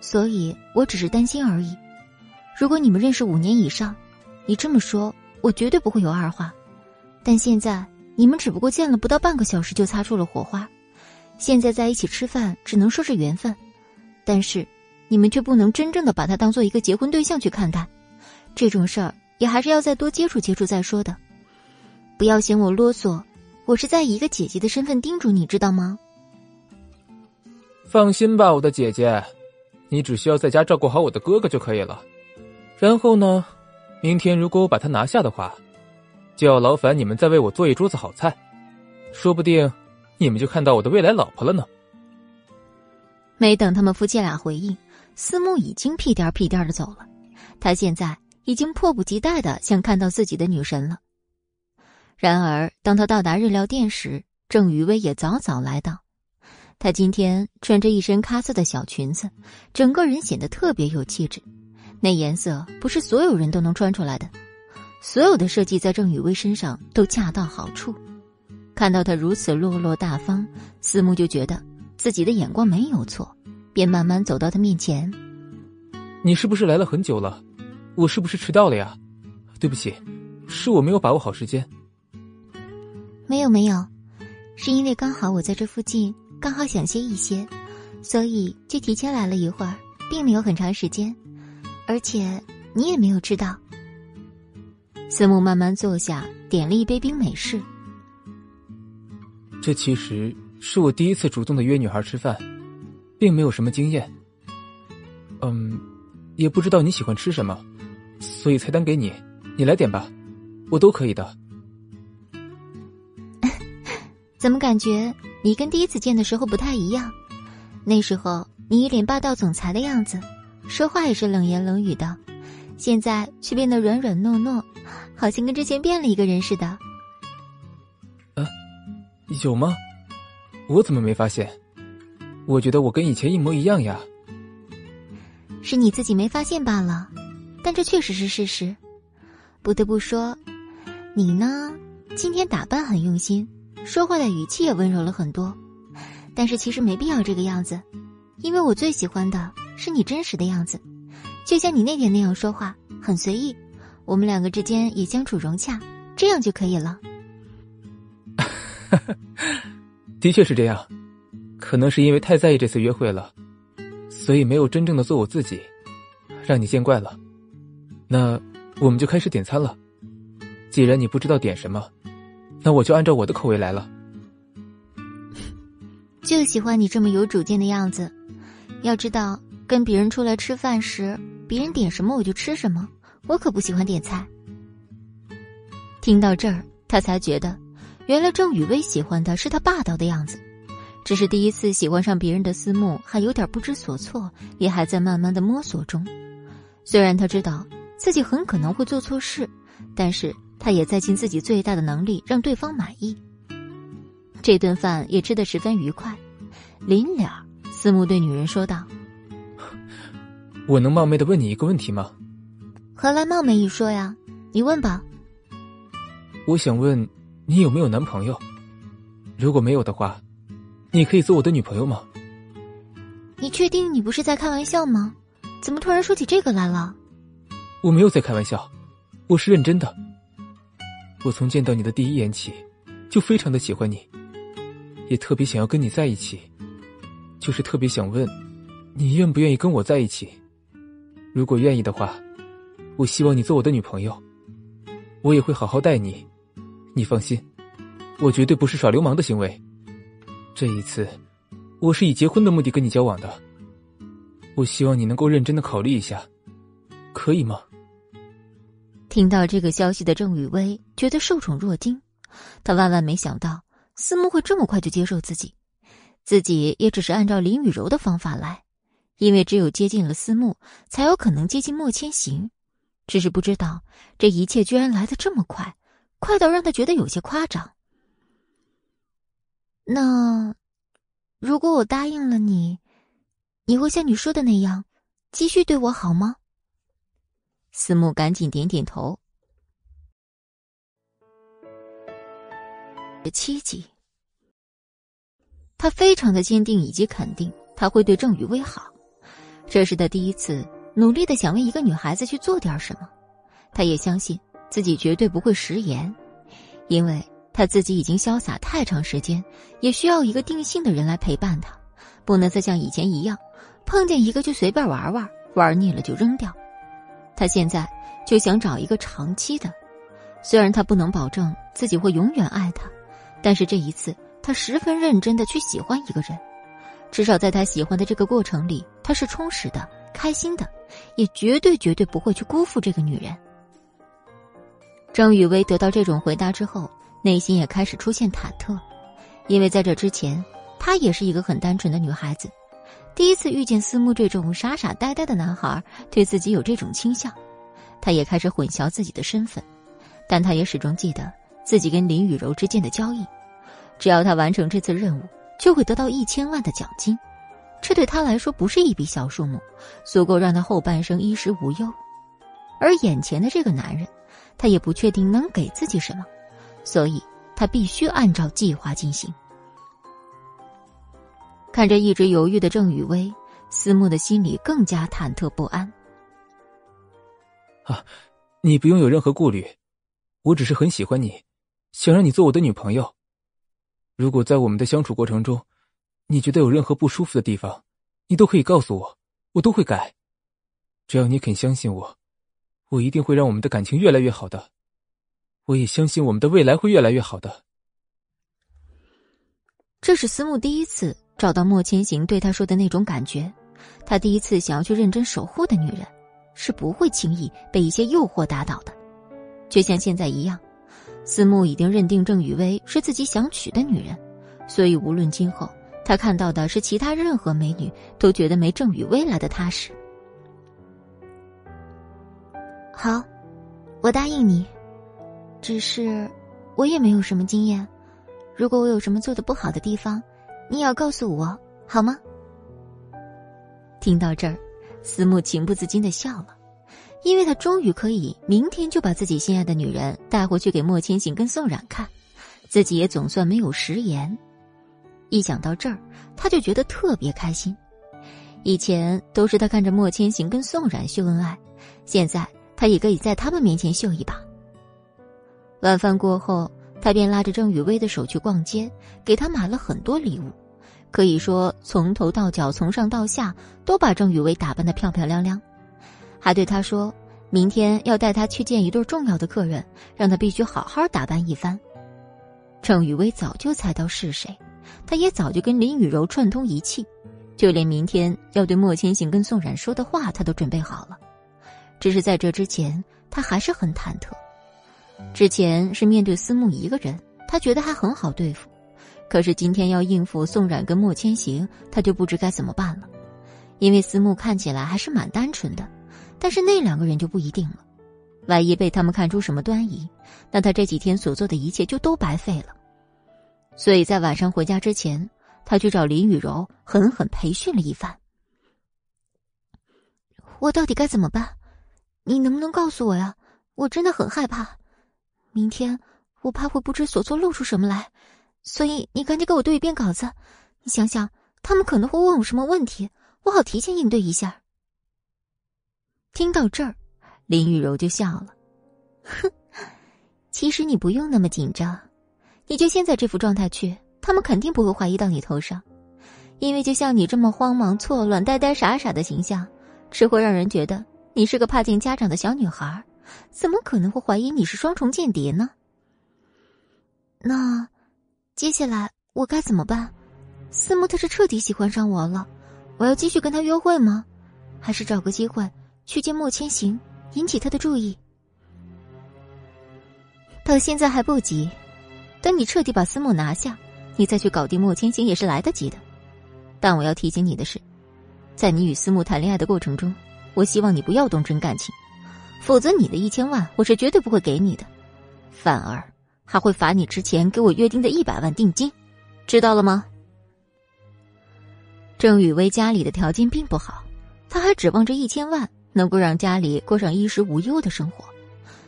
所以我只是担心而已。如果你们认识五年以上，你这么说，我绝对不会有二话。但现在你们只不过见了不到半个小时就擦出了火花。现在在一起吃饭只能说是缘分，但是你们却不能真正的把他当做一个结婚对象去看待。这种事儿也还是要再多接触接触再说的。不要嫌我啰嗦，我是在以一个姐姐的身份叮嘱你，知道吗？放心吧，我的姐姐，你只需要在家照顾好我的哥哥就可以了。然后呢，明天如果我把他拿下的话，就要劳烦你们再为我做一桌子好菜，说不定。你们就看到我的未来老婆了呢。没等他们夫妻俩回应，思慕已经屁颠屁颠的走了。他现在已经迫不及待的想看到自己的女神了。然而，当他到达日料店时，郑雨薇也早早来到。她今天穿着一身咖色的小裙子，整个人显得特别有气质。那颜色不是所有人都能穿出来的，所有的设计在郑雨薇身上都恰到好处。看到她如此落落大方，思慕就觉得自己的眼光没有错，便慢慢走到她面前。你是不是来了很久了？我是不是迟到了呀？对不起，是我没有把握好时间。没有没有，是因为刚好我在这附近，刚好想歇一歇，所以就提前来了一会儿，并没有很长时间，而且你也没有知道。思慕慢慢坐下，点了一杯冰美式。这其实是我第一次主动的约女孩吃饭，并没有什么经验。嗯，也不知道你喜欢吃什么，所以菜单给你，你来点吧，我都可以的。怎么感觉你跟第一次见的时候不太一样？那时候你一脸霸道总裁的样子，说话也是冷言冷语的，现在却变得软软糯糯，好像跟之前变了一个人似的。啊有吗？我怎么没发现？我觉得我跟以前一模一样呀。是你自己没发现罢了，但这确实是事实。不得不说，你呢，今天打扮很用心，说话的语气也温柔了很多。但是其实没必要这个样子，因为我最喜欢的是你真实的样子，就像你那天那样说话，很随意。我们两个之间也相处融洽，这样就可以了。的确是这样，可能是因为太在意这次约会了，所以没有真正的做我自己，让你见怪了。那我们就开始点餐了。既然你不知道点什么，那我就按照我的口味来了。就喜欢你这么有主见的样子。要知道，跟别人出来吃饭时，别人点什么我就吃什么，我可不喜欢点菜。听到这儿，他才觉得。原来郑雨薇喜欢的是他霸道的样子，只是第一次喜欢上别人的思慕还有点不知所措，也还在慢慢的摸索中。虽然他知道自己很可能会做错事，但是他也在尽自己最大的能力让对方满意。这顿饭也吃得十分愉快。临了，思慕对女人说道：“我能冒昧的问你一个问题吗？”“何来冒昧一说呀？你问吧。”“我想问。”你有没有男朋友？如果没有的话，你可以做我的女朋友吗？你确定你不是在开玩笑吗？怎么突然说起这个来了？我没有在开玩笑，我是认真的。我从见到你的第一眼起，就非常的喜欢你，也特别想要跟你在一起，就是特别想问，你愿不愿意跟我在一起？如果愿意的话，我希望你做我的女朋友，我也会好好待你。你放心，我绝对不是耍流氓的行为。这一次，我是以结婚的目的跟你交往的。我希望你能够认真的考虑一下，可以吗？听到这个消息的郑雨薇觉得受宠若惊，她万万没想到思慕会这么快就接受自己，自己也只是按照林雨柔的方法来，因为只有接近了思慕，才有可能接近莫千行。只是不知道这一切居然来得这么快，快到让他觉得有些夸张。那，如果我答应了你，你会像你说的那样，继续对我好吗？思慕赶紧点点头。七集，他非常的坚定以及肯定，他会对郑雨薇好。这是他第一次努力的想为一个女孩子去做点什么。他也相信自己绝对不会食言，因为他自己已经潇洒太长时间，也需要一个定性的人来陪伴他，不能再像以前一样，碰见一个就随便玩玩，玩腻了就扔掉。他现在就想找一个长期的，虽然他不能保证自己会永远爱他。但是这一次，他十分认真的去喜欢一个人，至少在他喜欢的这个过程里，他是充实的、开心的，也绝对绝对不会去辜负这个女人。郑雨薇得到这种回答之后，内心也开始出现忐忑，因为在这之前，她也是一个很单纯的女孩子，第一次遇见思慕这种傻傻呆呆的男孩，对自己有这种倾向，他也开始混淆自己的身份，但他也始终记得。自己跟林雨柔之间的交易，只要他完成这次任务，就会得到一千万的奖金。这对他来说不是一笔小数目，足够让他后半生衣食无忧。而眼前的这个男人，他也不确定能给自己什么，所以他必须按照计划进行。看着一直犹豫的郑雨薇，思慕的心里更加忐忑不安。啊，你不用有任何顾虑，我只是很喜欢你。想让你做我的女朋友。如果在我们的相处过程中，你觉得有任何不舒服的地方，你都可以告诉我，我都会改。只要你肯相信我，我一定会让我们的感情越来越好的。我也相信我们的未来会越来越好的。这是思慕第一次找到莫千行对他说的那种感觉，他第一次想要去认真守护的女人，是不会轻易被一些诱惑打倒的，就像现在一样。思慕已经认定郑雨薇是自己想娶的女人，所以无论今后他看到的是其他任何美女，都觉得没郑雨薇来的踏实。好，我答应你，只是我也没有什么经验，如果我有什么做的不好的地方，你也要告诉我，好吗？听到这儿，思慕情不自禁的笑了。因为他终于可以明天就把自己心爱的女人带回去给莫千行跟宋冉看，自己也总算没有食言。一想到这儿，他就觉得特别开心。以前都是他看着莫千行跟宋冉秀恩爱，现在他也可以在他们面前秀一把。晚饭过后，他便拉着郑雨薇的手去逛街，给她买了很多礼物，可以说从头到脚、从上到下都把郑雨薇打扮的漂漂亮亮。还对他说：“明天要带他去见一对重要的客人，让他必须好好打扮一番。”郑雨薇早就猜到是谁，他也早就跟林雨柔串通一气，就连明天要对莫千行跟宋冉说的话，他都准备好了。只是在这之前，他还是很忐忑。之前是面对思慕一个人，他觉得还很好对付，可是今天要应付宋冉跟莫千行，他就不知该怎么办了。因为思慕看起来还是蛮单纯的。但是那两个人就不一定了，万一被他们看出什么端倪，那他这几天所做的一切就都白费了。所以在晚上回家之前，他去找林雨柔狠狠培训了一番。我到底该怎么办？你能不能告诉我呀？我真的很害怕，明天我怕会不知所措，露出什么来。所以你赶紧给我对一遍稿子，你想想他们可能会问我什么问题，我好提前应对一下。听到这儿，林雨柔就笑了，哼，其实你不用那么紧张，你就现在这副状态去，他们肯定不会怀疑到你头上，因为就像你这么慌忙、错乱、呆呆傻傻的形象，只会让人觉得你是个怕见家长的小女孩，怎么可能会怀疑你是双重间谍呢？那，接下来我该怎么办？思慕他是彻底喜欢上我了，我要继续跟他约会吗？还是找个机会？去见莫千行，引起他的注意。到现在还不急，等你彻底把思慕拿下，你再去搞定莫千行也是来得及的。但我要提醒你的是，在你与思慕谈恋爱的过程中，我希望你不要动真感情，否则你的一千万我是绝对不会给你的，反而还会罚你之前给我约定的一百万定金，知道了吗？郑雨薇家里的条件并不好，他还指望着一千万能够让家里过上衣食无忧的生活，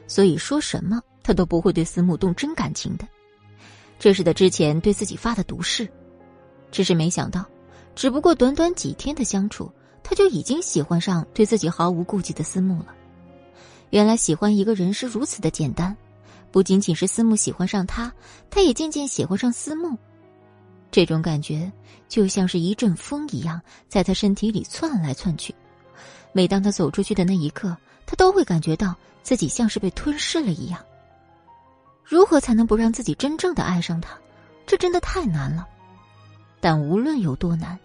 所以说什么他都不会对思慕动真感情的，这是他之前对自己发的毒誓。只是没想到，只不过短短几天的相处，他就已经喜欢上对自己毫无顾忌的思慕了。原来喜欢一个人是如此的简单，不仅仅是思慕喜欢上他，他也渐渐喜欢上思慕。这种感觉就像是一阵风一样，在他身体里窜来窜去。每当他走出去的那一刻，他都会感觉到自己像是被吞噬了一样。如何才能不让自己真正的爱上他？这真的太难了。但无论有多难，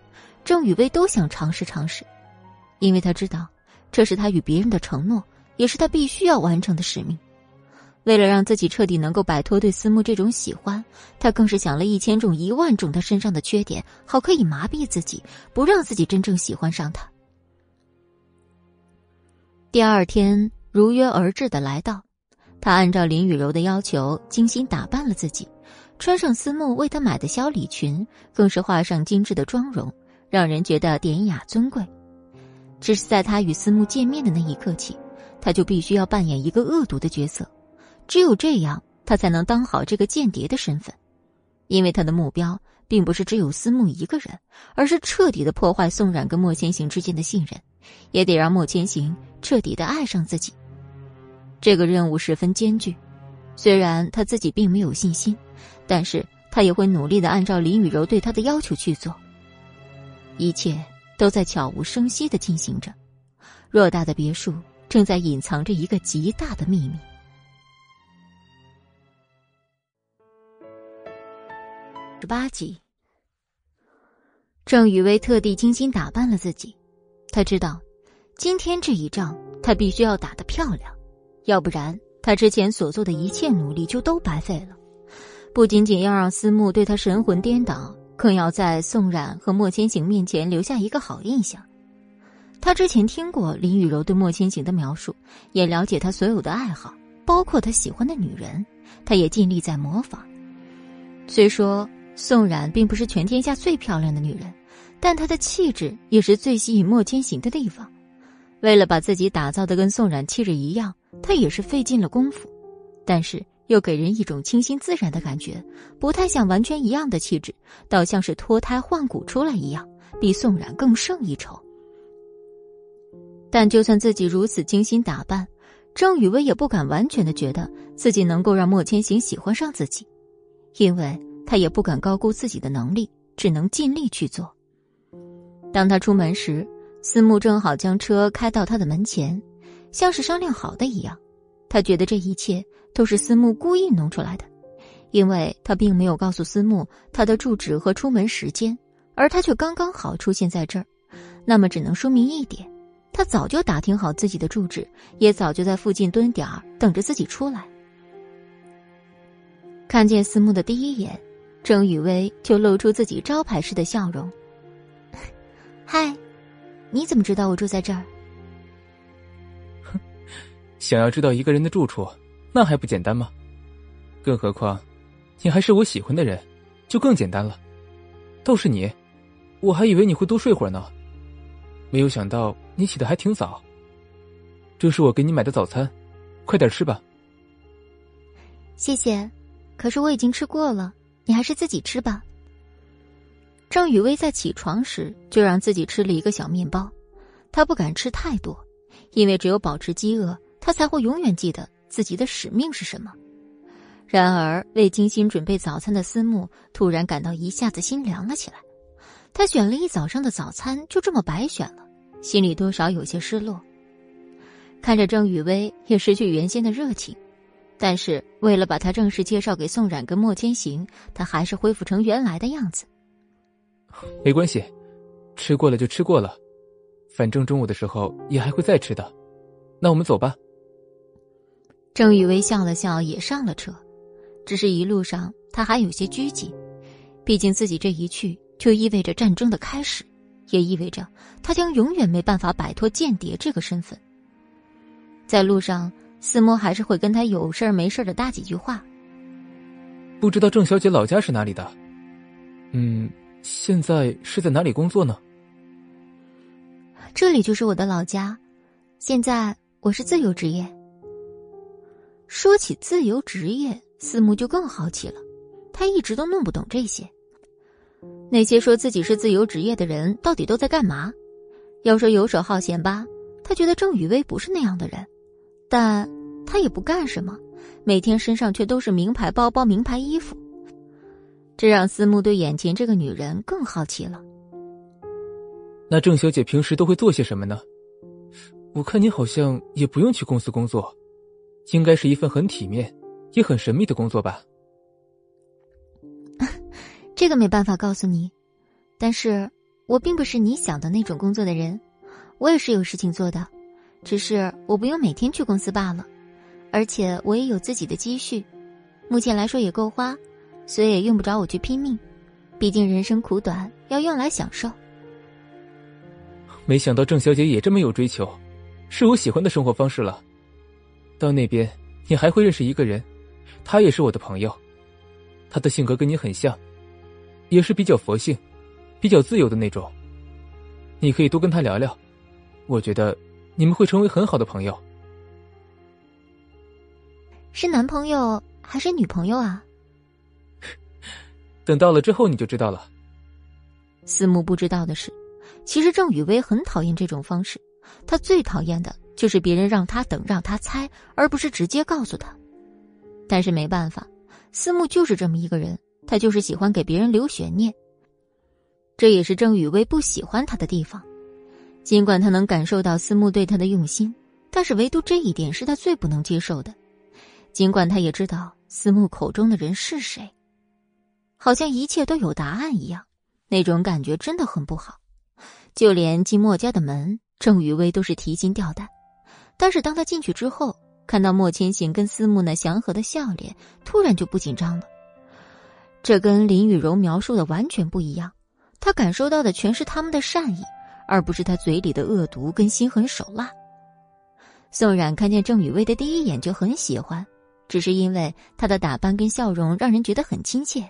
郑雨薇都想尝试尝试，因为他知道，这是他与别人的承诺，也是他必须要完成的使命。为了让自己彻底能够摆脱对思慕这种喜欢，他更是想了一千种、一万种他身上的缺点，好可以麻痹自己，不让自己真正喜欢上他。第二天如约而至的来到，他按照林雨柔的要求精心打扮了自己，穿上思慕为他买的小礼裙，更是画上精致的妆容，让人觉得典雅尊贵。只是在他与思慕见面的那一刻起，他就必须要扮演一个恶毒的角色。只有这样，他才能当好这个间谍的身份，因为他的目标并不是只有思慕一个人，而是彻底的破坏宋冉跟莫千行之间的信任，也得让莫千行彻底的爱上自己。这个任务十分艰巨，虽然他自己并没有信心，但是他也会努力的按照林雨柔对他的要求去做。一切都在悄无声息的进行着，偌大的别墅正在隐藏着一个极大的秘密。十八集，郑雨薇特地精心打扮了自己。他知道，今天这一仗他必须要打得漂亮，要不然他之前所做的一切努力就都白费了。不仅仅要让思慕对他神魂颠倒，更要在宋冉和莫千行面前留下一个好印象。他之前听过林雨柔对莫千行的描述，也了解他所有的爱好，包括他喜欢的女人，他也尽力在模仿。虽说。宋冉并不是全天下最漂亮的女人，但她的气质也是最吸引莫千行的地方。为了把自己打造的跟宋冉气质一样，她也是费尽了功夫，但是又给人一种清新自然的感觉，不太像完全一样的气质，倒像是脱胎换骨出来一样，比宋冉更胜一筹。但就算自己如此精心打扮，郑雨薇也不敢完全的觉得自己能够让莫千行喜欢上自己，因为。他也不敢高估自己的能力，只能尽力去做。当他出门时，思慕正好将车开到他的门前，像是商量好的一样。他觉得这一切都是思慕故意弄出来的，因为他并没有告诉思慕他的住址和出门时间，而他却刚刚好出现在这儿。那么，只能说明一点：他早就打听好自己的住址，也早就在附近蹲点儿等着自己出来。看见思慕的第一眼。郑雨薇就露出自己招牌式的笑容。嗨，你怎么知道我住在这儿？哼，想要知道一个人的住处，那还不简单吗？更何况，你还是我喜欢的人，就更简单了。倒是你，我还以为你会多睡会儿呢，没有想到你起的还挺早。这是我给你买的早餐，快点吃吧。谢谢，可是我已经吃过了。你还是自己吃吧。郑雨薇在起床时就让自己吃了一个小面包，她不敢吃太多，因为只有保持饥饿，她才会永远记得自己的使命是什么。然而，为精心准备早餐的思慕突然感到一下子心凉了起来。他选了一早上的早餐，就这么白选了，心里多少有些失落。看着郑雨薇也失去原先的热情。但是为了把她正式介绍给宋冉跟莫千行，她还是恢复成原来的样子。没关系，吃过了就吃过了，反正中午的时候也还会再吃的。那我们走吧。郑雨薇笑了笑，也上了车。只是一路上她还有些拘谨，毕竟自己这一去就意味着战争的开始，也意味着他将永远没办法摆脱间谍这个身份。在路上，思慕还是会跟他有事儿没事儿的搭几句话。不知道郑小姐老家是哪里的？嗯，现在是在哪里工作呢？这里就是我的老家，现在我是自由职业。说起自由职业，思慕就更好奇了。他一直都弄不懂这些。那些说自己是自由职业的人，到底都在干嘛？要说游手好闲吧，他觉得郑雨薇不是那样的人，但他也不干什么，每天身上却都是名牌包包、名牌衣服，这让思慕对眼前这个女人更好奇了。那郑小姐平时都会做些什么呢？我看你好像也不用去公司工作，应该是一份很体面、也很神秘的工作吧？这个没办法告诉你，但是我并不是你想的那种工作的人，我也是有事情做的，只是我不用每天去公司罢了，而且我也有自己的积蓄，目前来说也够花，所以也用不着我去拼命，毕竟人生苦短，要用来享受。没想到郑小姐也这么有追求，是我喜欢的生活方式了。到那边你还会认识一个人，他也是我的朋友，他的性格跟你很像。也是比较佛性、比较自由的那种。你可以多跟他聊聊，我觉得你们会成为很好的朋友。是男朋友还是女朋友啊？等到了之后你就知道了。思慕不知道的是，其实郑雨薇很讨厌这种方式，她最讨厌的就是别人让她等、让她猜，而不是直接告诉她。但是没办法，思慕就是这么一个人。他就是喜欢给别人留悬念，这也是郑雨薇不喜欢他的地方。尽管他能感受到思慕对他的用心，但是唯独这一点是他最不能接受的。尽管他也知道思慕口中的人是谁，好像一切都有答案一样，那种感觉真的很不好。就连进莫家的门，郑雨薇都是提心吊胆。但是当他进去之后，看到莫千行跟思慕那祥和的笑脸，突然就不紧张了。这跟林雨柔描述的完全不一样，他感受到的全是他们的善意，而不是他嘴里的恶毒跟心狠手辣。宋冉看见郑雨薇的第一眼就很喜欢，只是因为她的打扮跟笑容让人觉得很亲切。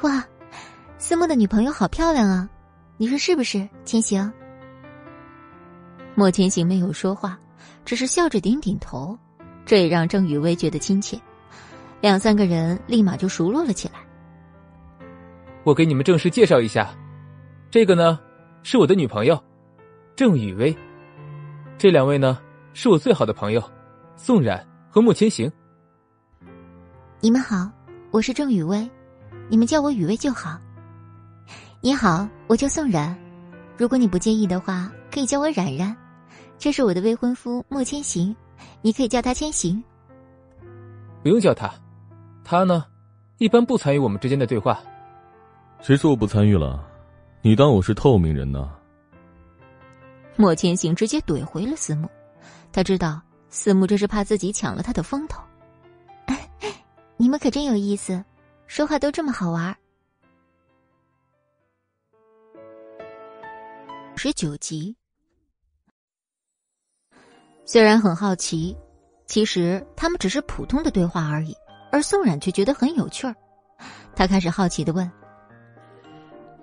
哇，思慕的女朋友好漂亮啊，你说是不是？千行。莫千行没有说话，只是笑着点点头，这也让郑雨薇觉得亲切。两三个人立马就熟络了起来。我给你们正式介绍一下，这个呢是我的女朋友郑雨薇，这两位呢是我最好的朋友宋冉和莫千行。你们好，我是郑雨薇，你们叫我雨薇就好。你好，我叫宋冉，如果你不介意的话，可以叫我冉冉。这是我的未婚夫莫千行，你可以叫他千行。不用叫他。他呢，一般不参与我们之间的对话。谁说我不参与了？你当我是透明人呢？莫千行直接怼回了思慕，他知道思慕这是怕自己抢了他的风头。你们可真有意思，说话都这么好玩。十九集，虽然很好奇，其实他们只是普通的对话而已。而宋冉却觉得很有趣儿，他开始好奇的问：“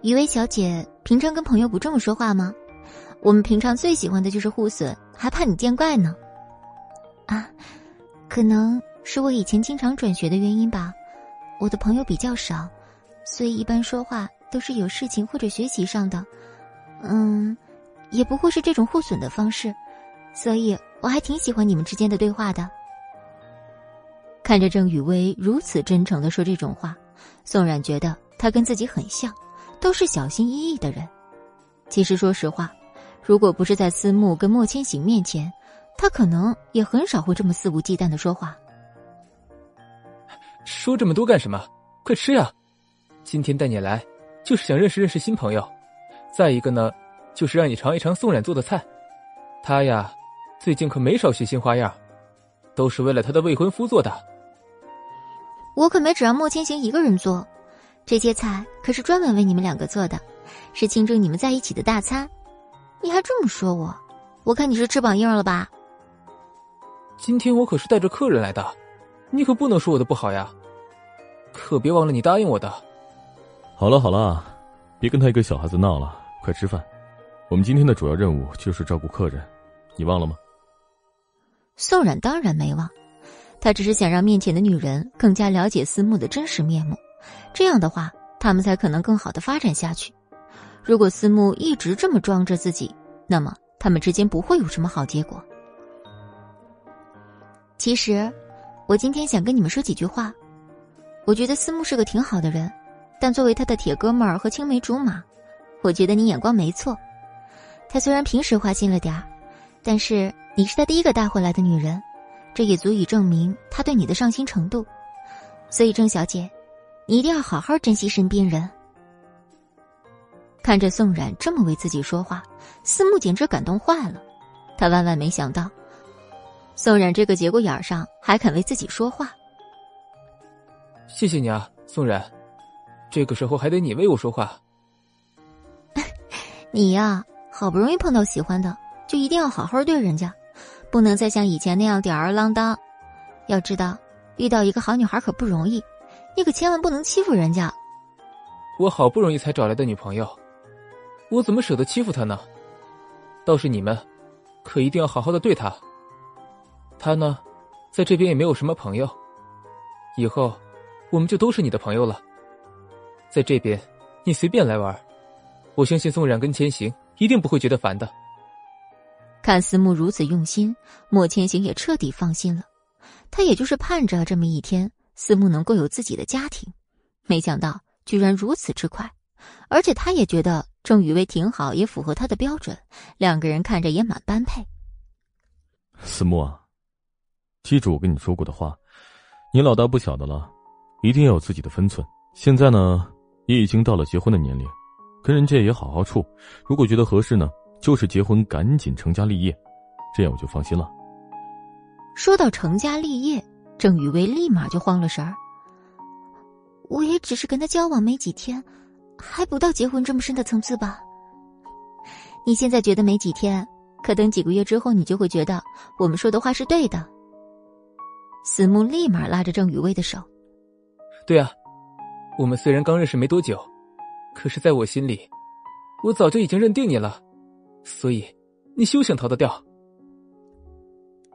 余薇小姐，平常跟朋友不这么说话吗？我们平常最喜欢的就是互损，还怕你见怪呢。”啊，可能是我以前经常转学的原因吧，我的朋友比较少，所以一般说话都是有事情或者学习上的，嗯，也不会是这种互损的方式，所以我还挺喜欢你们之间的对话的。看着郑雨薇如此真诚的说这种话，宋冉觉得他跟自己很像，都是小心翼翼的人。其实说实话，如果不是在思慕跟莫千行面前，他可能也很少会这么肆无忌惮的说话。说这么多干什么？快吃呀！今天带你来，就是想认识认识新朋友。再一个呢，就是让你尝一尝宋冉做的菜。他呀，最近可没少学新花样，都是为了他的未婚夫做的。我可没只让莫千行一个人做，这些菜可是专门为你们两个做的，是庆祝你们在一起的大餐。你还这么说我，我看你是翅膀硬了吧？今天我可是带着客人来的，你可不能说我的不好呀！可别忘了你答应我的。好了好了，别跟他一个小孩子闹了，快吃饭。我们今天的主要任务就是照顾客人，你忘了吗？宋冉当然没忘，他只是想让面前的女人更加了解思慕的真实面目，这样的话，他们才可能更好的发展下去。如果思慕一直这么装着自己，那么他们之间不会有什么好结果。其实，我今天想跟你们说几句话。我觉得思慕是个挺好的人，但作为他的铁哥们儿和青梅竹马，我觉得你眼光没错。他虽然平时花心了点儿，但是你是他第一个带回来的女人，这也足以证明他对你的上心程度。所以郑小姐，你一定要好好珍惜身边人。看着宋冉这么为自己说话，思慕简直感动坏了。他万万没想到。宋冉这个节骨眼上还肯为自己说话，谢谢你啊，宋冉，这个时候还得你为我说话。你呀，好不容易碰到喜欢的，就一定要好好对人家，不能再像以前那样吊儿郎当。要知道，遇到一个好女孩可不容易，你可千万不能欺负人家。我好不容易才找来的女朋友，我怎么舍得欺负她呢？倒是你们，可一定要好好的对她。他呢，在这边也没有什么朋友。以后，我们就都是你的朋友了。在这边，你随便来玩，我相信宋冉跟千行一定不会觉得烦的。看思慕如此用心，莫千行也彻底放心了。他也就是盼着这么一天，思慕能够有自己的家庭，没想到居然如此之快。而且他也觉得郑雨薇挺好，也符合他的标准，两个人看着也蛮般配。思慕啊。记住我跟你说过的话，你老大不小的了，一定要有自己的分寸。现在呢，也已经到了结婚的年龄，跟人家也好好处。如果觉得合适呢，就是结婚，赶紧成家立业，这样我就放心了。说到成家立业，郑雨薇立马就慌了神儿。我也只是跟他交往没几天，还不到结婚这么深的层次吧？你现在觉得没几天，可等几个月之后，你就会觉得我们说的话是对的。思慕立马拉着郑雨薇的手。对啊，我们虽然刚认识没多久，可是在我心里，我早就已经认定你了，所以你休想逃得掉。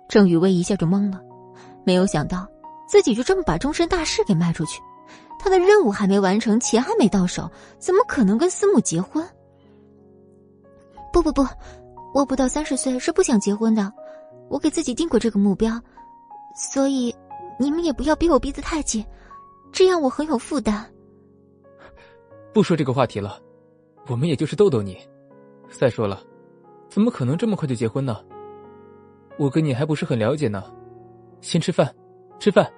郑雨薇一下就懵了，没有想到自己就这么把终身大事给卖出去，他的任务还没完成，钱还没到手，怎么可能跟司母结婚？不不不，我不到三十岁是不想结婚的，我给自己定过这个目标。所以，你们也不要逼我逼得太紧，这样我很有负担。不说这个话题了，我们也就是逗逗你。再说了，怎么可能这么快就结婚呢？我跟你还不是很了解呢。先吃饭，吃饭。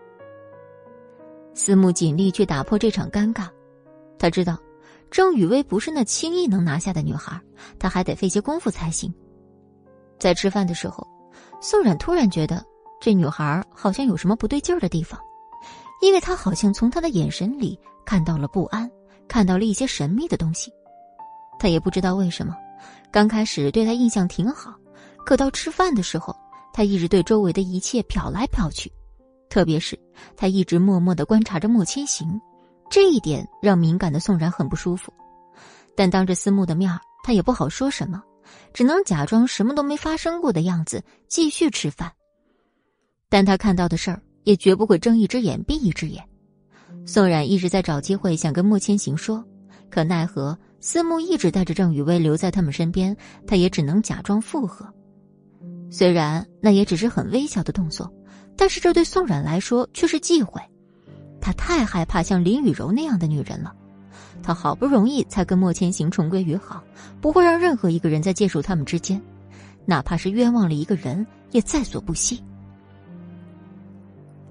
思慕尽力去打破这场尴尬，他知道郑雨薇不是那轻易能拿下的女孩，他还得费些功夫才行。在吃饭的时候，宋冉突然觉得。这女孩好像有什么不对劲儿的地方，因为她好像从他的眼神里看到了不安，看到了一些神秘的东西。他也不知道为什么，刚开始对他印象挺好，可到吃饭的时候，他一直对周围的一切瞟来瞟去，特别是他一直默默的观察着莫千行，这一点让敏感的宋然很不舒服。但当着思慕的面他也不好说什么，只能假装什么都没发生过的样子，继续吃饭。但他看到的事儿也绝不会睁一只眼闭一只眼。宋冉一直在找机会想跟莫千行说，可奈何思慕一直带着郑雨薇留在他们身边，他也只能假装附和。虽然那也只是很微小的动作，但是这对宋冉来说却是忌讳。他太害怕像林雨柔那样的女人了。他好不容易才跟莫千行重归于好，不会让任何一个人再介入他们之间，哪怕是冤枉了一个人，也在所不惜。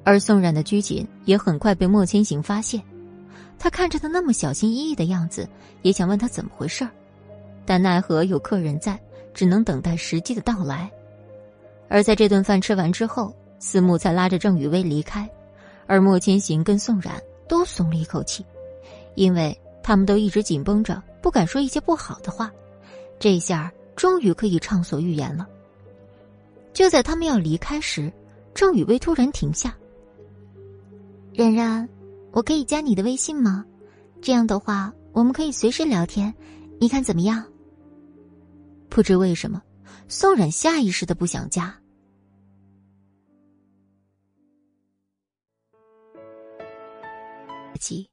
而宋冉的拘谨也很快被莫千行发现，他看着他那么小心翼翼的样子，也想问他怎么回事儿，但奈何有客人在，只能等待时机的到来。而在这顿饭吃完之后，思慕才拉着郑雨薇离开，而莫千行跟宋冉都松了一口气，因为他们都一直紧绷着，不敢说一些不好的话。这下终于可以畅所欲言了。就在他们要离开时，郑雨薇突然停下。冉冉，我可以加你的微信吗？这样的话，我们可以随时聊天，你看怎么样？不知为什么，宋冉下意识的不想加。七，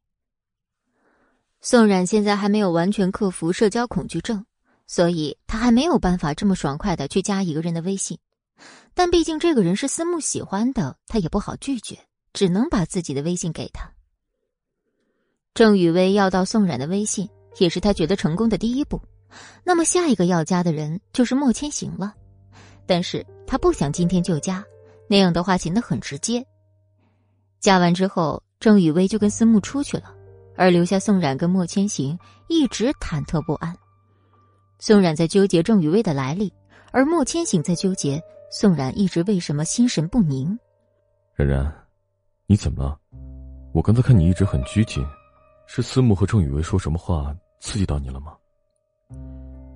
宋冉现在还没有完全克服社交恐惧症，所以他还没有办法这么爽快的去加一个人的微信。但毕竟这个人是思慕喜欢的，他也不好拒绝，只能把自己的微信给他。郑雨薇要到宋冉的微信，也是他觉得成功的第一步。那么下一个要加的人就是莫千行了，但是他不想今天就加，那样的话显得很直接。加完之后，郑雨薇就跟思慕出去了，而留下宋冉跟莫千行一直忐忑不安。宋冉在纠结郑雨薇的来历，而莫千行在纠结。宋冉一直为什么心神不宁？冉冉，你怎么了？我刚才看你一直很拘谨，是思慕和郑雨薇说什么话刺激到你了吗？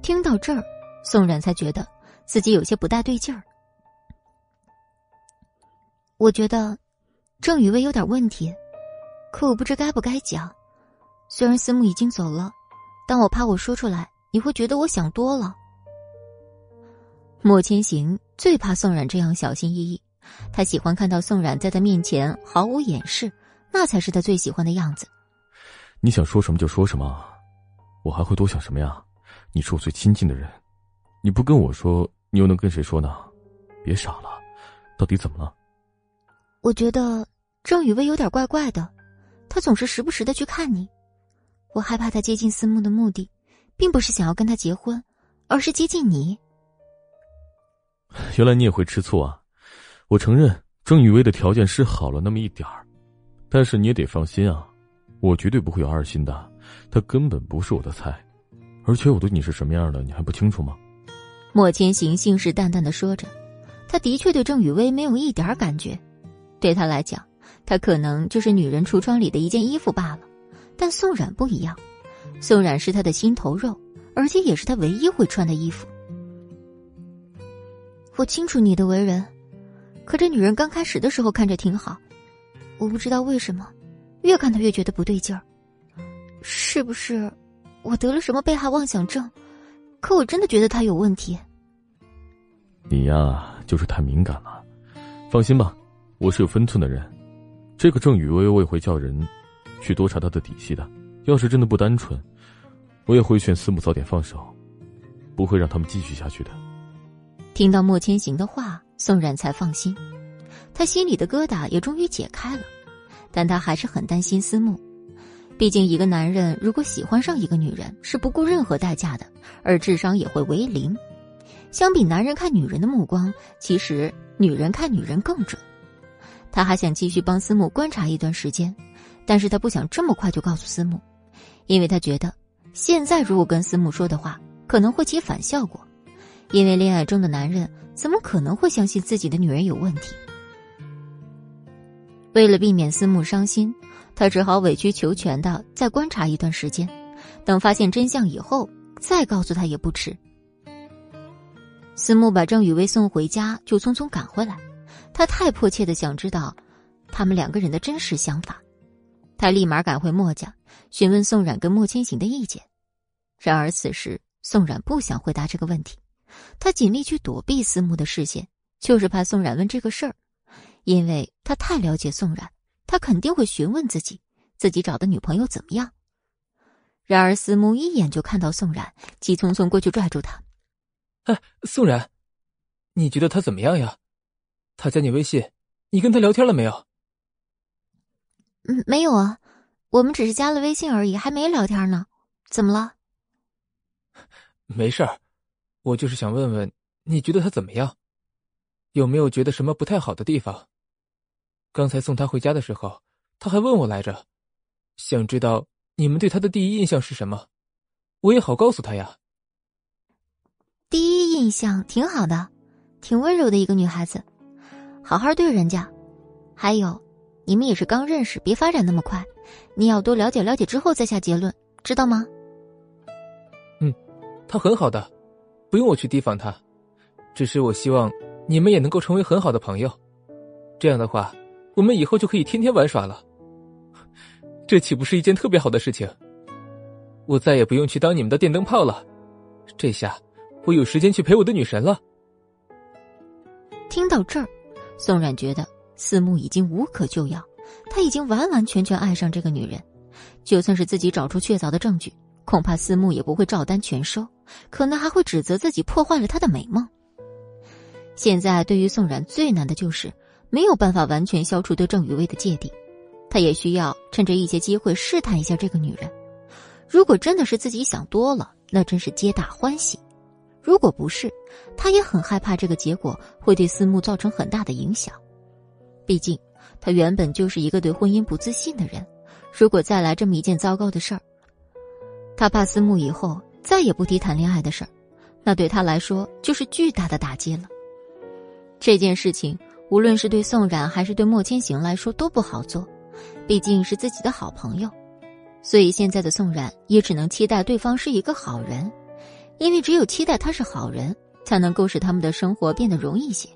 听到这儿，宋冉才觉得自己有些不大对劲儿。我觉得郑雨薇有点问题，可我不知该不该讲。虽然思慕已经走了，但我怕我说出来你会觉得我想多了。莫千行最怕宋冉这样小心翼翼，他喜欢看到宋冉在他面前毫无掩饰，那才是他最喜欢的样子。你想说什么就说什么，我还会多想什么呀？你是我最亲近的人，你不跟我说，你又能跟谁说呢？别傻了，到底怎么了？我觉得郑雨薇有点怪怪的，她总是时不时的去看你，我害怕她接近思慕的目的，并不是想要跟他结婚，而是接近你。原来你也会吃醋啊！我承认郑雨薇的条件是好了那么一点儿，但是你也得放心啊，我绝对不会有二心的。她根本不是我的菜，而且我对你是什么样的，你还不清楚吗？莫千行信誓旦旦的说着，他的确对郑雨薇没有一点感觉，对他来讲，他可能就是女人橱窗里的一件衣服罢了。但宋冉不一样，宋冉是他的心头肉，而且也是他唯一会穿的衣服。我清楚你的为人，可这女人刚开始的时候看着挺好，我不知道为什么，越看他越觉得不对劲儿。是不是我得了什么被害妄想症？可我真的觉得他有问题。你呀，就是太敏感了。放心吧，我是有分寸的人。这个郑雨薇，我也会叫人去多查他的底细的。要是真的不单纯，我也会劝思慕早点放手，不会让他们继续下去的。听到莫千行的话，宋冉才放心，他心里的疙瘩也终于解开了，但他还是很担心思慕。毕竟，一个男人如果喜欢上一个女人，是不顾任何代价的，而智商也会为零。相比男人看女人的目光，其实女人看女人更准。他还想继续帮思慕观察一段时间，但是他不想这么快就告诉思慕，因为他觉得现在如果跟思慕说的话，可能会起反效果。因为恋爱中的男人怎么可能会相信自己的女人有问题？为了避免思慕伤心，他只好委曲求全的再观察一段时间，等发现真相以后再告诉他也不迟。思慕把郑雨薇送回家，就匆匆赶回来。他太迫切的想知道他们两个人的真实想法，他立马赶回墨家，询问宋冉跟莫千行的意见。然而此时宋冉不想回答这个问题。他尽力去躲避思慕的视线，就是怕宋冉问这个事儿，因为他太了解宋冉，他肯定会询问自己，自己找的女朋友怎么样。然而司慕一眼就看到宋冉，急匆匆过去拽住他：“哎，宋冉，你觉得他怎么样呀？他加你微信，你跟他聊天了没有？”“嗯，没有啊，我们只是加了微信而已，还没聊天呢。怎么了？”“没事儿。”我就是想问问，你觉得他怎么样？有没有觉得什么不太好的地方？刚才送他回家的时候，他还问我来着，想知道你们对他的第一印象是什么，我也好告诉他呀。第一印象挺好的，挺温柔的一个女孩子，好好对人家。还有，你们也是刚认识，别发展那么快，你要多了解了解之后再下结论，知道吗？嗯，他很好的，不用我去提防他。只是我希望你们也能够成为很好的朋友，这样的话，我们以后就可以天天玩耍了。这岂不是一件特别好的事情？我再也不用去当你们的电灯泡了。这下我有时间去陪我的女神了。听到这儿，宋冉觉得四木已经无可救药，他已经完完全全爱上这个女人。就算是自己找出确凿的证据，恐怕四木也不会照单全收，可能还会指责自己破坏了他的美梦。现在对于宋冉最难的就是没有办法完全消除对郑雨薇的芥蒂，他也需要趁着一些机会试探一下这个女人。如果真的是自己想多了，那真是皆大欢喜；如果不是，他也很害怕这个结果会对思慕造成很大的影响。毕竟他原本就是一个对婚姻不自信的人，如果再来这么一件糟糕的事儿，他怕思慕以后再也不提谈恋爱的事儿，那对他来说就是巨大的打击了。这件事情，无论是对宋冉还是对莫千行来说都不好做，毕竟是自己的好朋友，所以现在的宋冉也只能期待对方是一个好人，因为只有期待他是好人，才能够使他们的生活变得容易些，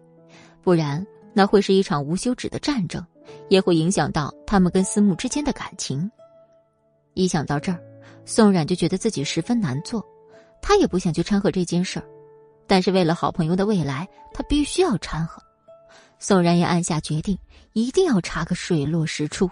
不然那会是一场无休止的战争，也会影响到他们跟思慕之间的感情。一想到这儿，宋冉就觉得自己十分难做，他也不想去掺和这件事儿。但是为了好朋友的未来，他必须要掺和。宋然也暗下决定，一定要查个水落石出。